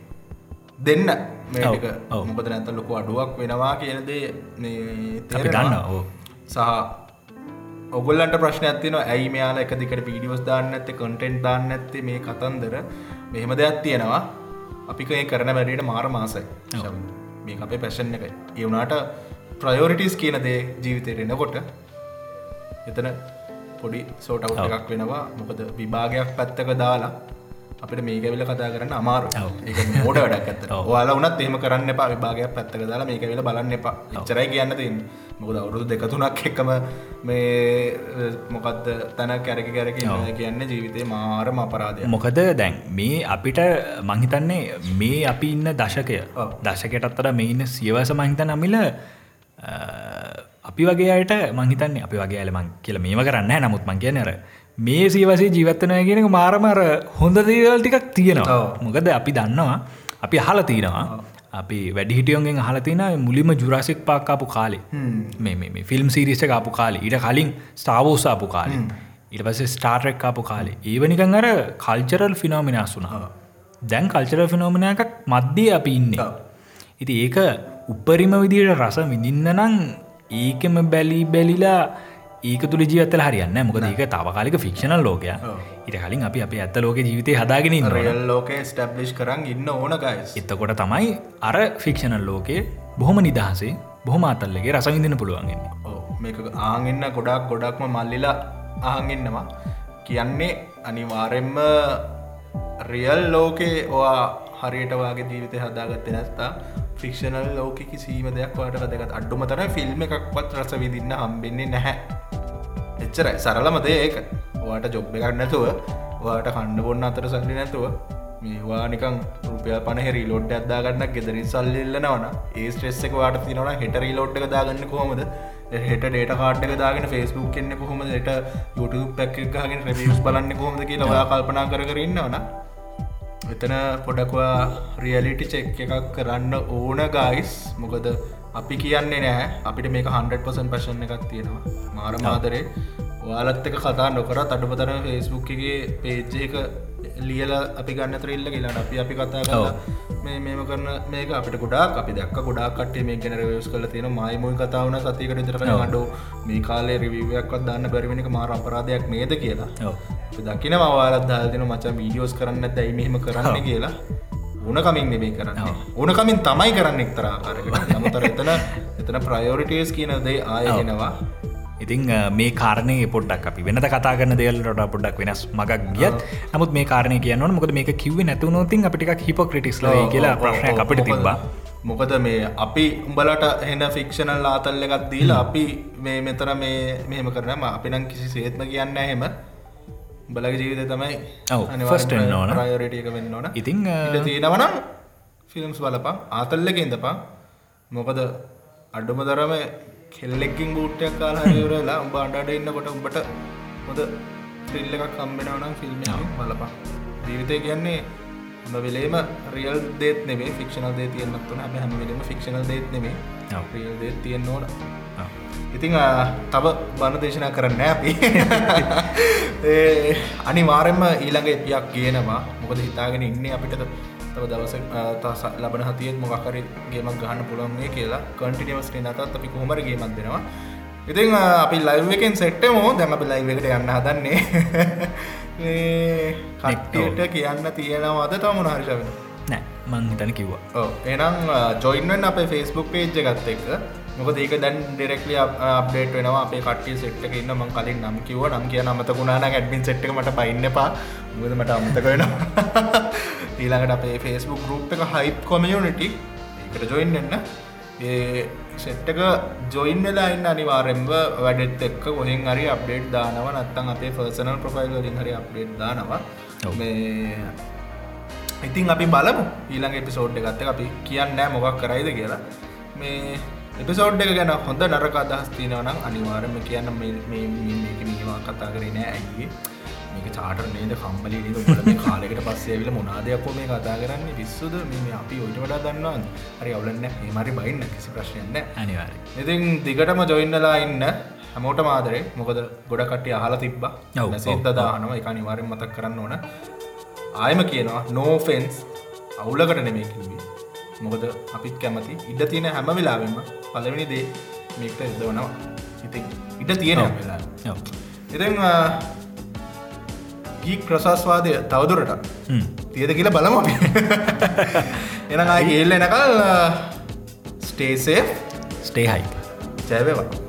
දෙන්න. මේක. මොකද නැත ලොකු අඩුවක් වෙනවා කියනදේ දන්න සහ ඔගොල්ලන්ට ප්‍රශ්න ඇතින ඇයි මෙයාල එක දිකට පීඩියෝස් දාන්න ඇත්තේ කොන්ටෙන්ට් දාන්න ඇත්තේ මේ කතන්දර? මෙහෙම දෙයක් තියෙනවා. අපික ඒ කරන වැඩට මාර මාසයි. මේ අපේ පැෂන් එක ඒ වුණාට ප්‍රයෝරිටස් කියන දේ ජීවිතයට එනකොට එතන පොඩි සෝටව් එකක් වෙනවා. මොකද විභාගයක් පැත්තක දාලා අපිට මේක වෙල කතා කරන්න අමාරු මෝඩ වැඩක් ඇත. ඔයාලා උනත් එහෙම කරන්න එපා. විභාගයක් පැත්තක දාලා මේක වෙල බලන්න එපා. එච්චරයි කියන්න තියෙන්නේ. මොකද අවුරුදු දෙක තුනක් එක්කම මේ මොකක්ද තැන කැරකි කැරකි කියන්නේ ජීවිතේ මාරම අපරාධය මොකද දැන් මේ අපිට මහිතන්නේ මේ අපි ඉන්න දශකය. දශකයට අත්තර මේ ඉන්න සියවස මහිත නමිල අපි වගේ අයට මහිතන්නේ අපි වගේ ඇලමං කියල මේම කරන්න නමුත් මං කියනර මේ සීවසේ ජීවත්තනය කියෙනක මාරමර හොඳ දේවල් ටිකක් තියෙනවා. මොකද අපි දන්නවා අපි අහල තියෙනවා. අපි වැඩිහිටියෝගෙන් අහලතින මුලිම ජුරාසික් පාක්කාපු කාලේ. මේ ෆිල්ම් සිරිස කාපු කාලේ. ඊට කලින් ස්ටාවෝසාපු කාලේ. ඉට පස ස්ටාර්ටරක් කාපු කාලේ. ඒවනිකං අර කල්චරල් ෆිනෝමිනස් වුනා දැන් කල්චරල් ෆිනෝමින එකක් මධ්‍යය අපි ඉන්නේ. ඉති ඒක උපරිම විදියට රස විඳින්න නං ඒකෙම බැලි බැලිලා ඒක තුළ ජීවත්තල හරියන්න මොකද ඒක තාවකාලික ෆික්ෂණල් ලෝකය ඉට කලින් අපි අප ඇත්ත ලෝක ජීවිතය හදාගෙන ලෝකේ ස්ටබ්ලිෂ් කරන්න ඉන්න ඕන ගයිස් එතකොට තමයි අර ෆික්ෂණල් ලෝකේ බොහොම නිදහසේ බොහොම අතල්ලගේ රසවිඳන්න පුළුවන්ගන්නේ ඔව්. මේක ආගෙන්න්න ගොඩක් ගොඩක්ම මල්ලිලා ආගෙන්නවා කියන්නේ අනිවාරෙන්ම රියල් ලෝකේ ඔයා හරියට වගේ ජීවිතය හදාගත්ත නැස්තා ෆික්ෂනල් ලෝක කිසිීම දෙයක් වාට වැදගත් අඩුමතර ෆිල්ම් එකක්වත් රස විදින්න හම්බෙන්නේ නැහැ එච්චරයි. සරලමද ඒක. වාට ජොබ් එකක් නැතුව වාට කණ්ඩ බොන්න අතර සල්ලි නැතුව මේවා නිකන් රුපියල් පනහෙරි ලොඩ් අදදාගන්න ගෙදරින් සල්ලිල්ලනවන ඒ ස්ට්‍රෙස් එක වාට තිනවන හෙටරි ලෝඩ් දාගන්න කොහොමද? හෙට ඩේට කාඩ් එක දාගෙන ෆෙස්බුක් කෙන්නෙ කොහොම ට YouTube පැක් එකගෙන රවිස් බලන්න කොහොමද කියලා ඔයා කල්පනා කර කරන්නවන එතන පොඩක්වා රියලිටි චෙක් එකක් කරන්න ඕන ගයිස් මොකද අපි කියන්නේ නෑ. අපිට මේක 100% පැශන් එකක් තියෙනවා. මාර මාදරේ. ඔයාලත් එක කතා නොකර අඩුපතර ෆෙස්බුක්ගේ පේජ්ජ එක ලියල අපි ගන්න ත්‍රල්ල කියලාට අපි අපි කතා කලා මේ මේම කරන මේක අපිට ගොඩක් අපි දක් ගොඩා කට මේ ගැන රවස් කල තියෙන මයිමුයි කතාවන සතිකට විතර අඩු මේ කාලේ රිවිවයක්වත් දන්න බැරිවෙනික මාර අපරාධයක් නේද කියලා. දකින මවාලත් දාතින මචා වීඩියෝස් කරන්න දැයි මෙහෙම කරන්න කියලා ඕනකමින් නෙමේ කරන්න. ඕනකමින් තමයි කරන්න එක්තරාකාරකට නමුතර එතන එතන ප්‍රයෝරිටස් කියන දේ ආයගෙනවා ඉතිං මේ කාරණය පොඩ්ඩක් අපි වෙනත කතා කරන දෙවල්ට පොඩ්ඩක් වෙනස් මගක් ගියත් නමුත් මේ කාරණය කියන්න මොකද මේක කිව නැතුනොතින් අපිටික් හිපොක්‍රටික්ස් ල කියලා ප්‍රශ්නය අපිට තිබා මොකද මේ අපි උඹලට හෙන ෆික්ෂනල් ආතල්ල එකත් දීලා අපි මේ මෙතර මේ මෙහෙම කරනම අපි නම් කිසි සේත්ම කියන්න හෙම බලග ජීවිත තමයි ෆස්ට ඕන. රයෝරටියක වෙන්න ඕන. ඉතිං තියෙනවනම් ෆිල්ම්ස් බලපා ආතල්ලක ඉඳපා මොකද අඩුම දරම කෙල්ලෙක්කින් බූට්ටයක් කාල හරිවරලා උඹ අඩට ඉන්න කොට උඹට හොද ෆිල්ල එකක් කම්බෙනවනම් ෆිල්ම් බලපා ජීවිතය කියන්නේ හම වෙලේම රියල් දේත් නෙේ ෆික්ෂනල් දේ තියන්නත් වන හැම හැමලම ෆික්ෂනල් දේත් නෙමේ රියල් දේත් තියෙන් ඕන ඉතිං තව බණ දේශනා කරන්න අපි. අනිවාරෙන්ම ඊළඟ එපියක් කියනවා මොකද හිතාගෙන ඉන්න අපිට තව දවස ලබන හතියත් මොකකර ගේමක් ගහන්න පුළුවන්ගේ කියලා. කන්ටිනිවස්ටේ නතත් අපි කොහමර ගේමක් දෙෙනවා? ඉතින් අපි ලයිව එකෙන් සෙට්ටමෝ දැම අපි ලයිව එකට යන්න හදන්නේ. කට්ටියට කියන්න තියෙනවාද? තම මොනහරිශවෙන නෑ මං හිතන කිව්වා. එනම් ජොයින්ෙන් අපේ ෆෙස්බුක් පේජ් ගත්ත එක මොක ඒක දැන් ඩෙරෙක්ලි අප්ඩේට වෙනවා. අපේ කටිය සෙට්ක ඉන්න මං කලින් නම් කිව නම් කිය නමතකුණාන ඇඩමින් සෙට්ක මට පයින්න පා මුදමට අමතක වෙනවා. ඊළඟට අපේ ෆෙස්බුක් ගරුප් එක හයිප් කොමියනිටි එකට ජොයින් එන්න ඒ සෙට්ටක ජොයින් වෙලා ඉන්න අනිවාරෙන්ව වැඩෙත් එක්ක ඔහෙන් හරි අප්ඩේට් දානව. නත්තන් අපේ ෆර්සනල් ප්‍රොෆයිල් වලින් හරි අප්ඩේට් දානවා. මේ ඉතින් අපි බලමු. ඊළඟ එපිසෝඩ් එකත්ත අපි කියන්න මොකක් කරයිද කියලා. මේ එපිසෝඩ් එක ගැන හොඳ නරක අදහස් තියෙනවනම් අනිවාරම කියන්න මේවා කතා කරන ඇගේ මේක චාටර් නේද? කම්මලි නද? ල කාලෙකට පස්සේ විල මොනාදයක්කො මේ කතා කරන්න? විස්සුද මේ අපි ඔයිට වඩා දන්නවා හරි අවුලන්න ඒමරි බයින්න කිසි ප්‍රශ්යන්න අනිවාර ඉතින් දිගටම ජොයින්නලා ඉන්න හැමෝට මාදරේ මොකද ගොඩ කට්ටිය අහලා තිබ්බ. සේත දානවා. එක අනිවාරෙන් මතක් කරන්න ඕන. ආයම කියනවා නෝෆෙන්ස් අවුලකට නෙමේකිවේ මොකද අපිත් කැමති. ඉඩ තියෙන හැම වෙලාවෙම පලවෙනි දේ මේකට එදවනවා ඉතින් ඉඩ තියෙන වෙලා ඉතින් ගීක් ප්‍රසස්වාදය තවදුරට තියද කියලා බලම අපි. එන ඒල්ල එනකල් ස්ටේසේ ස්ටේ හයි ජයවවා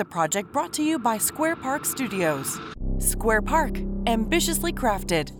a project brought to you by Square Park Studios. Square Park, ambitiously crafted.